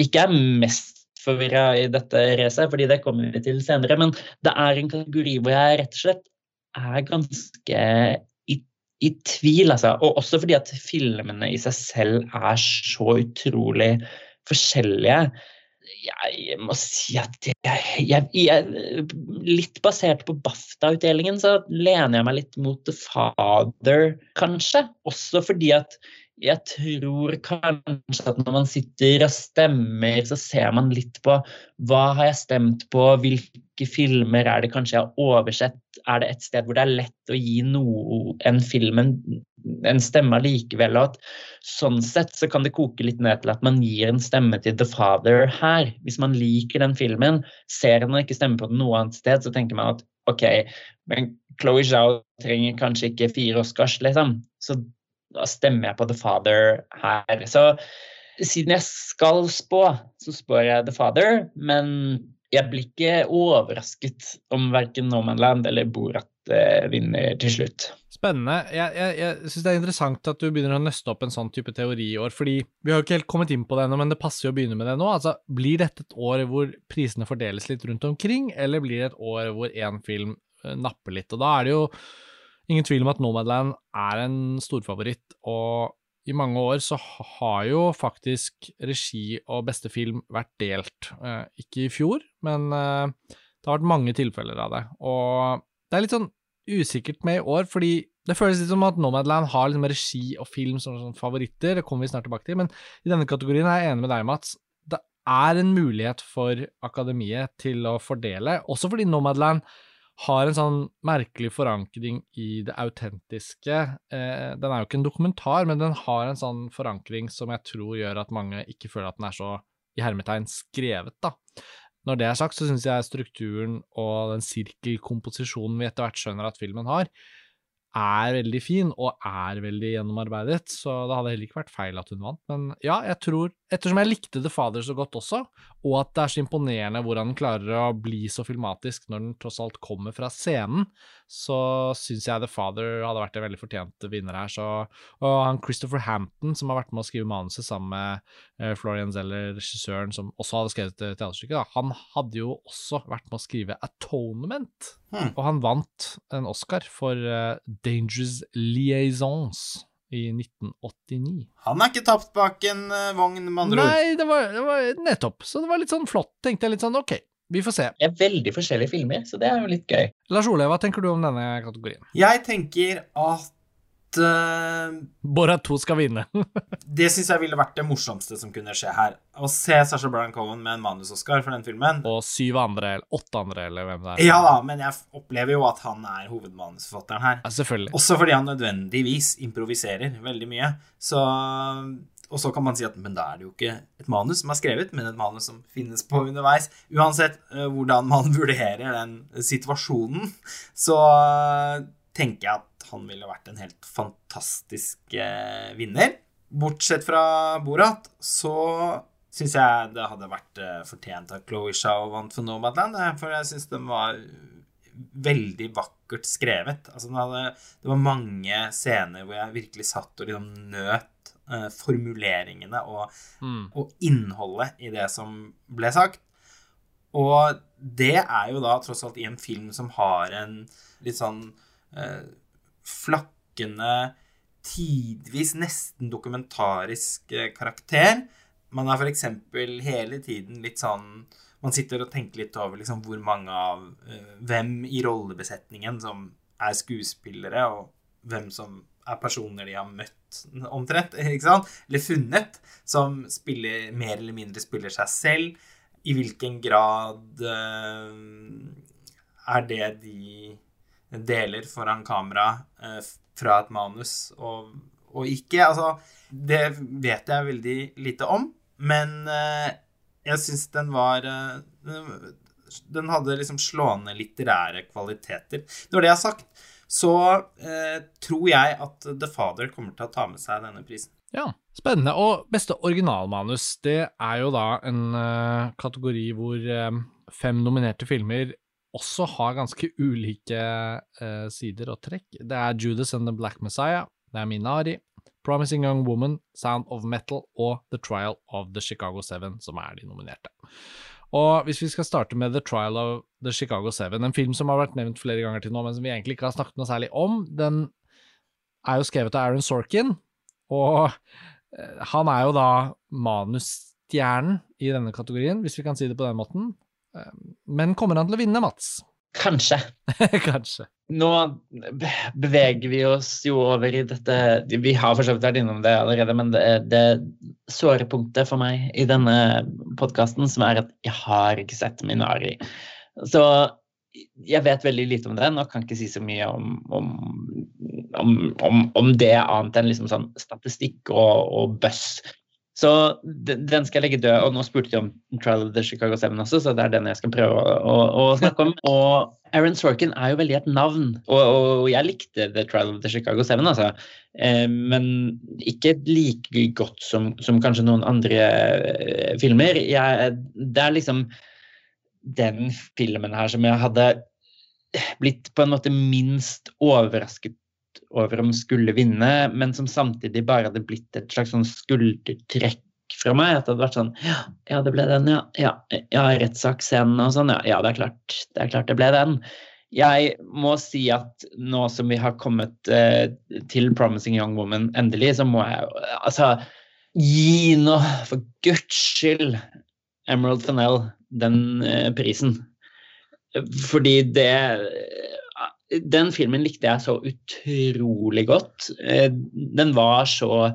ikke er mest forvirra i dette racet, fordi det kommer vi til senere. Men det er en kategori hvor jeg rett og slett er ganske i, tvil, altså. Og også fordi at filmene i seg selv er så utrolig forskjellige jeg må si at jeg, jeg, jeg Litt basert på BAFTA-utdelingen så lener jeg meg litt mot The Father, kanskje. Også fordi at jeg tror kanskje at når man sitter og stemmer, så ser man litt på hva har jeg stemt på, hvilke filmer er det kanskje jeg har oversett, er det et sted hvor det er lett å gi noe, en film en, en stemme likevel, og at sånn sett så kan det koke litt ned til at man gir en stemme til The Father her. Hvis man liker den filmen, ser den ikke stemmer på den noe annet sted, så tenker man at OK, men Chloé Zhao trenger kanskje ikke fire Oscars, liksom. Så da stemmer jeg på The Father her. Så siden jeg skal spå, så spår jeg The Father. Men jeg blir ikke overrasket om verken No eller Borat eh, vinner til slutt. Spennende. Jeg, jeg, jeg syns det er interessant at du begynner å nøste opp en sånn type teori i år, fordi vi har jo ikke helt kommet inn på det ennå, men det passer jo å begynne med det nå. Altså, Blir dette et år hvor prisene fordeles litt rundt omkring, eller blir det et år hvor én film eh, napper litt? Og da er det jo ingen tvil om at Nomadland er en storfavoritt, og i mange år så har jo faktisk regi og beste film vært delt. Eh, ikke i fjor, men eh, det har vært mange tilfeller av det. Og det er litt sånn usikkert med i år, fordi det føles litt som at Nomadland har liksom regi og film som, som favoritter, det kommer vi snart tilbake til, men i denne kategorien er jeg enig med deg, Mats. Det er en mulighet for akademiet til å fordele, også fordi Nomadland har en sånn merkelig forankring i det autentiske. Eh, den er jo ikke en dokumentar, men den har en sånn forankring som jeg tror gjør at mange ikke føler at den er så i hermetegn skrevet, da. Når det er sagt, så syns jeg strukturen og den sirkelkomposisjonen vi etter hvert skjønner at filmen har, er veldig fin og er veldig gjennomarbeidet, så det hadde heller ikke vært feil at hun vant. Men ja, jeg tror Ettersom jeg likte The Father så godt også, og at det er så imponerende hvordan den klarer å bli så filmatisk når den tross alt kommer fra scenen, så syns jeg The Father hadde vært en veldig fortjent vinner her. Så, og han Christopher Hampton, som har vært med å skrive manuset sammen med eh, Florian Zeller, regissøren, som også hadde skrevet teaterstykket, han hadde jo også vært med å skrive Atonement. Hmm. Og han vant en Oscar for uh, Dangerous Liaisons i 1989. Han er ikke tapt bak en uh, vogn, med andre ord. Nei, det var, det var, nettopp. Så det var litt sånn flott. Tenkte jeg litt sånn OK, vi får se. Det er veldig forskjellige filmer, så det er jo litt gøy. Lars Ole, hva tenker du om denne kategorien? Jeg tenker at uh, Borat 2 skal vinne. (laughs) det syns jeg ville vært det morsomste som kunne skje her. Å se Sasha Brian Cohen med en manus-Oscar for den filmen. Og syv andre, eller åtte andre, eller hvem det er. Ja da, men jeg opplever jo at han er hovedmanusforfatteren her. Ja, selvfølgelig. Også fordi han nødvendigvis improviserer veldig mye. Så og så kan man si at men da er det jo ikke et manus som er skrevet, men et manus som finnes på underveis. Uansett uh, hvordan man (laughs) vurderer den situasjonen, så tenker jeg at han ville vært en helt fantastisk eh, vinner. Bortsett fra Borat, så syns jeg det hadde vært eh, fortjent at Chloé Shao vant for Nomadland. For jeg syns den var veldig vakkert skrevet. Altså, hadde, det var mange scener hvor jeg virkelig satt og liksom nøt eh, formuleringene og, mm. og, innholdet i det som ble sagt. Og det er jo da tross alt i en film som har en litt sånn eh, flakkende, tidvis nesten dokumentarisk eh, karakter. Man er f.eks. hele tiden litt sånn Man sitter og tenker litt over liksom hvor mange av uh, Hvem i rollebesetningen som er skuespillere, og hvem som er personer de har møtt omtrent, (laughs) ikke sant? Eller funnet, som spiller mer eller mindre spiller seg selv. I hvilken grad er det de deler foran kamera eh, fra et manus og, og, ikke. Altså, det vet jeg veldig lite om, men eh, jeg syns den var eh, Den hadde liksom slående litterære kvaliteter. Når det er sagt, så eh, tror jeg at The Father kommer til å ta med seg denne prisen. Ja, spennende. Og beste originalmanus, det er jo da en uh, kategori hvor um, fem nominerte filmer også har ganske ulike uh, sider og trekk. Det er Judas and the Black Messiah, det er Minari, Promising Young Woman, Sound of Metal og The Trial of the Chicago Seven, som er de nominerte. Og hvis vi skal starte med The Trial of the Chicago Seven, en film som har vært nevnt flere ganger til nå, men som vi egentlig ikke har snakket noe særlig om, den er jo skrevet av Aaron Sorkin, og eh, han er jo da manusstjernen i denne kategorien, hvis vi kan si det på den måten. Eh, men kommer han til å vinne, Mats? Kanskje. (laughs) Kanskje. Nå beveger vi oss jo over i dette Vi har for så vidt vært innom det allerede, men det, det såre punktet for meg i denne podkasten, som er at jeg har ikke sett Minari. Så jeg vet veldig lite om den og kan ikke si så mye om, om, om, om det annet enn liksom sånn statistikk og, og buzz. Så den skal jeg legge død. Og nå spurte de om Trial of the Chicago 7 også, så det er den jeg skal prøve å, å, å snakke om. (laughs) Og Aaron Sorkin er jo veldig et navn, og, og, jeg likte The Trial of the Chicago 7, altså. Eh, men ikke like godt som, som kanskje noen andre eh, filmer. Jeg, det er liksom den filmen her som jeg hadde blitt på en måte minst overrasket over om skulle vinne, men som samtidig bare hadde blitt et slags sånn skuldertrekk fra meg. At det hadde vært sånn Ja, det ble den, ja. Ja, ja rettssaksscenen og sånn. Ja, ja det, er klart, det er klart det ble den. Jeg må si at nå som vi har kommet eh, til 'Promising Young Woman' endelig, så må jeg altså gi nå, for guds skyld, Emerald Fennell den eh, prisen. Fordi det den filmen likte jeg så utrolig godt. Eh, den var så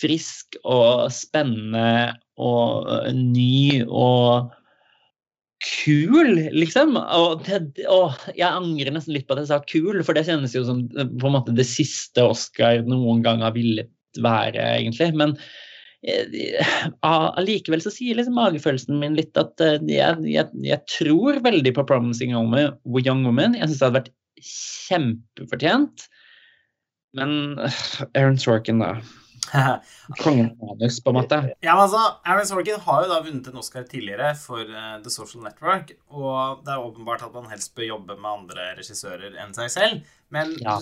frisk og spennende og eh, ny og kul, liksom. Og, det, og, jeg angrer nesten litt på at jeg sa kul, for det kjennes jo som eh, på en måte det siste Oscar noen gang har villet være, egentlig. Men allikevel så sier liksom magefølelsen min litt at jeg, jeg, jeg tror veldig på 'Promising Young Woman'. Jeg syns det hadde vært kjempefortjent. Men (sighs) Aaron Sorkin, da. (laughs) Kongen manus, på en måte. Ja, men altså, Aaron Sorkin har jo da vunnet en Oscar tidligere for uh, The Social Network. Og det er åpenbart at man helst bør jobbe med andre regissører enn seg selv. Men ja.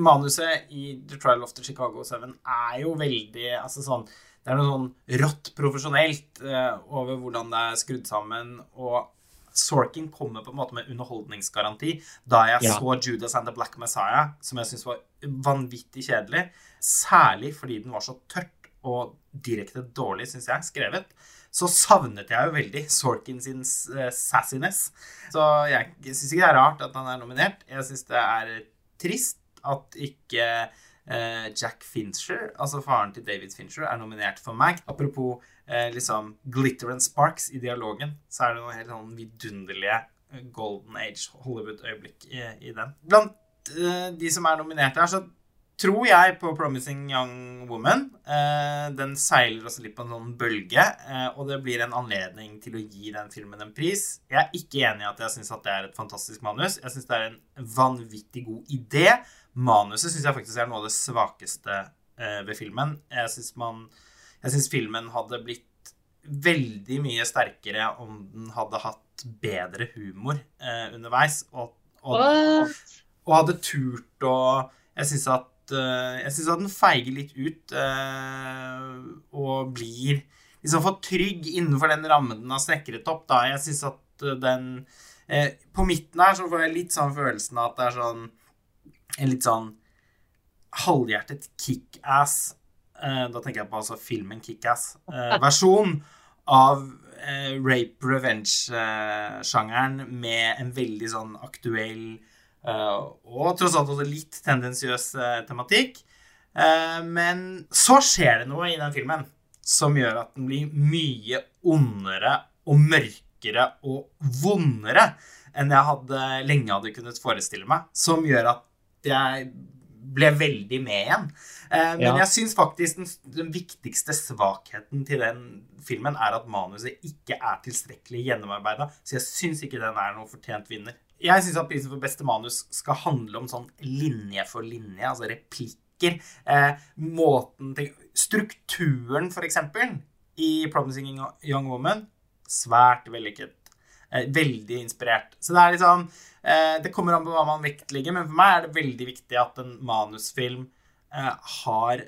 manuset i The Trial of the Chicago 7 er jo veldig altså sånn, Det er noe sånn rått profesjonelt uh, over hvordan det er skrudd sammen. Og Sorkin kommer på en måte med underholdningsgaranti. Da jeg ja. så Judas and the Black Messiah, som jeg syns var vanvittig kjedelig, særlig fordi den var så tørt og direkte dårlig, syns jeg, skrevet, så savnet jeg jo veldig Sorkin sin uh, sassiness. Så jeg, syns ikke det er rart at han er nominert. Jeg syns det er trist at ikke Jack Fincher, altså faren til David Fincher, er nominert for meg. Apropos eh, liksom glitter and sparks i dialogen, så er det noen helt sånn vidunderlige eh, golden age Hollywood-øyeblikk i, i, den. Blant eh, de som er nominert her, så tror jeg på 'Promising Young Woman'. Eh, den seiler også litt på en sånn bølge, eh, og det blir en anledning til å gi den filmen en pris. Jeg er ikke enig i at jeg syns det er et fantastisk manus. Jeg syns det er en vanvittig god idé. Manuset syns jeg faktisk er noe av det svakeste eh, ved filmen. Jeg syns man jeg syns filmen hadde blitt veldig mye sterkere om den hadde hatt bedre humor eh, underveis. Og, og, og, og, hadde turt å Jeg syns at uh, Jeg syns at den feiger litt ut uh, og blir liksom for trygg innenfor den rammen den har snekret opp. Da. Jeg syns at uh, den På midten her så får jeg litt sånn følelsen av at det er sånn en litt sånn halvhjertet kickass Eh, da tenker jeg på altså filmen Kickass-versjon eh, (laughs) av eh, rape revenge-sjangeren med en veldig sånn aktuell og tross alt også litt tendensiøs tematikk. men så skjer det noe i den filmen som gjør at den blir mye ondere og mørkere og vondere enn jeg hadde, lenge hadde kunnet forestille meg. Som gjør at jeg ble veldig med igjen. Eh, men ja. jeg syns faktisk den, den, viktigste svakheten til den filmen er at manuset ikke er tilstrekkelig gjennomarbeida. Så jeg syns ikke den er noe fortjent vinner. Jeg syns at prisen for beste manus skal handle om sånn linje for linje, altså replikker, eh, måten ting Strukturen, for eksempel, i 'Promising Young Woman', svært vellykket. Eh, veldig inspirert. Så det er liksom eh, Det kommer an på hva man vektlegger, men for meg er det veldig viktig at en manusfilm eh, har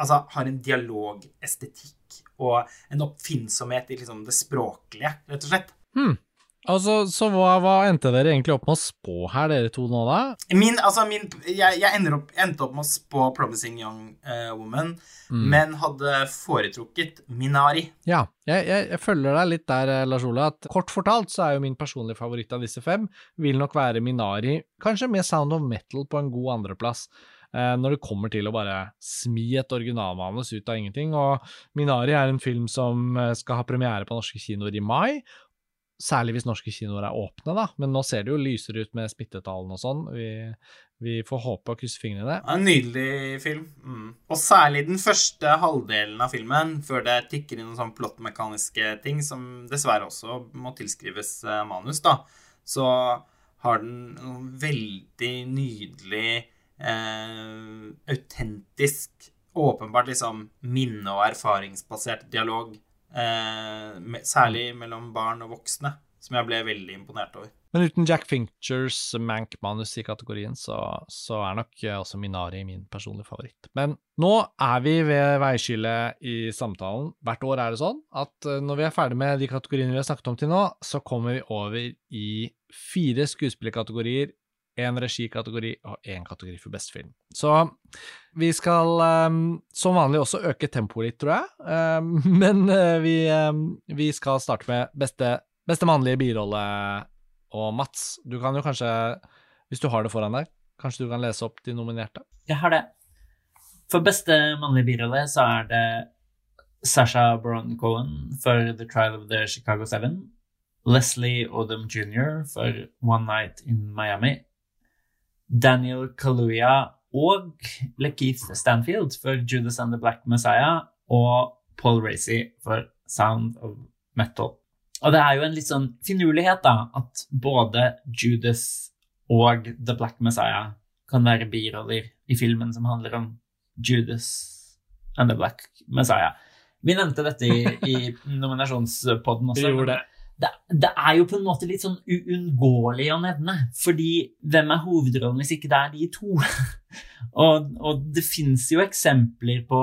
Altså har en dialogestetikk og en oppfinnsomhet i liksom det språklige, rett og slett. Hmm. Altså, så hva, hva, endte dere egentlig opp med å spå her, dere to nå, da? Min, altså, min, jeg, jeg opp, endte opp med å spå 'Promising Young uh, Woman', mm. men hadde foretrukket 'Minari'. Ja, jeg, jeg, jeg, følger deg litt der, eh, Lars Ole. at Kort fortalt så er jo min personlige favoritt av disse fem vil nok være 'Minari', kanskje med 'Sound of Metal' på en god andreplass. Uh, når det kommer til å bare smi et originalmanus ut av ingenting. Og 'Minari' er en film som skal ha premiere på norske kinoer i mai, Særlig hvis norske kinoer er åpne, da. Men nå ser det jo lysere ut med smittetallene og sånn. Vi, vi, får håpe og krysse fingrene. En nydelig film. Mm. Og særlig den første halvdelen av filmen, før det tikker inn noen sånn plottmekaniske ting, som dessverre også må tilskrives eh, manus, da. Så har den noen veldig nydelig, eh, autentisk, åpenbart liksom minne- og erfaringsbasert dialog særlig mellom barn og voksne, som jeg ble veldig imponert over. Men uten Jack Finchers Mank-manus i kategorien, så, så, er nok også Minari min personlige favoritt. Men nå er vi ved veiskillet i samtalen. Hvert år er det sånn at eh, når vi er ferdig med de kategoriene vi har snakket om til nå, så kommer vi over i fire skuespillerkategorier én regikategori og én kategori for best film. Så vi skal um, som vanlig også øke tempoet litt, tror jeg. Um, (laughs) men uh, vi, um, vi, skal starte med beste, beste mannlige birolle. Og Mats, du kan jo kanskje, hvis du har det foran deg, kanskje du kan lese opp de nominerte? Jeg har det. For beste mannlige birolle så er det Sasha Baron Cohen for The Trial of the Chicago Seven. Leslie Odom jr. for One Night in Miami. Daniel Kaluuya og Lakeith Stanfield for Judas and the Black Messiah og Paul Racy for Sound of Metal. Og det er jo en litt sånn finurlighet, da, at både Judas og The Black Messiah kan være biroller i filmen som handler om Judas and the Black Messiah. Vi nevnte dette i, i nominasjonspodden også. Vi gjorde det det, det, er jo på en måte litt sånn uunngåelig å nevne. Fordi hvem er hovedrollen hvis ikke det er de to? (laughs) og, og, det fins jo eksempler på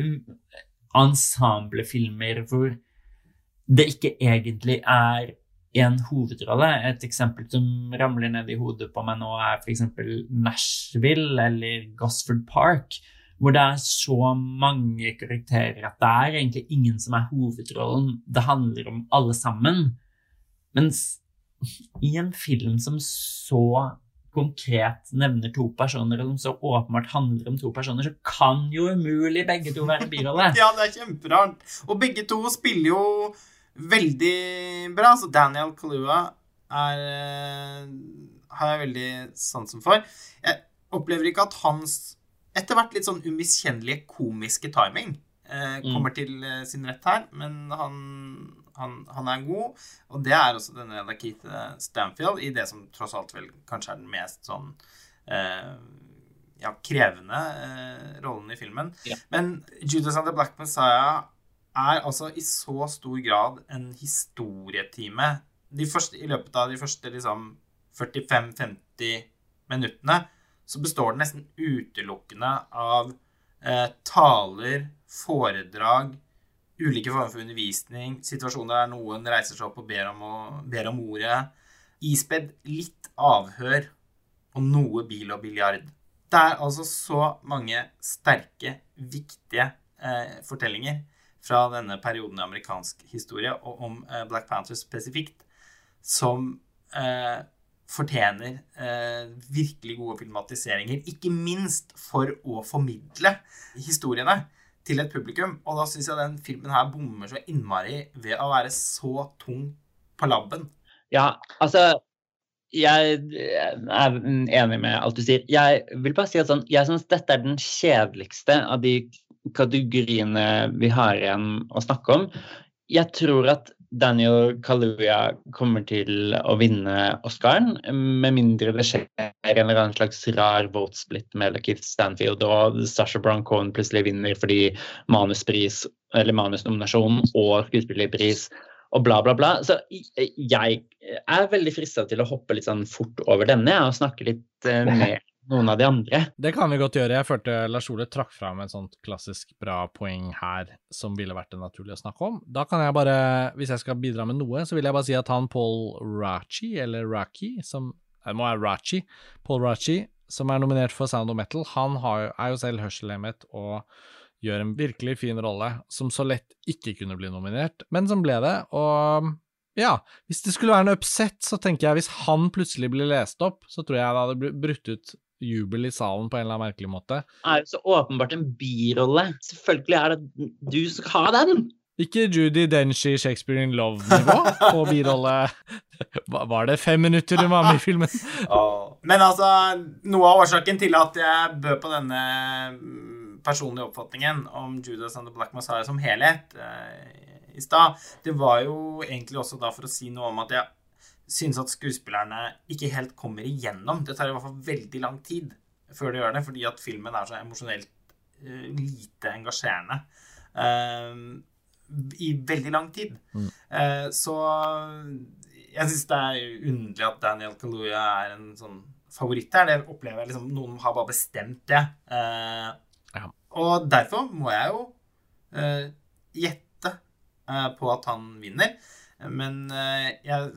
um, ensemblefilmer hvor det ikke egentlig er en hovedrolle. Et eksempel som ramler ned i hodet på meg nå, er f.eks. Nashville eller Gosford Park hvor det er så mange karakterer at det er egentlig ingen som er hovedrollen. Det handler om alle sammen. Mens i en film som så konkret nevner to personer, og som så åpenbart handler om to personer, så kan jo umulig begge to være birolle. (laughs) ja, det er kjemperart. Og begge to spiller jo veldig bra. Så Daniel Kalua er eh, har jeg veldig sansen for. Jeg opplever ikke at hans etter hvert litt sånn umiskjennelige komiske timing eh, mm. kommer mm. til eh, sin rett her. Men han, han, han, er god, og det er også denne Lakita Stanfield i det som tross alt vel kanskje er den mest sånn eh, ja, krevende eh, rollen i filmen. Ja. Men Judas and the Black Messiah er altså i så stor grad en historietime. De første, I løpet av de første liksom 45-50 minuttene så består den nesten utelukkende av eh, taler, foredrag, ulike former for undervisning, situasjoner der noen reiser seg opp og ber om, å, ber om ordet, ispedd litt avhør og noe bil og biljard. Det er altså så mange sterke, viktige eh, fortellinger fra denne perioden i amerikansk historie, og om eh, Black Panther spesifikt, som eh, fortjener eh, virkelig gode filmatiseringer. Ikke minst for å formidle historiene til et publikum. Og da syns jeg den filmen her bommer så innmari ved å være så tung på labben. Ja, altså Jeg er enig med alt du sier. Jeg vil bare si at sånn, jeg syns dette er den kjedeligste av de kategoriene vi har igjen å snakke om. Jeg tror at Daniel Kaluuya kommer til å vinne Oscaren, med mindre det skjer en eller annen slags rar votesplit med Lakeith Stanfield og Sasha Brown Cohen plutselig vinner fordi manuspris, eller manusnominasjon og skuespillerpris og bla, bla, bla. Så jeg er veldig frista til å hoppe litt sånn fort over denne og snakke litt (laughs) uh, med noen av de andre. Det kan vi godt gjøre. Jeg følte Lars Ole trakk fram et sånt klassisk bra poeng her som ville vært det naturlige å snakke om. Da kan jeg bare, hvis jeg skal bidra med noe, så vil jeg bare si at han Paul Rachi, eller Raki, som Det må være Rachi. Paul Rachi, som er nominert for Sound of Metal, han har, er jo selv hørselhemmet og gjør en virkelig fin rolle, som så lett ikke kunne bli nominert, men som ble det. Og ja, hvis det skulle være en upset, så tenker jeg hvis han plutselig blir lest opp, så tror jeg det hadde brutt ut jubel i salen på en eller annen merkelig måte. Det er jo så åpenbart en birolle. Selvfølgelig er det du som skal ha den. Ikke Judy Denshi Shakespeare in Love-nivå på birolle. Var det fem minutter du var med i filmen? oh. Men altså, noe av årsaken til at jeg bød på denne personlige oppfatningen om Judas and the Black Messiah som helhet eh, i stad, det var jo egentlig også da for å si noe om at jeg synes at skuespillerne ikke helt kommer igjennom. Det tar i hvert fall veldig lang tid før de gjør det, fordi at filmen er så emosjonelt uh, lite engasjerende. Uh, I veldig lang tid. Mm. Uh, så jeg syns det er underlig at Daniel Kaluuya er en sånn favoritt her. Det opplever jeg liksom Noen har bare bestemt det. Ja. Og derfor må jeg jo gjette på at han vinner. Men jeg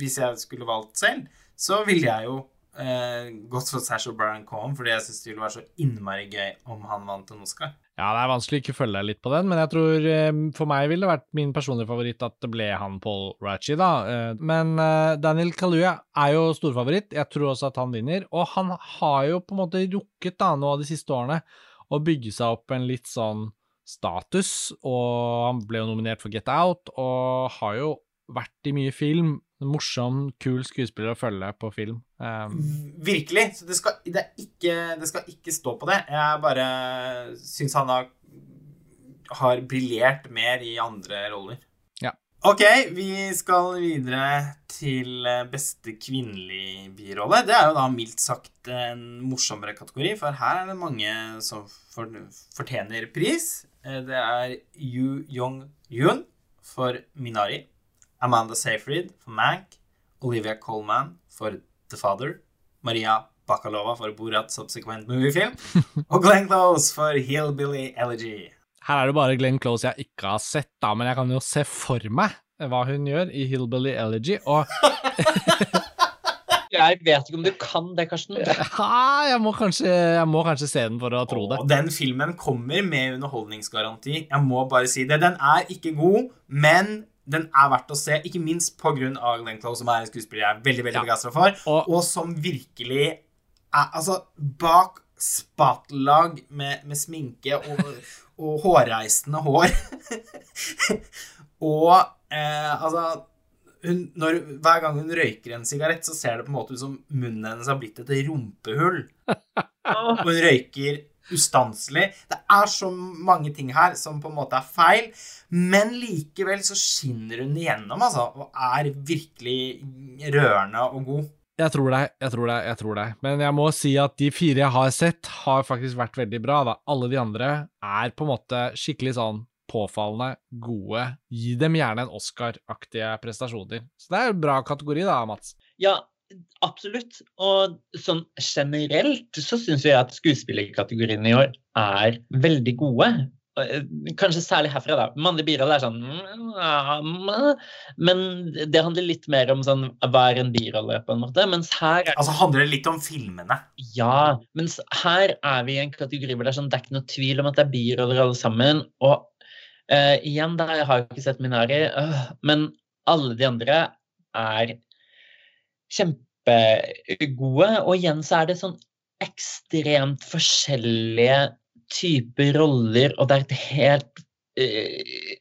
hvis jeg skulle valgt selv, så ville jeg jo eh, gått for Sash O'Brien Cohen, fordi jeg syns det ville være så innmari gøy om han vant en Oscar. Ja, det er vanskelig å ikke følge deg litt på den, men jeg tror eh, for meg ville det vært min personlige favoritt at det ble han Paul Ratchie, da. Eh, men eh, Daniel Kaluya er jo storfavoritt. Jeg tror også at han vinner. Og han har jo på en måte rukket da nå de siste årene å bygge seg opp en litt sånn status, og han ble jo nominert for Get Out, og har jo vært i mye film, morsom, kul skuespiller å følge på film. Um, Virkelig. Så det skal, det, ikke, det skal, ikke, stå på det. Jeg bare syns han har, har briljert mer i andre roller. Ja. Ok, vi skal videre til beste kvinnelig birolle. Det er jo da mildt sagt en morsommere kategori, for her er det mange som fortjener pris. Det er Yu Yong-yun for Minari. Amanda Seyfried for Mank, Olivia Colman for The Father, Maria Bakalova for Borat Subsequent Moviefilm (laughs) og Glenn Close for Hillbilly Elegy. Her er det bare Glenn Close jeg ikke har sett, da, men jeg kan jo se for meg hva hun gjør i Hillbilly Elegy, og (laughs) Jeg vet ikke om du kan det, Karsten. Ja, (laughs) jeg, må kanskje, jeg må kanskje se den for å tro det. Og den filmen kommer med underholdningsgaranti. Jeg må bare si det. Den er ikke god, men den er verdt å se, ikke minst pga. Glenn Close, som er en skuespiller jeg er veldig veldig ja. begeistra for, og, og, som virkelig er Altså, bak spatelag med, med sminke og, (laughs) og hårreisende hår (laughs) Og eh, altså hun, når, Hver gang hun røyker en sigarett, så ser det på en måte ut som munnen hennes har blitt et rumpehull. (laughs) Og hun røyker ustanselig. Det er så mange ting her som på en måte er feil, men likevel så skinner hun igjennom, altså, og er virkelig rørende og god. Jeg tror deg, jeg tror deg, jeg tror deg. Men jeg må si at de fire jeg har sett, har faktisk vært veldig bra. da. Alle de andre er på en måte skikkelig sånn påfallende gode. Gi dem gjerne en Oscar-aktige prestasjoner. Så det er en bra kategori da, Mats. Ja, Absolutt. Og sånn generelt så syns jeg at skuespillerkategoriene i år er veldig gode. Eh, kanskje særlig herfra, da. Mannlig birolle er sånn Men det handler litt mer om sånn hva er en birolle, på en måte. Mens her er, Altså handler det litt om filmene? Ja. Mens her er vi i en kategori hvor det er sånn det er ikke noe tvil om at det er biroller alle sammen. Og uh, igjen, da, jeg har ikke sett Minari, uh, men alle de andre er kjempegode. Og igjen så er det sånn ekstremt forskjellige typer roller, og det er et helt uh,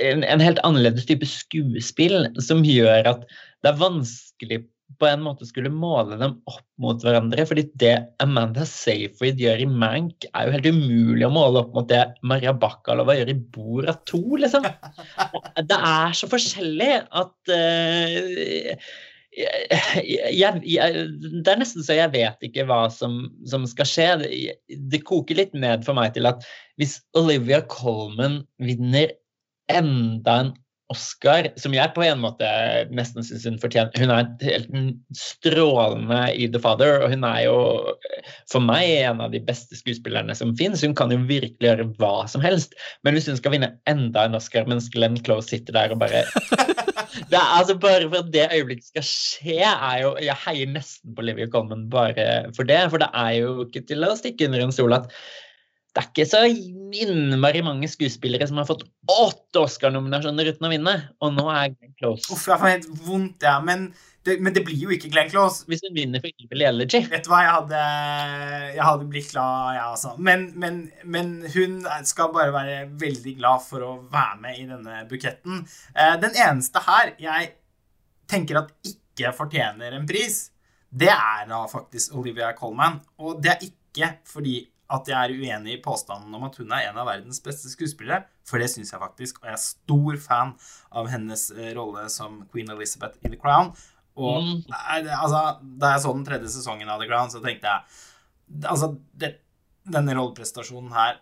en, en, helt annerledes type skuespill som gjør at det er vanskelig på en måte skulle måle dem opp mot hverandre. fordi det Amanda Seyfried gjør i Mank, er jo helt umulig å måle opp mot det Maria Bakalova gjør i Bora 2, liksom. (laughs) Det er så forskjellig at uh, jeg, jeg, det er nesten så jeg vet ikke hva som, som skal skje. Det, det, koker litt ned for meg til at hvis Olivia Colman vinner enda en Oscar, som jeg på en måte nesten syns hun fortjener Hun er helt strålende i The Father, og hun er jo for meg en av de beste skuespillerne som fins. Hun kan jo virkelig gjøre hva som helst. Men hvis hun skal vinne enda en Oscar mens Glenn Close sitter der og bare (laughs) det er altså Bare for at det øyeblikket skal skje, er jo Jeg heier nesten på Livia Colman bare for det. For det er jo ikke til å stikke under en stol at det er ikke så innmari mange skuespillere som har fått åtte Oscar-nominasjoner uten å vinne. Og nå er Glenn Close Uff, jeg får helt vondt, ja. Men det, men det, blir jo ikke Glenn Close. Hvis hun vinner for Evil Elegy. Vet du hva, jeg hadde, jeg hadde blitt glad, jeg ja, altså. Men, men, men, hun skal bare være veldig glad for å være med i denne buketten. Eh, den eneste her jeg tenker at ikke fortjener en pris, det er da faktisk Olivia Colman. Og det er ikke fordi at jeg er uenig i påstanden om at hun er en av verdens beste skuespillere, for det syns jeg faktisk, og jeg er stor fan av hennes eh, rolle som Queen Elizabeth i The Crown. Og mm. altså, da jeg så den tredje sesongen av The Crown, så tenkte jeg Altså, det, denne rolleprestasjonen her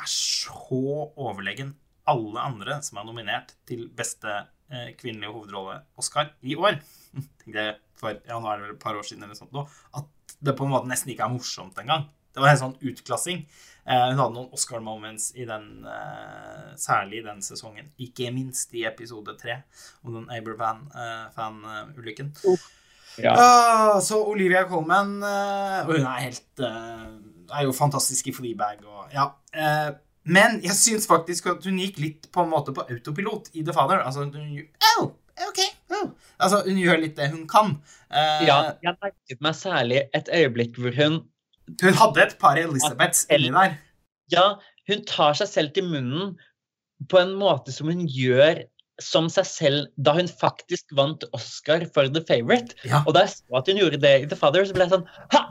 er så overlegen alle andre som er nominert til beste eh, kvinnelige hovedrolle Oscar i år. (laughs) Tenkte jeg for ja, nå er det vel et par år siden eller sånt nå, at det på en måte nesten ikke er morsomt engang. Det var en sånn utklassing. Uh, hun hadde noen Oscar moments i den, uh, særlig i den sesongen. Ikke minst i episode tre om den Abervan-fan-ulykken. Uh, ja. Ah, så Olivia Colman Og hun er helt Er jo fantastisk i Fleabag og Ja. men jeg syns faktisk at hun gikk litt på en måte på autopilot i The Father. Altså, hun, oh, okay, oh. altså, hun gjør litt det hun kan. ja, jeg merket meg særlig et øyeblikk hvor hun hun hadde et par Elisabeths inni der. Ja, hun tar seg selv til munnen på en måte som hun gjør som seg selv da hun faktisk vant Oscar for The Favourite. Ja. Og da jeg så at hun gjorde det i The Father, så ble jeg sånn Ha!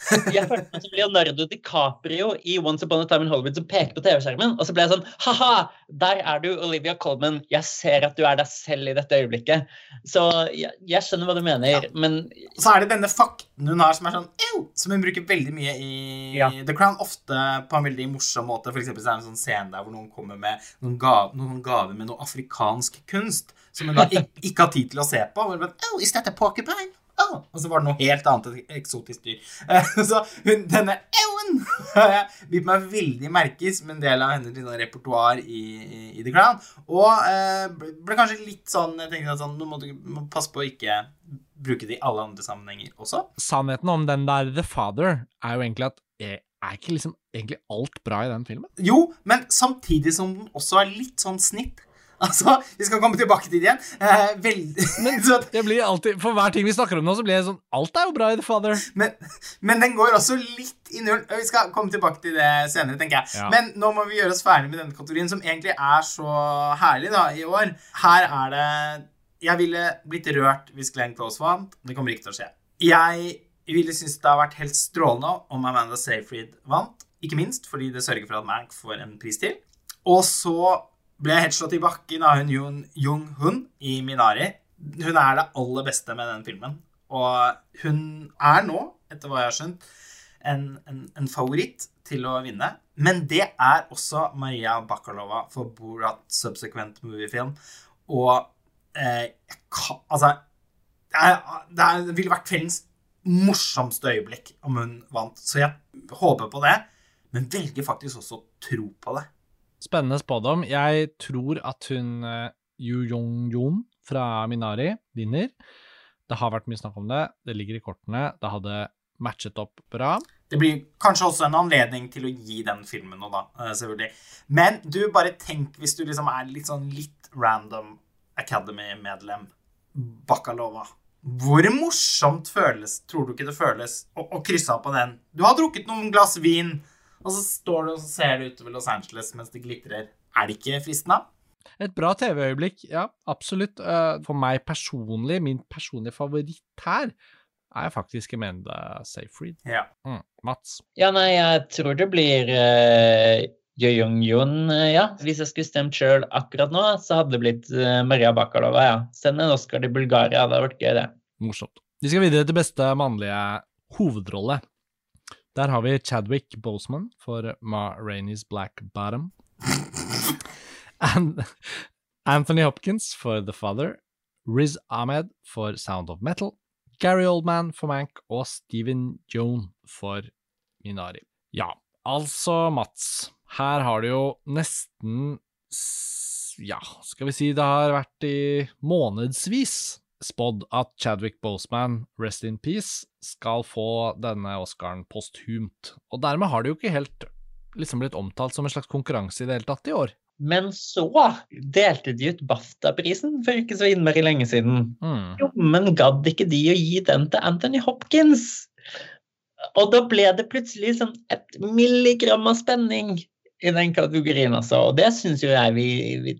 (laughs) Jeg følte meg som Leonardo DiCaprio i Once Upon a Time in Hollywood som peker på TV-skjermen. Og så ble jeg sånn Ha-ha! Der er du, Olivia Colman. Jeg ser at du er deg selv i dette øyeblikket. Så jeg, jeg skjønner hva du mener, ja. men Så er det denne fakten hun har som er sånn Ew! Som hun bruker veldig mye i ja. The Crown. Ofte på en veldig morsom måte. For eksempel så er det en sånn scene der hvor noen kommer med noen gaver, gaver med noe afrikansk kunst som hun da ikke, ikke har tid til å se på. Og bare, oh, is that a porcupine? Oh. Og så var det noe helt annet eksotisk dyr. Eh, (laughs) så hun, denne Ewan (laughs) bitt meg veldig merke som en del av hennes liksom, repertoar i, i, i, The Crown. Og eh, ble kanskje litt sånn Jeg tenkte sånn, Nå må du må passe på å ikke bruke det i alle andre sammenhenger også. Sannheten om den der The Father er jo egentlig at er ikke liksom egentlig alt bra i den filmen? Jo, men samtidig som den også er litt sånn snitt. Altså, Vi skal komme tilbake til det igjen. Eh, veldig, men (laughs) det blir alltid, For hver ting vi snakker om nå, så blir det sånn Alt er jo bra i The Father. Men, men den går også litt i null. Vi skal komme tilbake til det senere, tenker jeg. Ja. Men nå må vi gjøre oss ferdig med denne kategorien, som egentlig er så herlig da, i år. Her er det Jeg ville blitt rørt hvis Glenn Close vant. Det kommer ikke til å skje. Jeg ville synes det har vært helt strålende om Amanda Seyfried vant. Ikke minst fordi det sørger for at Mank får en pris til. Og så ble helt slått i bakken av hun Jung-hun i Minari. Hun er det aller beste med den filmen. Og hun er nå, etter hva jeg har skjønt, en, en, en favoritt til å vinne. Men det er også Maria Bakalova for Borat Subsequent Movie Film. Og eh, Altså det, det, er, det ville vært kveldens morsomste øyeblikk om hun vant. Så jeg håper på det, men velger faktisk også å tro på det. Spennende spådom. Jeg tror at hun uh, Yu Yong-yun fra Minari vinner. Det har vært mye snakk om det. Det ligger i kortene. Det hadde matchet opp bra. Det blir kanskje også en anledning til å gi den filmen noe, da. Eh, selvfølgelig. Men du, bare tenk hvis du liksom er litt sånn litt random Academy-medlem. Bakalova. Hvor morsomt føles, tror du ikke det føles, å, å krysse av på den? Du har drukket noen glass vin. Og så står du og ser det utover Los Angeles mens det glitrer. Er det ikke fristende? Et bra TV-øyeblikk, ja, absolutt. Eh, For meg personlig, min personlige favoritt her, er faktisk Amanda Seyfried. Ja. Mm. Mats? Ja, nei, jeg tror det blir uh, Young-Yun, uh, ja. Hvis jeg skulle stemt sjøl akkurat nå, så hadde det blitt uh, Maria Bakalova, ja. Send en Oscar til Bulgaria, det hadde vært gøy, det. Morsomt. Vi skal videre til beste mannlige hovedrolle. Der har vi Chadwick Boseman for Ma Rainey's Black Bottom. And Anthony Hopkins for The Father. Riz Ahmed for Sound of Metal. Gary Oldman for Mank og Steven Joan for Minari. Ja, altså, Mats. Her har det jo nesten Ja, skal vi si det har vært i månedsvis spådd at Chadwick Boseman, rest in peace, skal få denne Oscaren posthumt. Og dermed har det jo ikke helt liksom blitt omtalt som en slags konkurranse i det hele tatt i år. Men så delte de ut BAFTA-prisen for ikke så innmari lenge siden. Mm. Jo, men gadd ikke de å gi den til Anthony Hopkins? Og da ble det plutselig sånn et milligram av spenning i den kategorien, altså. Og det syns jo jeg vi, vi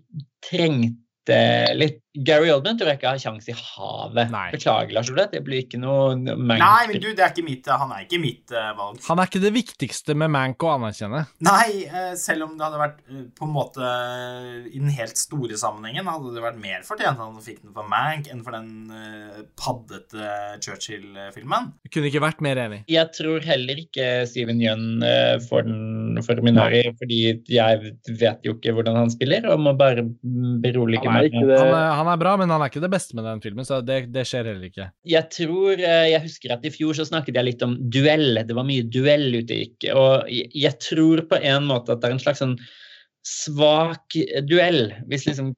trengte litt. Gary Oldman tror jeg ikke har kjangs i havet. Nei. Beklager, Lars Ole, det blir ikke noe Nei, men du, det er ikke mitt, han er ikke mitt uh, valg. Han er ikke det viktigste med Mank å anerkjenne. Nei, uh, selv om det hadde vært uh, på en måte eh, i den helt store sammenhengen, hadde det vært mer fortjent at han fikk den for Mank enn for den eh, paddete Churchill-filmen. Kunne ikke vært mer enig. Jeg tror heller ikke Steven Yeun eh, får den for Minari, fordi jeg vet jo ikke hvordan han spiller, og må bare berolige Han er meg. ikke det. Han han er bra, men han er ikke det beste med den filmen, så det, det skjer heller ikke. Jeg tror, eh, jeg husker at i fjor så snakket jeg litt om duell. Det var mye duell ute gikk. Og jeg- tror på en måte at det er en slags sånn svak duell. Hvis liksom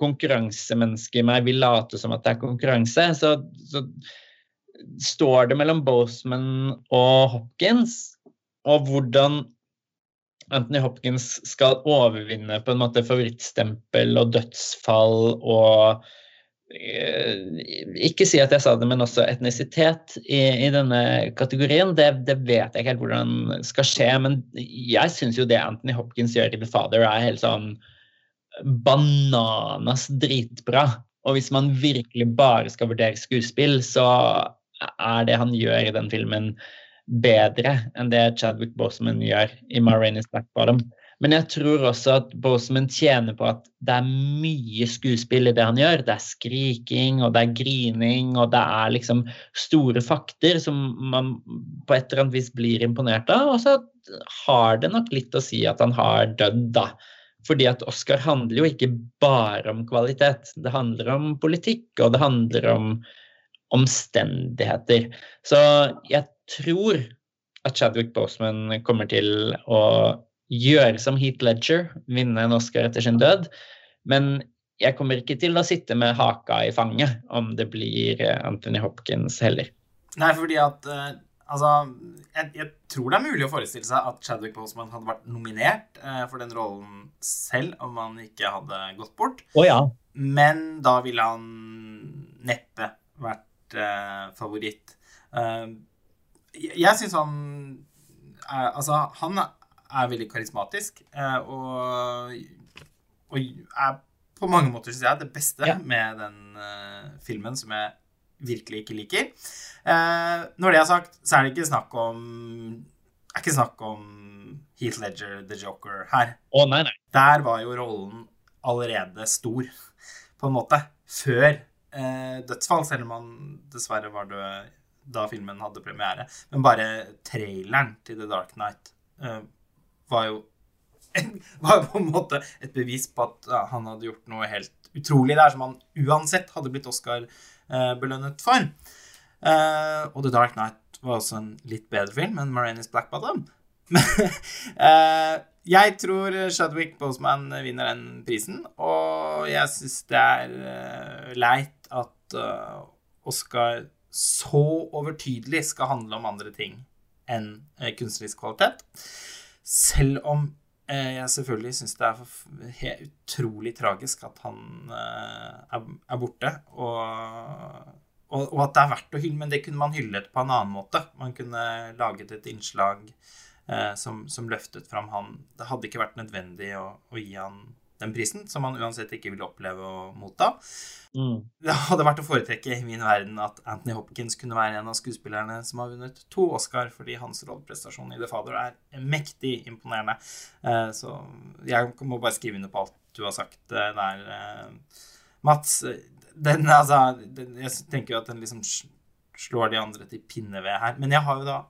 konkurransemennesket i meg vil late som at det er konkurranse, så, så står det mellom Boseman og Hopkins. Og hvordan Anthony Hopkins skal overvinne på en måte favorittstempel og dødsfall og eh, Ikke si at jeg sa det, men også etnisitet i, i denne kategorien. Det, det vet jeg ikke helt hvordan skal skje, men jeg syns jo det Anthony Hopkins gjør i The Father, er helt sånn bananas dritbra. Og hvis man virkelig bare skal vurdere skuespill, så er det han gjør i den filmen bedre enn det Chadwick Boseman gjør i Ma Rainey's Black Bottom. Men jeg tror også at Boseman tjener på at det er mye skuespill i det han gjør. Det er skriking, og det er grining, og det er liksom store fakter som man på et eller annet vis blir imponert av. Og så har det nok litt å si at han har dødd, da. Fordi at Oscar handler jo ikke bare om kvalitet. Det handler om politikk, og det handler om omstendigheter. Så jeg tror at Chadwick Boseman kommer til å gjøre som Heath Ledger, vinne en Oscar etter sin død. Men jeg kommer ikke til å sitte med haka i fanget om det blir eh, Anthony Hopkins heller. Nei, fordi at eh, Altså, jeg, jeg tror det er mulig å forestille seg at Chadwick Boseman hadde vært nominert eh, for den rollen selv om han ikke hadde gått bort. Oh, ja. Men da ville han neppe vært eh, favoritt. Eh, jeg syns han er, Altså, han er veldig karismatisk eh, og, og er på mange måter, syns jeg, det beste Ja. med den eh, filmen som jeg virkelig ikke liker. Eh, når det er sagt, så er det ikke snakk om er ikke snakk om Heath Ledger, The Joker, her Å nei, nei. der var jo rollen allerede stor, på en måte, før eh, dødsfall, selv om han dessverre var død da filmen hadde premiere. Men bare traileren til The Dark Knight uh, var jo (laughs) var jo på en måte et bevis på at ja, han hadde gjort noe helt utrolig der, som han uansett hadde blitt Oscar-belønnet for. Uh, og The Dark Knight var også en litt bedre film enn Marainis Black Bottom. uh, (laughs) jeg tror Shadwick Boseman vinner den prisen, og jeg syns det er eh, leit at eh, Oscar så overtydelig skal handle om andre ting enn eh, kunstnerisk kvalitet. Selv om eh, jeg selvfølgelig syns det er utrolig tragisk at han eh, er, borte, og, og, at det er verdt å hylle, men det kunne man hyllet på en annen måte. Man kunne laget et innslag som, som løftet fram han. Det hadde ikke vært nødvendig å, å gi han den prisen, som han uansett ikke vil oppleve å motta. Mm. Det hadde vært å foretrekke i min verden at Anthony Hopkins kunne være en av skuespillerne som har vunnet to Oscar, fordi hans rolleprestasjon i The Father er mektig imponerende. Eh, så jeg må bare skrive under på alt du har sagt eh, der, eh, Mats. Den, altså, den, jeg tenker jo at den liksom slår de andre til pinneved her. Men jeg har jo da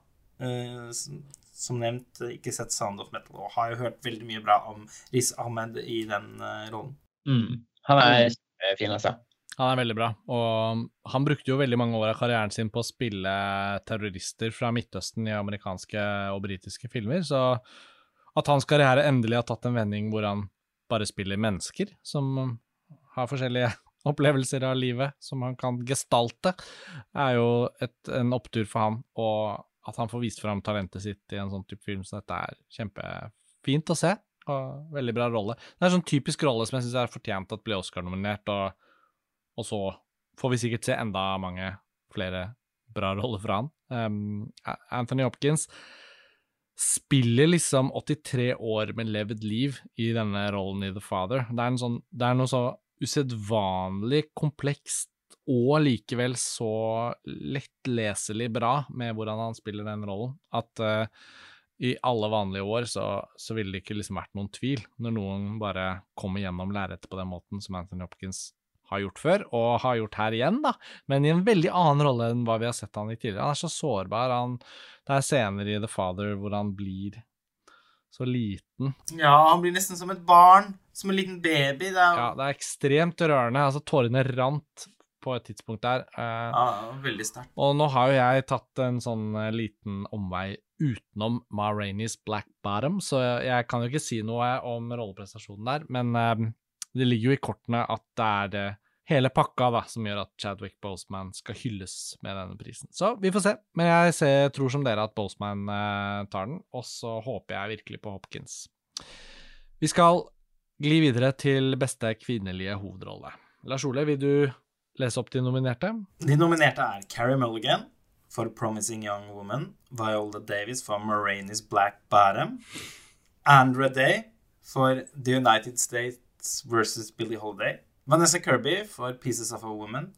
som nevnt ikke sett Sound of Metal, og har jo hørt veldig mye bra om Riz Ahmed i den uh, rollen. Mm. Han er fin, altså. Han er veldig bra, og han brukte jo veldig mange år av karrieren sin på å spille terrorister fra Midtøsten i amerikanske og britiske filmer, så at hans karriere endelig har tatt en vending hvor han bare spiller mennesker som har forskjellige (laughs) opplevelser av livet som han kan gestalte, er jo et, en opptur for ham. Og at han får vist fram talentet sitt i en sånn type film, så dette er kjempefint å se. Og veldig bra rolle. Det er en sånn typisk rolle som jeg syns er fortjent at blir Oscar-nominert, og, og, så får vi sikkert se enda mange flere bra roller fra han. Um, Anthony Hopkins spiller liksom 83 år med levd liv i denne rollen i The Father. Det er, sånn, det er noe så usedvanlig komplekst og likevel så lettleselig bra med hvordan han spiller den rollen, at uh, i alle vanlige år så, så ville det ikke liksom vært noen tvil når noen bare kommer gjennom lerretet på den måten som Anthony Hopkins har gjort før, og har gjort her igjen, da, men i en veldig annen rolle enn hva vi har sett han i tidligere. Han er så sårbar. Han, det er scener i The Father hvor han blir så liten. Ja, han blir nesten som et barn. Som en liten baby. Det er, ja, det er ekstremt rørende. Altså, tårene rant på et tidspunkt der. Uh, ja, veldig sterkt. Og nå har jo jeg tatt en sånn uh, liten omvei utenom Ma Rainey's Black Bottom, så jeg, kan jo ikke si noe om rolleprestasjonen der, men uh, det ligger jo i kortene at det er det hele pakka da, som gjør at Chadwick Boseman skal hylles med denne prisen. Så vi får se. Men jeg ser, tror som dere at Boseman tar den, og så håper jeg virkelig på Hopkins. Vi skal gli videre til beste kvinnelige hovedrolle. Lars Ole, vil du lese opp de nominerte? De nominerte er Carrie Mulligan for Promising Young Woman, Viola Davis for Moraine's Black Bottom, Andra Day for The United States versus Billie Holiday, Vanessa Kirby for Pieces of a Woman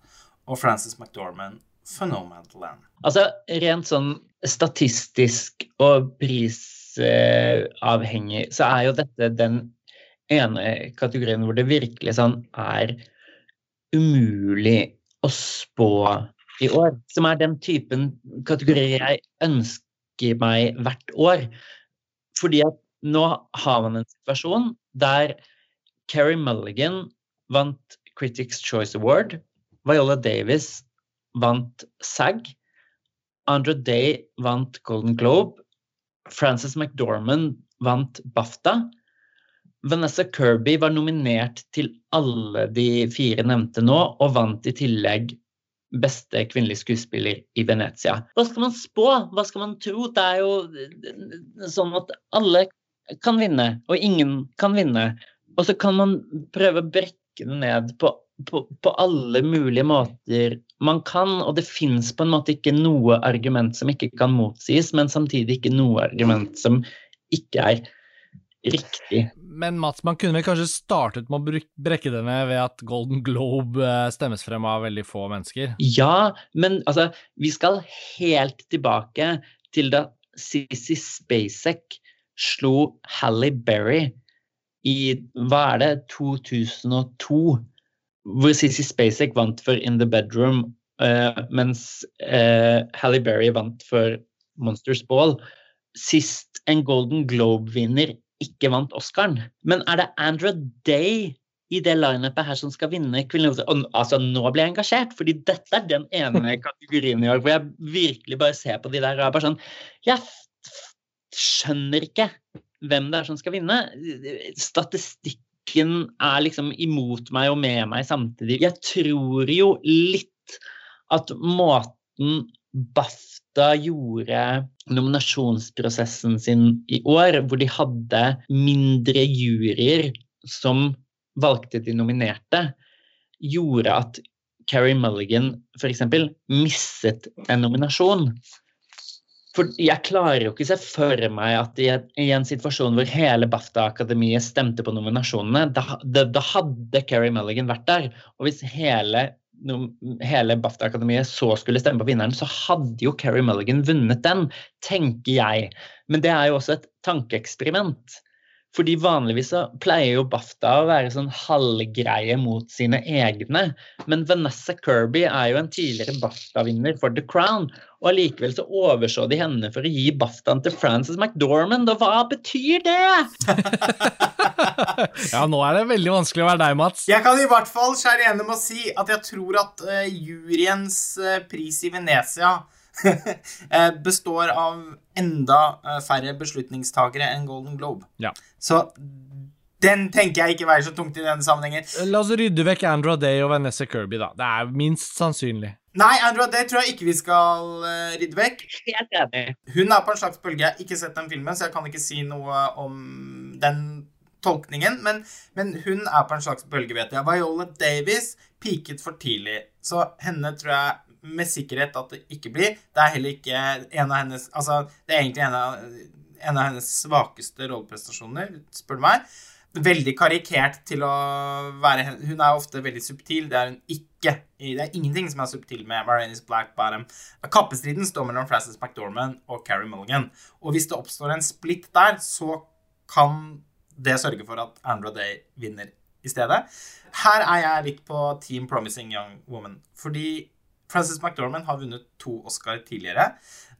og Frances McDormand for Nomadland. Altså, rent sånn statistisk og prisavhengig, så er jo dette den ene kategorien hvor det virkelig sånn er umulig å spå i år. Som er den typen kategorier jeg ønsker meg hvert år. Fordi at nå har man en situasjon der Kerry Mulligan vant Critics' Choice Award. Viola Davis vant SAG. Andrew Day vant Golden Globe. Frances McDormand vant BAFTA. Vanessa Kirby var nominert til alle de fire nevnte nå, og vant i tillegg beste kvinnelige skuespiller i Venezia. Hva skal man spå? Hva skal man tro? Det er jo sånn at alle kan vinne, og ingen kan vinne. Og så kan man prøve å brekke det ned på, på, på alle mulige måter man kan, og det fins på en måte ikke noe argument som ikke kan motsies, men samtidig ikke noe argument som ikke er riktig. Men Mats, man kunne vel kanskje startet med å brekke det ned ved at Golden Globe eh, stemmes frem av veldig få mennesker? Ja, men altså, vi skal helt tilbake til da Sissy Spacek slo Halle Berry i hva er det, 2002. Hvor Sissy Spacek vant for In The Bedroom, uh, mens uh, Halle Berry vant for Monsters Ball. Sist en Golden Globe-vinner ikke vant Oscaren. Men er det Andrew Day i det lineupet her som skal vinne kvinnelig Altså, nå blir jeg engasjert, fordi dette er den ene (laughs) kategorien i år hvor jeg virkelig bare ser på de der og er bare sånn Jeg skjønner ikke hvem det er som skal vinne. Statistikken er liksom imot meg og med meg samtidig. Jeg tror jo litt at måten BAFTA gjorde nominasjonsprosessen sin i år, hvor de hadde mindre juryer som valgte de nominerte, gjorde at Carrie Mulligan f.eks. mistet en nominasjon. For jeg klarer jo ikke se for meg at i, en situasjon hvor hele BAFTA-akademiet stemte på nominasjonene, da, da, da hadde Carrie Mulligan vært der. Og hvis hele, nom- hele BAFTA-akademiet så skulle stemme på vinneren, så hadde jo Keri Mulligan vunnet den, tenker jeg. Men det er jo også et tankeeksperiment. Fordi vanligvis så pleier jo BAFTA å være sånn halvgreie mot sine egne. Men Vanessa Kirby er jo en tidligere BAFTA-vinner for The Crown. Og allikevel så overså de henne for å gi BAFTA-en til Frances McDormand. Og hva betyr det?! (laughs) Ja, nå er det veldig vanskelig å være deg, Mats. Jeg kan i hvert fall skjære igjennom og si at jeg tror at uh, juryens uh, pris i Venezia (laughs) består av enda eh, færre beslutningstagere enn Golden Globe. Ja. Så den tenker jeg ikke veier så tungt i denne sammenhengen. La oss rydde vekk Andrew Day og Vanessa Kirby, da. Det er minst sannsynlig. Nei, Andrew, Day tror jeg ikke vi skal eh, rydde vekk. Hun er på en slags bølge. Jeg har ikke sett den filmen, så jeg kan ikke si noe om den tolkningen. Men, men hun er på en slags bølge, vet jeg. Viola Davis peaket for tidlig, så henne tror jeg med sikkerhet at det ikke blir. Det er heller ikke en av hennes Altså, det er egentlig en av, en av hennes svakeste rolleprestasjoner, spør du meg. Veldig karikert til å være Hun er ofte veldig subtil. Det er hun ikke. Det er ingenting som er subtil med Marainis Black Bottom. Kappestriden står mellom Frances McDormand og Carrie Mulligan. Og hvis det oppstår en splitt der, så kan det sørge for at Andrew Day vinner i stedet. Her er jeg litt på Team Promising Young Woman. Fordi Frances McDormand har vunnet to Oscar tidligere.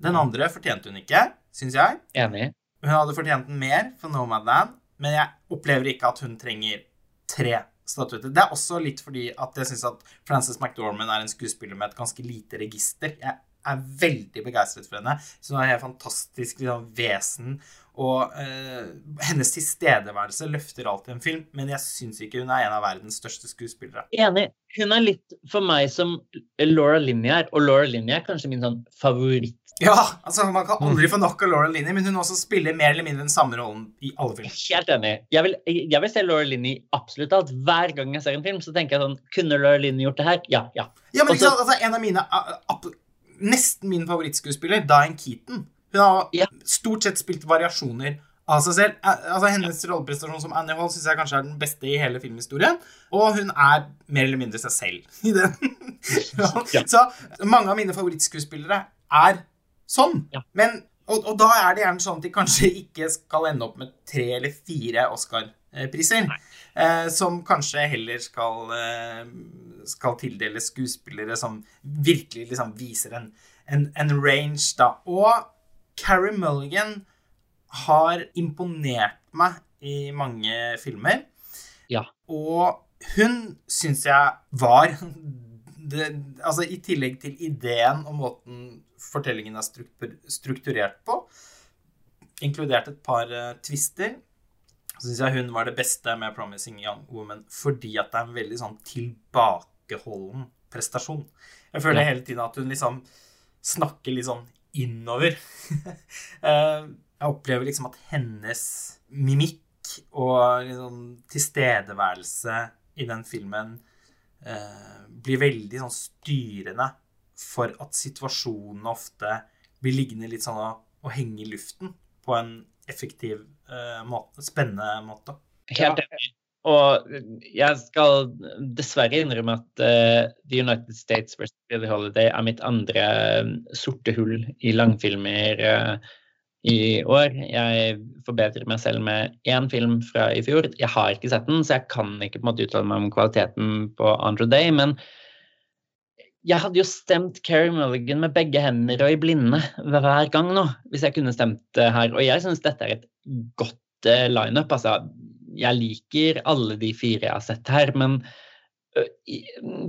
Den andre fortjente hun ikke, syns jeg. Enig. Hun hadde fortjent den mer for Nomadland, men jeg opplever ikke at hun trenger tre statuetter. Det er også litt fordi at jeg syns at Frances McDormand er en skuespiller med et ganske lite register. Jeg er veldig begeistret for henne. Så hun har helt fantastisk liksom, vesen. Og eh, hennes tilstedeværelse løfter alltid en film, men jeg syns ikke hun er en av verdens største skuespillere. Enig. Hun er litt for meg som Laura Linney er, og Laura Linney er kanskje min sånn favoritt. Ja, altså Man kan aldri få nok av Laura Linney, men hun også spiller mer eller mindre den samme rollen i alle filmer. Helt enig. Jeg vil, jeg vil se Laura Linney absolutt alt. Hver gang jeg ser en film, så tenker jeg sånn Kunne Laura Linney gjort det her? Ja. Ja. Ja, men ikke sant, altså, En av mine Nesten min favorittskuespiller, Diane Keaton. Hun har Ja. stort sett spilt variasjoner av seg selv. Eh, Altså Hennes rolleprestasjon som Annie Hall syns jeg kanskje er den beste i hele filmhistorien. Og hun er mer eller mindre seg selv (laughs) i den. Ja. Så mange av mine favorittskuespillere er sånn. Ja. Men, og, og da er det gjerne sånn at de kanskje ikke skal ende opp med tre eller fire Oscar-priser. Eh, som kanskje heller skal, eh, skal tildele skuespillere som virkelig liksom viser en, en, en range, da. Og Carrie Mulligan har imponert meg i mange filmer. Ja. Og hun syns jeg var (laughs) det, Altså i tillegg til ideen og måten fortellingen er struktur, strukturert på, inkludert et par uh, twister, så syns jeg hun var det beste med 'Promising Young Woman' fordi at det er en veldig sånn tilbakeholden prestasjon. Jeg føler Ja. hele tiden at hun liksom snakker litt sånn innover. (laughs) Eh, jeg opplever liksom at hennes mimikk og liksom tilstedeværelse i den filmen eh, blir veldig sånn styrende for at situasjonene ofte blir liggende litt sånn og, og henge i luften på en effektiv eh, måte, spennende måte. Helt enig. Og jeg skal dessverre innrømme at uh, The United States vs. Billy Holiday er mitt andre eh, sorte hull i langfilmer uh, i år. Jeg forbedrer meg selv med én film fra i fjor. Jeg har ikke sett den, så jeg kan ikke på en måte uttale meg om kvaliteten på Andrew Day. Men jeg hadde jo stemt Keri Mulligan med begge hender og i blinde hver gang nå, hvis jeg kunne stemt her. Og jeg syns dette er et godt uh, lineup. Altså, jeg liker alle de fire jeg har sett her, men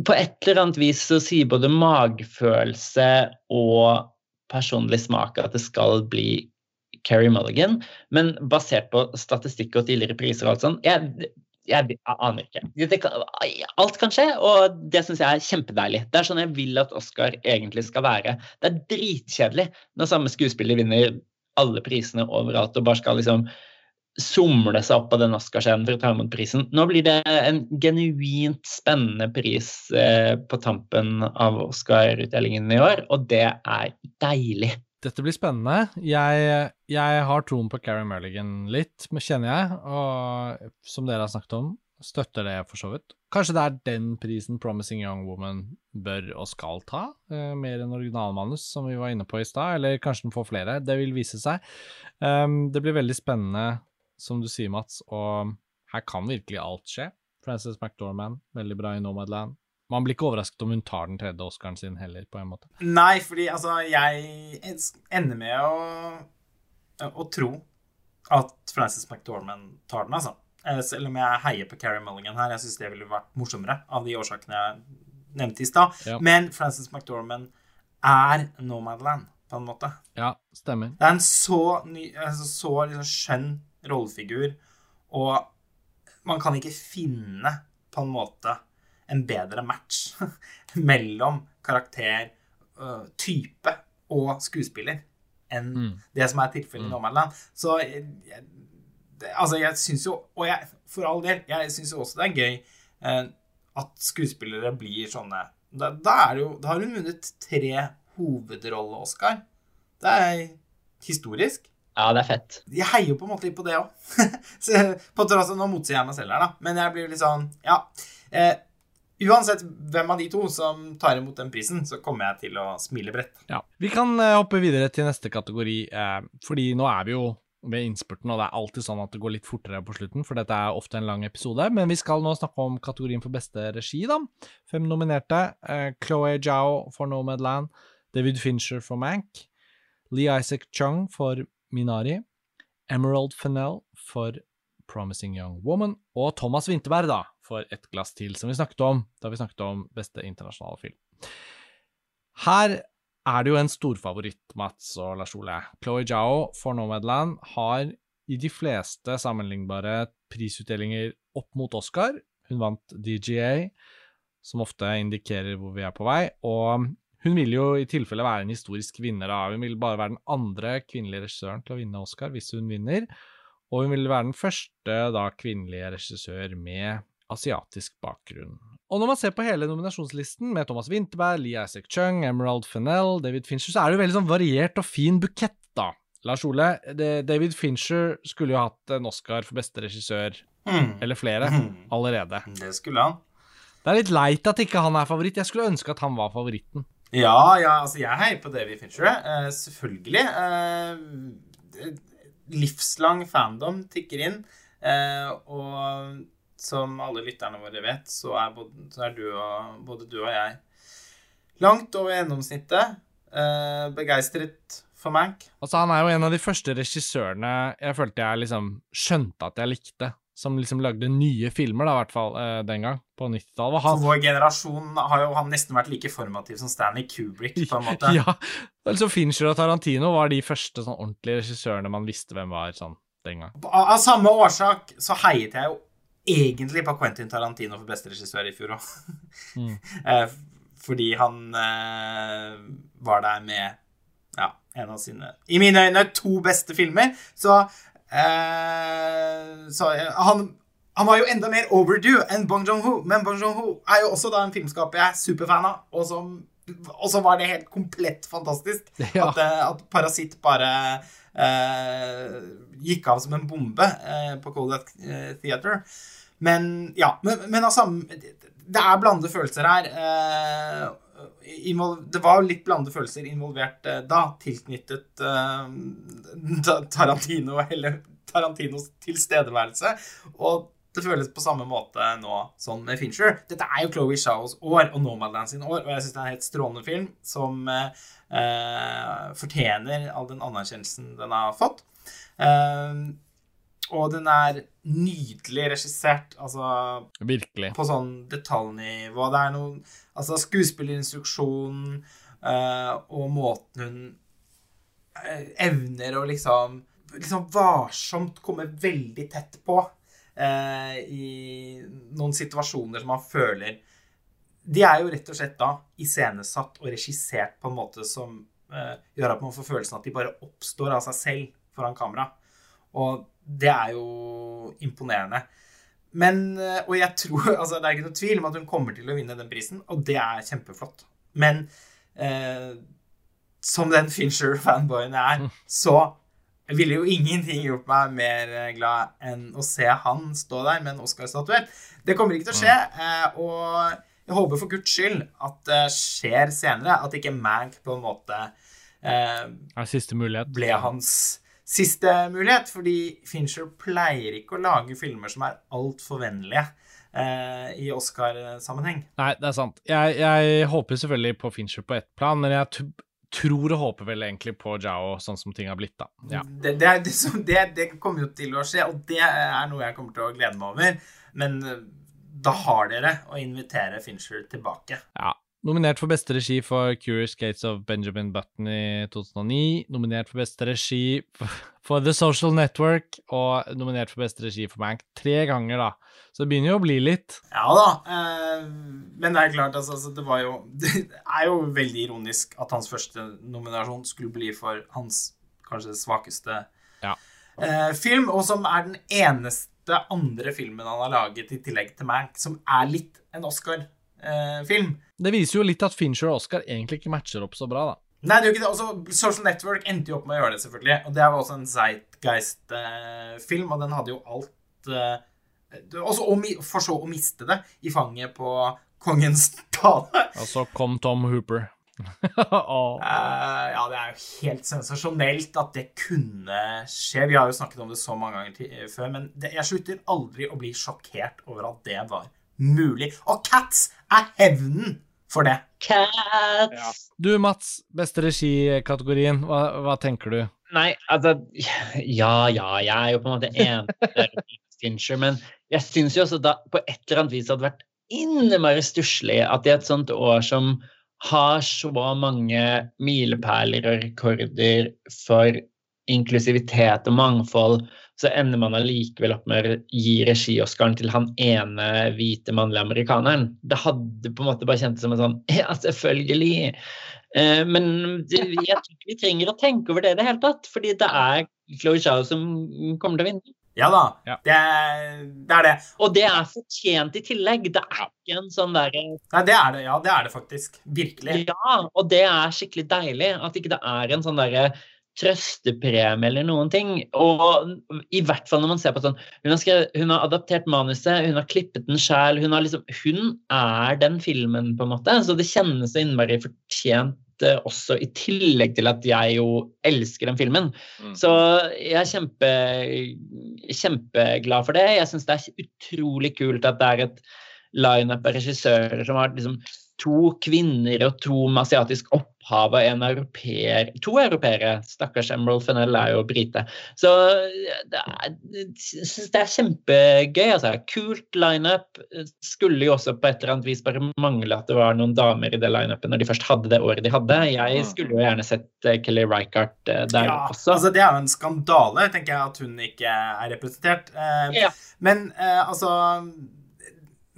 på et eller annet vis så sier både magefølelse og personlig smak at det skal bli Carrie Mulligan, men basert på statistikk og tidligere priser og alt sånt, jeg, jeg, jeg aner ikke. Kan, alt kan skje, og det syns jeg er kjempedeilig. Det er sånn jeg vil at Oscar egentlig skal være. Det er dritkjedelig når samme skuespiller vinner alle prisene overalt og bare skal liksom somle seg opp på den Oscarscenen for å ta imot prisen. Nå blir det en genuint spennende pris eh, på tampen av Oscar-utdelingen i år, og det er deilig. Dette blir spennende. Jeg, jeg har troen på Carrie Mulligan litt, kjenner jeg, og som dere har snakket om, støtter det for så vidt. Kanskje det er den prisen Promising Young Woman bør og skal ta, eh, mer enn originalmanus, som vi var inne på i stad, eller kanskje den får flere. Det vil vise seg. Um, det blir veldig spennende, som du sier, Mats, og her kan virkelig alt skje. Frances McDormand, veldig bra i Nomadland. Man blir ikke overrasket om hun tar den tredje Oscaren sin heller, på en måte. Nei, fordi altså, jeg ender med å, å tro at Frances McDormand tar den, altså. Eh, selv om jeg heier på Carrie Mulligan her. Jeg syns det ville vært morsommere av de årsakene jeg nevnte i stad. Ja. Men Frances McDormand er Nomadland, på en måte. Ja, stemmer. Det er en så, ny, altså, så liksom skjønn rollefigur, og man kan ikke finne på en måte en bedre match (laughs) mellom karakter, øh, type og skuespiller enn Mm. det som er tilfellet i Mm. Nomadland. Så jeg, altså, jeg syns jo Og jeg, for all del, jeg syns jo også det er gøy eh, at skuespillere blir sånne da, da er det jo Da har hun vunnet tre hovedrolle-Oscar. Det er historisk. Ja, det er fett. Jeg heier jo på en måte litt på det òg. (laughs) på tross av Nå motsier jeg meg selv her, da. Men jeg blir litt sånn Ja. Eh, uansett hvem av de to som tar imot den prisen, så kommer jeg til å smile bredt. Ja. Vi kan eh, hoppe videre til neste kategori, eh, fordi nå er vi jo ved innspurten, og det er alltid sånn at det går litt fortere på slutten, for dette er ofte en lang episode. Men vi skal nå snakke om kategorien for beste regi, da. Fem nominerte. Eh, Chloé Zhao for Nomadland, David Fincher for Mank, Lee Isaac Chung for Minari, Emerald Fennell for Promising Young Woman, og Thomas Winterberg, da, for Et glass til, som vi snakket om da vi snakket om beste internasjonale film. Her er det jo en storfavoritt, Mats og Lars Ole. Chloé Zhao for Nomadland har i de fleste sammenlignbare prisutdelinger opp mot Oscar. Hun vant DGA, som ofte indikerer hvor vi er på vei, og hun vil jo i tilfelle være en historisk vinner. da. Hun vil bare være den andre kvinnelige regissøren til å vinne Oscar hvis hun vinner, og hun vil være den første da kvinnelige regissør med asiatisk bakgrunn. Og når man ser på hele nominasjonslisten med Thomas Winterberg, Lee Isaac Chung, Emerald Fennell, David Fincher, så er det jo veldig sånn variert og fin bukett, da. Lars Ole, det, David Fincher skulle jo hatt en Oscar for beste regissør, mm. eller flere, Mhm. allerede. Det skulle han. Det er litt leit at ikke han er favoritt. Jeg skulle ønske at han var favoritten. Ja, ja, altså jeg heier på David Fincher, uh, selvfølgelig. Uh, livslang fandom tikker inn. Uh, og som alle lytterne våre vet, så er, både, så er du og, både du og jeg langt over gjennomsnittet uh, begeistret for Mank. Altså, han er jo en av de første regissørene jeg følte jeg liksom skjønte at jeg likte, som liksom lagde nye filmer, da, i hvert fall eh, den gang, på 90-tallet. For Han- vår generasjon har jo han nesten vært like formativ som Stanley Kubrick, på en måte. (laughs) Ja, altså Fincher og Tarantino var de første sånn ordentlige regissørene man visste hvem var sånn den gang. Av, av samme årsak så heiet jeg jo egentlig på Quentin Tarantino for beste regissør i fjor òg. Mm. (laughs) eh, fordi han eh, var der med ja, en av sine I mine øyne to beste filmer. Så, eh, så eh, han, han var jo enda mer overdue enn Bong Joon-ho. Men Bong Joon-ho er jo også da en filmskaper jeg er superfan av, og som og så var det helt komplett fantastisk (laughs) Ja. at, eh, at Parasitt bare eh, gikk av som en bombe eh, på Kodak Theater. Men ja, men, men altså Det er blandede følelser her. Eh, det var litt blandede følelser involvert eh, da, tilknyttet eh, (laughs) Tarantino eller Tarantinos tilstedeværelse. Og det føles på samme måte nå som med Fincher. Dette er jo Chloé Shaos år og Nomadland sin år, og jeg syns det er en helt strålende film som eh, eh, fortjener all den anerkjennelsen den har fått. Eh, og den er nydelig regissert, altså Virkelig. på sånn detaljnivå. Det er noe Altså skuespillerinstruksjonen eh, og måten hun eh, evner å liksom liksom varsomt komme veldig tett på eh, i noen situasjoner som man føler De er jo rett og slett da iscenesatt og regissert på en måte som gjør at man får følelsen at de bare oppstår av seg selv foran kamera. Og det er jo imponerende. Men, eh, og jeg tror, (laughs) altså Det er ikke noe tvil om at hun kommer til å vinne den prisen, og det er kjempeflott. Men eh, som den Fincher-fanboyen jeg er, så ville jo ingenting gjort meg mer eh, glad enn å se han stå der med en Oscar-statuett. Det kommer ikke til å skje, eh, og jeg håper for guds skyld at det skjer senere. At ikke Mank på en måte eh, siste mulighet. ble hans siste mulighet. Fordi Fincher pleier ikke å lage filmer som er altfor vennlige eh, i Oscar-sammenheng. Nei, det er sant. Jeg, jeg håper selvfølgelig på Fincher på ett plan, men jeg tror og håper vel egentlig på Jao, sånn som ting har blitt, da. Ja. Det, det, det, det, det kommer jo til å skje, og det er noe jeg kommer til å glede meg over. Men eh, da har dere å invitere Fincher tilbake. ja. Nominert for beste regi for Curious Gates of Benjamin Button i 2009. Nominert for beste regi for- The Social Network, og nominert for beste regi for Mank tre ganger, da. Så det begynner jo å bli litt. Ja da. Eh, men det er klart, altså, altså, det var jo (laughs) Det er jo veldig ironisk at hans første nominasjon skulle bli for hans kanskje svakeste Ja. eh, film, og som er den eneste andre filmen han har laget i tillegg til Mank, som er litt en Oscar-film. Det viser jo litt at Fincher og Oscar egentlig ikke matcher opp så bra, da. Nei, det er jo ikke det. Også, Social Network endte jo opp med å gjøre det, selvfølgelig. Og det var også en Zeitgeist-film, og den hadde jo alt eh, også, om, For så å miste det i fanget på kongens tale. Og så kom Tom Hooper. (laughs) oh. Eh, ja, det er jo helt sensasjonelt at det kunne skje. Vi har jo snakket om det så mange ganger til, før, men det, jeg slutter aldri å bli sjokkert over at det var mulig. Og Cats er hevnen for det. Cats! Du, Mats, beste regikategorien, hva, hva tenker du? Nei, altså Ja, ja, jeg er jo på en måte enig Fincher, men jeg syns jo også da på et eller annet vis hadde vært innmari stusslig at i et sånt år som har så mange milepæler og rekorder for inklusivitet og mangfold, så ender man allikevel opp med å gi regi-Oscaren til han ene hvite mannlige amerikaneren. Det hadde på en måte bare kjentes som en sånn (laughs) Ja, selvfølgelig. Eh, men det, jeg tror ikke vi trenger å tenke over det i det hele tatt, fordi det er Chloé Chau som kommer til å vinne. Ja da. Ja. Det, det er det. Og det er fortjent i tillegg. Det er ikke en sånn derre Nei, det er det. Ja, det er det faktisk. Virkelig. Ja, og det er skikkelig deilig. At ikke det er en sånn derre trøstepremie eller noen ting. Og i hvert fall når man ser på sånn Hun har, skrevet, hun har adaptert manuset, hun har klippet den sjæl. Hun, liksom, hun er den filmen, på en måte. Så det kjennes så innmari fortjent eh, også, i tillegg til at jeg jo elsker den filmen. Mm. Så jeg er kjempe, kjempeglad for det. Jeg syns det er utrolig kult at det er et lineup av regissører som har liksom to kvinner og to med asiatisk opphav av en europeer To europeere. Stakkars Emerald Fennell er jo brite. Så det er, jeg syns det er kjempegøy. altså. Kult lineup. Skulle jo også på et eller annet vis bare mangle at det var noen damer i det lineupet når de først hadde det året de hadde. Jeg skulle jo gjerne sett eh, Kelly Reichardt eh, der Ja, også. altså Det er jo en skandale, tenker jeg, at hun ikke er representert. Eh, Ja. Men eh, altså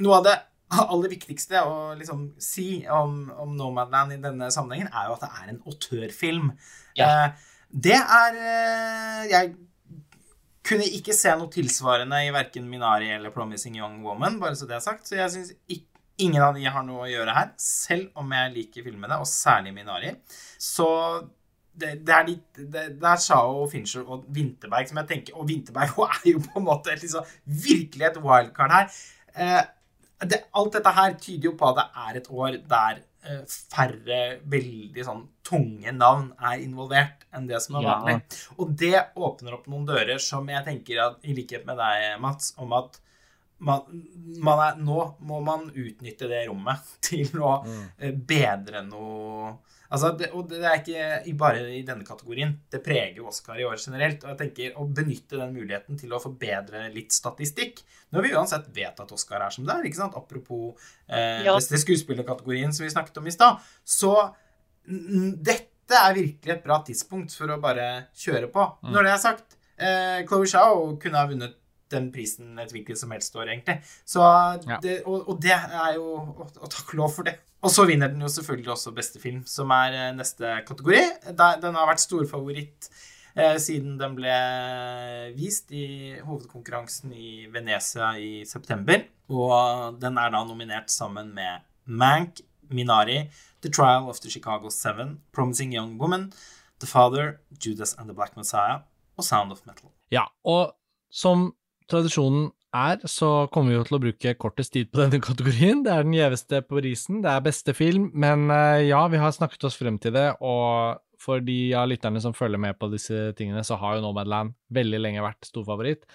Noe av det (laughs) aller viktigste å liksom si om, om Nomadland i denne sammenhengen, er jo at det er en autørfilm. Ja. Eh, det er eh, Jeg kunne ikke se noe tilsvarende i verken Minari eller Promising Young Woman, bare så det er sagt. Så jeg syns ingen av de har noe å gjøre her, selv om jeg liker filmene, og særlig Minari. Så det, det er litt, det, det er Shao Fincher og Winterberg som jeg tenker Og Winterberg (laughs) er jo på en måte liksom, virkelig et wildcard her. Eh, det, alt dette her tyder jo på at det er et år der eh, færre veldig sånn tunge navn er involvert enn det som er Ja. vanlig. Og det åpner opp noen dører som jeg tenker at, i likhet med deg, Mats, om at man, man er, nå må man utnytte det rommet (laughs) til å mm. bedre noe Altså, det, og det er ikke bare i denne kategorien. Det preger jo Oscar i år generelt. Og jeg tenker å benytte den muligheten til å forbedre litt statistikk. Når vi uansett vet at Oscar er som det er, ikke sant? apropos eh, Ja. skuespillerkategorien som vi snakket om i stad, så n- dette er virkelig et bra tidspunkt for å bare kjøre på. Når det er sagt, eh, Chloé Zhao kunne ha vunnet den prisen et hvilket som helst år, egentlig. Så Ja. det, og, og det er jo Og, og takk lov for det. Og så vinner den jo selvfølgelig også beste film, som er eh, neste kategori. Den har vært storfavoritt eh, siden den ble vist i hovedkonkurransen i Venezia i september. Og den er da nominert sammen med Mank, Minari, The Trial of the Chicago Seven, Promising Young Woman, The Father, Judas and the Black Messiah og Sound of Metal. Ja, og som tradisjonen er, så kommer vi jo til å bruke kortest tid på denne kategorien. Det er den gjeveste på risen, det er beste film, men eh, ja, vi har snakket oss frem til det, og for de av lytterne som følger med på disse tingene, så har jo Nomadland veldig lenge vært storfavoritt,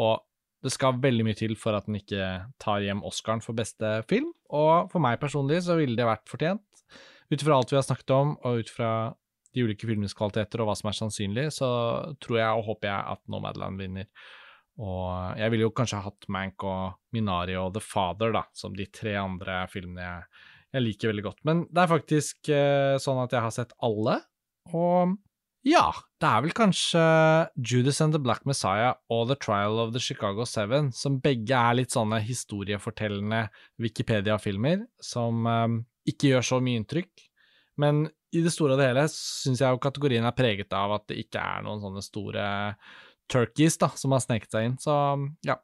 og det skal veldig mye til for at den ikke tar hjem Oscaren for beste film, og for meg personlig så ville det vært fortjent. Ut fra alt vi har snakket om, og ut fra de ulike filmenes kvaliteter og hva som er sannsynlig, så tror jeg og håper jeg at Nomadland vinner. Og jeg ville jo kanskje ha hatt Mank og Minari og The Father da, som de tre andre filmene jeg, jeg liker veldig godt. Men det er faktisk eh, sånn at jeg har sett alle, og ja, det er vel kanskje Judas and the Black Messiah og The Trial of the Chicago Seven, som begge er litt sånne historiefortellende Wikipedia-filmer, som eh, ikke gjør så mye inntrykk. Men i det store og det hele syns jeg jo kategorien er preget av at det ikke er noen sånne store turkeys da, som har sneket seg inn. Så ja,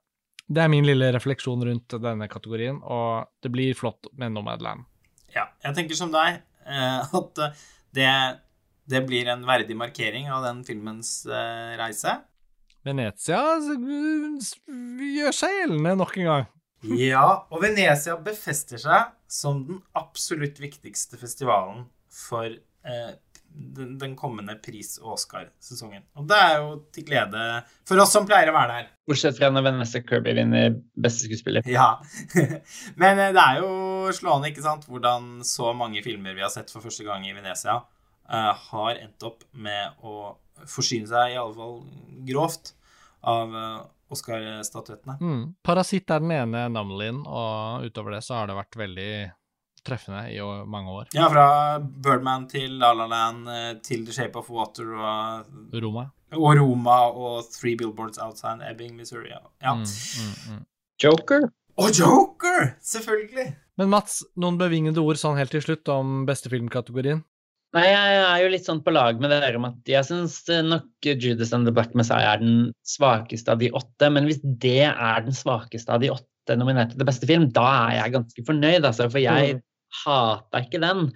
det er min lille refleksjon rundt denne kategorien, og det blir flott med Nomadland. Ja, jeg tenker som deg eh, at det, det blir en verdig markering av den filmens eh, reise. Venezia gjør seg gjeldende nok en gang. Ja, og Venezia befester seg som den absolutt viktigste festivalen for eh, den, den, kommende pris- og Oscar-sesongen. Og det er jo til glede for oss som pleier å være der. Bortsett fra når Vanessa Kirby vinner beste skuespiller. Ja. (laughs) Men eh, det er jo slående, ikke sant, hvordan så mange filmer vi har sett for første gang i Venezia, uh, har endt opp med å forsyne seg, i alle fall grovt, av uh, Oscar-statuettene. Mm. Parasitt er den ene Namlin, og utover det så har det vært veldig treffende i mange år. Ja, fra Birdman til La La Land til The Shape of Water og Roma. Og Roma og Three Billboards Outside Ebbing, Missouri. Ja. Mm, mm, mm. Joker. Og Joker! Selvfølgelig. Men Mats, noen bevingede ord sånn helt til slutt om beste filmkategorien? Nei, jeg er jo litt sånn på lag med dere om at jeg syns nok Judas and the Black Messiah er den svakeste av de åtte. Men hvis det er den svakeste av de åtte nominerte til beste film, da er jeg ganske fornøyd, altså. For jeg hata ikke den.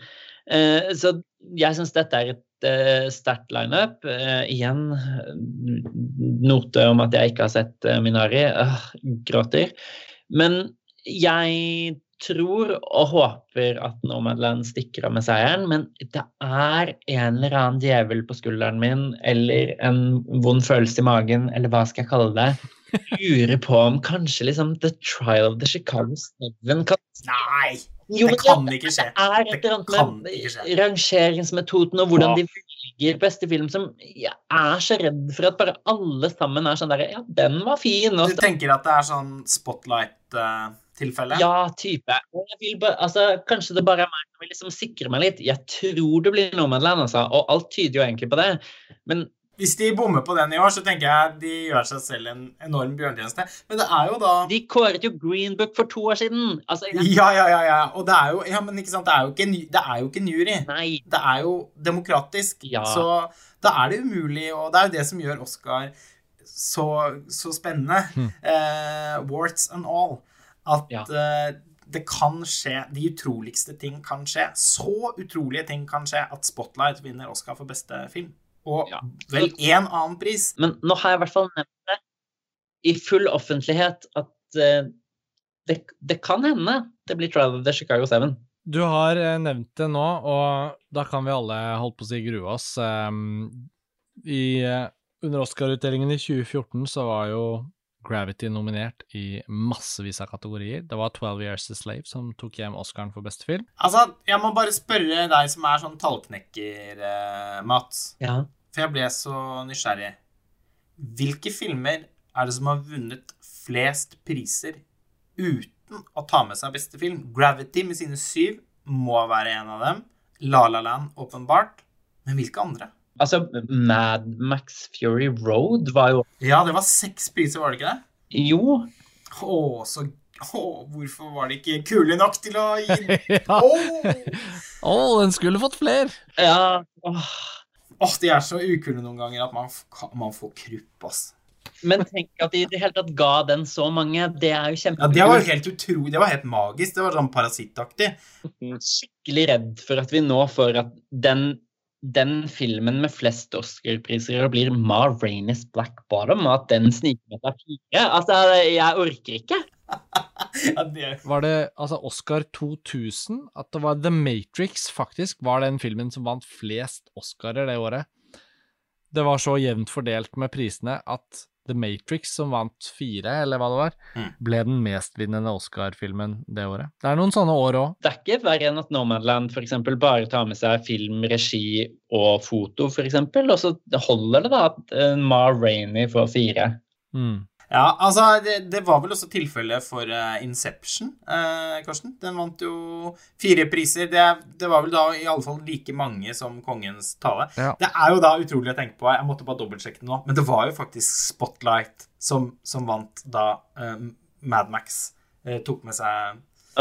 Uh, så jeg syns dette er et uh, sterkt lineup. Uh, igjen note om at jeg ikke har sett uh, Minari. gråter. Men jeg tror og håper at Nomadland stikker av med seieren, men det er en eller annen djevel på skulderen min, eller en vond følelse i magen, eller hva skal jeg kalle det. Lurer på om kanskje liksom The Trial of the Chicago Seven kan Nei! Jo, det kan ikke skje. Det er et eller annet med rangeringsmetoden og hvordan ja. de velger beste film som Jeg er så redd for at bare alle sammen er sånn derre Ja, den var fin. du tenker at det er sånn spotlight-tilfelle? Ja, type. Bare, altså, kanskje det bare er meg som vil liksom sikre meg litt. Jeg tror det blir noe Nomadland, altså. Og alt tyder jo egentlig på det. Men hvis de bommer på den i år, så tenker jeg de gjør seg selv en enorm bjørntjeneste. Men det er jo da De kåret jo Green Book for to år siden! Altså, ja, ja, ja, ja. Og det er jo Ja, men ikke sant, det er jo ikke, det er jo ikke en jury. Nei. Det er jo demokratisk. Ja. Så da er det umulig, og det er jo det som gjør Oscar så, så spennende. Mm. Eh, warts and all. At ja. eh, det kan skje. De utroligste ting kan skje. Så utrolige ting kan skje at Spotlight vinner Oscar for beste film og ja. vel én annen pris. Men nå har jeg i hvert fall nevnt det i full offentlighet at uh, det, det, kan hende det blir Trial of the Chicago Seven. Du har uh, nevnt det nå, og da kan vi alle holdt på å si grue oss. Um, i, uh, under Oscar-utdelingen i 2014 så var jo Gravity nominert i massevis av kategorier. Det var 12 Years a Slave som tok hjem Oscaren for beste film. Altså, jeg må bare spørre deg som er sånn tallknekker, Mats. Ja. For jeg ble så nysgjerrig. Hvilke filmer er det som har vunnet flest priser uten å ta med seg beste film? Gravity med sine syv må være en av dem. La La Land, åpenbart. Men hvilke andre? Altså, Mad Max Fury Road var jo Ja, det var seks priser, var det ikke det? Jo. Å, så å, hvorfor var de ikke kule nok til å gi (laughs) ja. Å, oh. den skulle fått flere. Ja. Åh. Åh, de er så ukule noen ganger at man, man får krupp, ass. Men tenk at de i det hele tatt ga den så mange. Det er jo Ja. Det var helt utrolig. Det var helt magisk. Det var sånn parasittaktig. skikkelig redd for at vi nå får at den, den filmen med flest Oscar-priser blir Ma Rainis Black Bottom, og at den sniker med seg fire. Altså, jeg orker ikke. Ja, det... Var det altså Oscar 2000? At det var The Matrix, faktisk, var den filmen som vant flest Oscarer det året. Det var så jevnt fordelt med prisene at The Matrix, som vant fire, eller hva det var, Mm. ble den mestvinnende Oscar-filmen det året. Det er noen sånne år òg. Det er ikke verre enn at Nomadland eksempel, bare tar med seg film, regi og foto, f.eks., og så holder det da at eh, Ma Rainey får fire. Mm. Ja, altså, det, det var vel også tilfellet for uh, Inception, uh, Karsten. Den vant jo fire priser. Det, det var vel da i alle fall like mange som Kongens tale. Ja. Det er jo da utrolig å tenke på. Jeg måtte bare dobbeltsjekke det nå. Men det var jo faktisk Spotlight som, som vant da uh, Mad Max eh, tok med seg (laughs)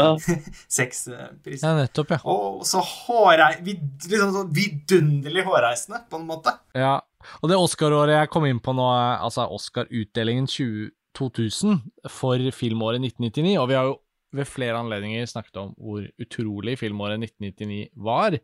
seks eh, priser. Ja, nettopp, ja. Og så hårei... vid- Liksom sånn vidunderlig hårreisende, på en måte. ja. Og det Oscar-året jeg kom inn på nå, altså Oscar-utdelingen 20 2000 for filmåret 1999, og vi har jo ved flere anledninger snakket om hvor utrolig filmåret 1999 var.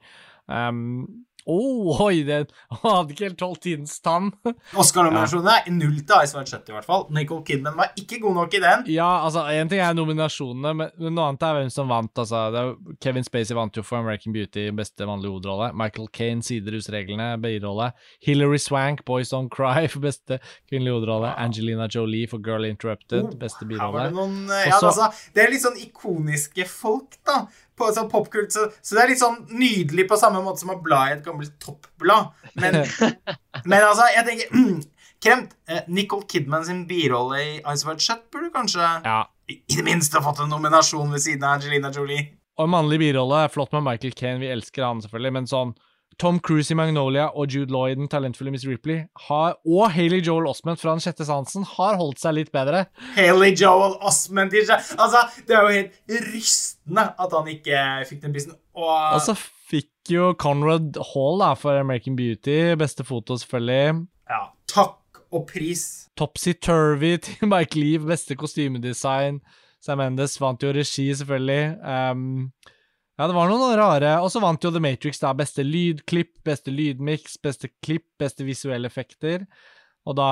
Um, oh, oi, den (laughs) hadde ikke helt holdt tidens tann. (laughs) Oscar-nominasjonene er null til Ice White Shut, i hvert fall. Nicole Kidman var ikke god nok i den. Ja, altså, én ting er nominasjonene, men, men noe annet er hvem som vant. Altså, det Kevin Spacey vant jo for American Beauty, beste vanlige hovedrolle. Michael Kane, Siderhusreglene, birolle. Hilary Swank, Boys Don't Cry, for beste kvinnelige hovedrolle. Angelina Jolie for Girl Interrupted, beste Oh, var birolle. eh, Ja, altså, det er litt sånn ikoniske folk, da. På sånn popkult, så, så det er litt sånn nydelig på samme måte som å bla i et gammelt toppblad. Men, (laughs) men altså, jeg tenker (clears throat) Kremt. Eh, Nicole Kidman sin birolle i Ice White Shut burde kanskje Ja. i, i det minste fått en nominasjon ved siden av Angelina Jolie. Og en mannlig birolle er flott med Michael Caine, vi elsker han selvfølgelig, men sånn Tom Cruise i Magnolia og Jude Law i den talentfulle Miss Ripley har, og Haley Joel Osment fra Den sjette sansen har holdt seg litt bedre. Haley Joel Osment. Altså, det er jo helt rystende at han ikke fikk den prisen. Og, Og så fikk jo Conrad Hall da, for American Beauty, beste foto selvfølgelig. ja, takk og pris. Topsy-turvy (laughs) til Mike Leave, beste kostymedesign. Sam Mendes vant jo regi, selvfølgelig. Um, ja, det var noen rare Og så vant jo The Matrix, da. Beste lydklipp, beste lydmiks, beste klipp, beste visuelle effekter. Og da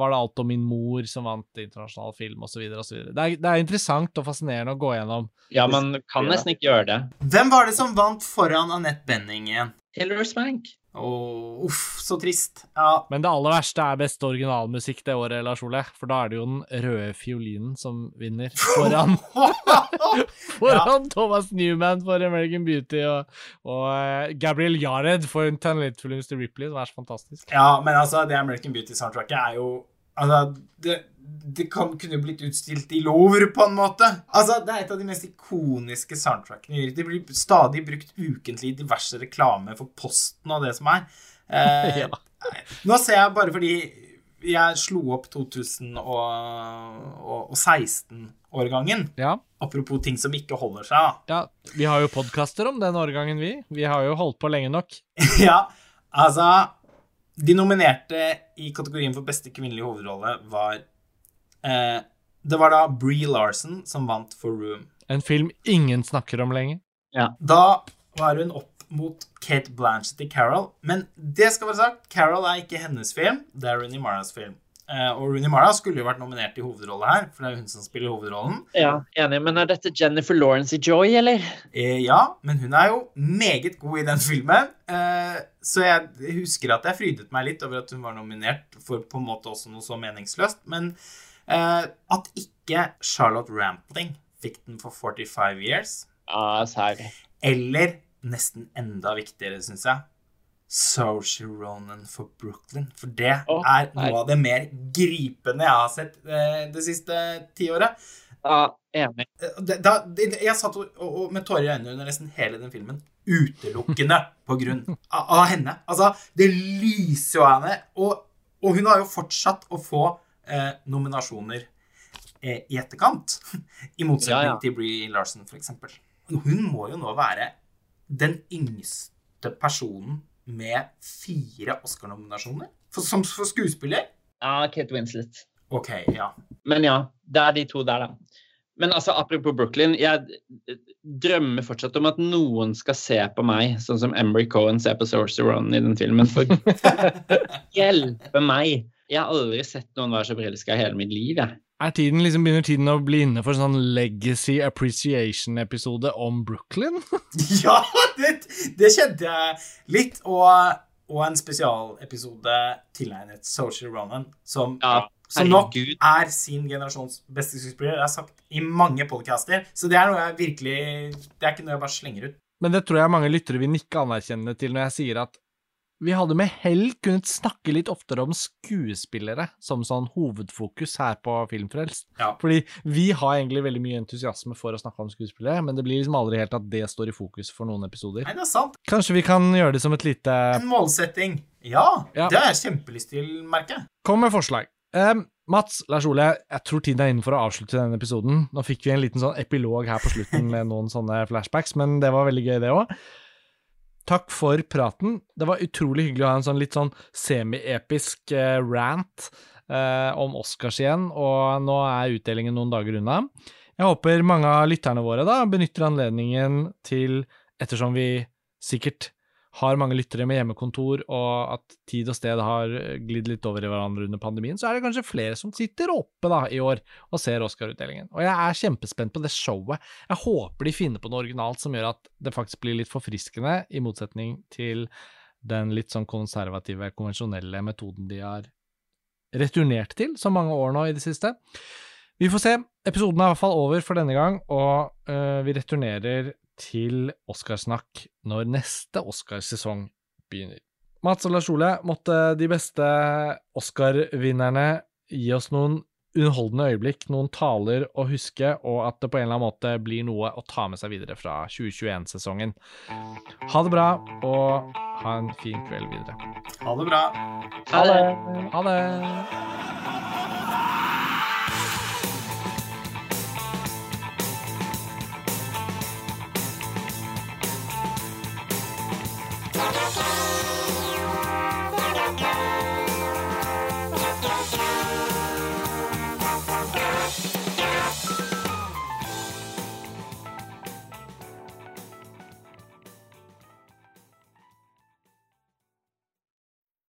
var det alt om min mor som vant internasjonal film, osv. osv. Det, er- det er interessant og fascinerende å gå gjennom. Ja, man kan nesten ikke gjøre det. Hvem var det som vant foran Annette Benning igjen? Hilary Swank. Åh, uff, så trist. Ja, Men det aller verste er beste originalmusikk det året, Lars Ole. For da er det jo den røde fiolinen som vinner. (laughs) Foran (laughs) Foran Thomas Newman for American Beauty og, og eh, Gabriel Yared for talentfull Mr. Ripley, som er så fantastisk. ja, men altså, det American Beauty-soundtracket er jo Altså, det, det kan, kunne blitt utstilt i Louvre, på en måte. Altså, Det er et av de mest ikoniske soundtrackene. Det blir stadig brukt ukentlig i diverse reklame for Posten og det som er. Eh, (laughs) Ja. Nå ser jeg bare fordi jeg slo opp 2016-årgangen. Ja, Apropos ting som ikke holder seg. ja, vi har jo podkaster om den årgangen, vi. Vi har jo holdt på lenge nok. (laughs) ja, altså De nominerte i kategorien for beste kvinnelige hovedrolle var eh, Det var da Bree Larson som vant for Room. En film ingen snakker om lenger. Da var hun opp mot Kate Blanchett i Carol. Men det skal være sagt, Carol er ikke hennes film, det er Rooney Maras film. Eh, og Rooney Mara skulle jo vært nominert i hovedrolle her, for det er jo hun som spiller hovedrollen. Ja, enig. Men er dette Jennifer Lawrence i Joy, eller? Eh, ja, men hun er jo meget god i den filmen. Eh, så jeg husker at jeg frydet meg litt over at hun var nominert for på en måte også noe så meningsløst. Men at ikke Charlotte Rampling fikk den for 45 Years, Ja, serr. eller nesten enda viktigere, syns jeg, Saoirse Ronan for Brooklyn. For det oh, er noe av det mer gripende jeg har sett eh, det siste tiåret. Ja, enig. Da, Da, jeg satt og, og med tårer i øynene under nesten hele den filmen. Utelukkende på grunn av, av henne. Altså, det lyser jo av henne. Og, og hun har jo fortsatt å få eh, nominasjoner eh, i etterkant. (laughs) I motsetning Ja, ja. til Bree Larson, for eksempel. Hun må jo nå være den yngste personen med fire Oscar-nominasjoner som for skuespiller. Ja, Kate Winslet. OK, ja. Men ja, det er de to der, da. Men altså, apropos Brooklyn, jeg drømmer fortsatt om at noen skal se på meg sånn som Embry Cohen ser på Sorcerer Run i den filmen. For (laughs) hjelpe meg! Jeg har aldri sett noen være så forelska i hele mitt liv, jeg. Er tiden liksom, Begynner tiden å bli inne for en sånn legacy appreciation-episode om Brooklyn? (laughs) ja, det, det kjente jeg litt. Og, og en spesialepisode tilegnet Social Ronan, som, Ja, som nok er sin generasjons beste skuespiller. Det har jeg sagt i mange podcaster. Så det er noe jeg virkelig Det er ikke noe jeg bare slenger ut. Men det tror jeg mange lyttere vil nikke anerkjennende til når jeg sier at vi hadde med hell kunnet snakke litt oftere om skuespillere som sånn hovedfokus her på Filmfrelst. Ja. Fordi vi har egentlig veldig mye entusiasme for å snakke om skuespillere, men det blir liksom aldri helt at det står i fokus for noen episoder. Nei, det er sant. Kanskje vi kan gjøre det som et lite En målsetting. Ja, Ja. det har jeg kjempelyst til, merker jeg. Kom med forslag. Um, Mats, Lars Ole, jeg tror tiden er inne for å avslutte denne episoden. Nå fikk vi en liten sånn epilog her på slutten med noen sånne flashbacks, men det var veldig gøy, det òg. Takk for praten. Det var utrolig hyggelig å ha en sånn litt sånn semi-episk eh, rant eh, om Oscars igjen, og nå er utdelingen noen dager unna. Jeg håper mange av lytterne våre da benytter anledningen til, ettersom vi sikkert har mange lyttere med hjemmekontor, og at tid og sted har glidd litt over i hverandre under pandemien, så er det kanskje flere som sitter oppe da i år og ser Oscar-utdelingen. Og jeg er kjempespent på det showet. Jeg håper de finner på noe originalt som gjør at det faktisk blir litt forfriskende, i motsetning til den litt sånn konservative, konvensjonelle metoden de har returnert til så mange år nå i det siste. Vi får se. Episoden er i hvert fall over for denne gang, og øh, vi returnerer til Oscarsnakk når neste Oscarsesong begynner. Mats og Lars Ole, måtte de beste Oscar-vinnerne gi oss noen underholdende øyeblikk, noen taler å huske, og at det på en eller annen måte blir noe å ta med seg videre fra 2021-sesongen. Ha det bra, og ha en fin kveld videre. Ha det bra. Ha det. Ha det!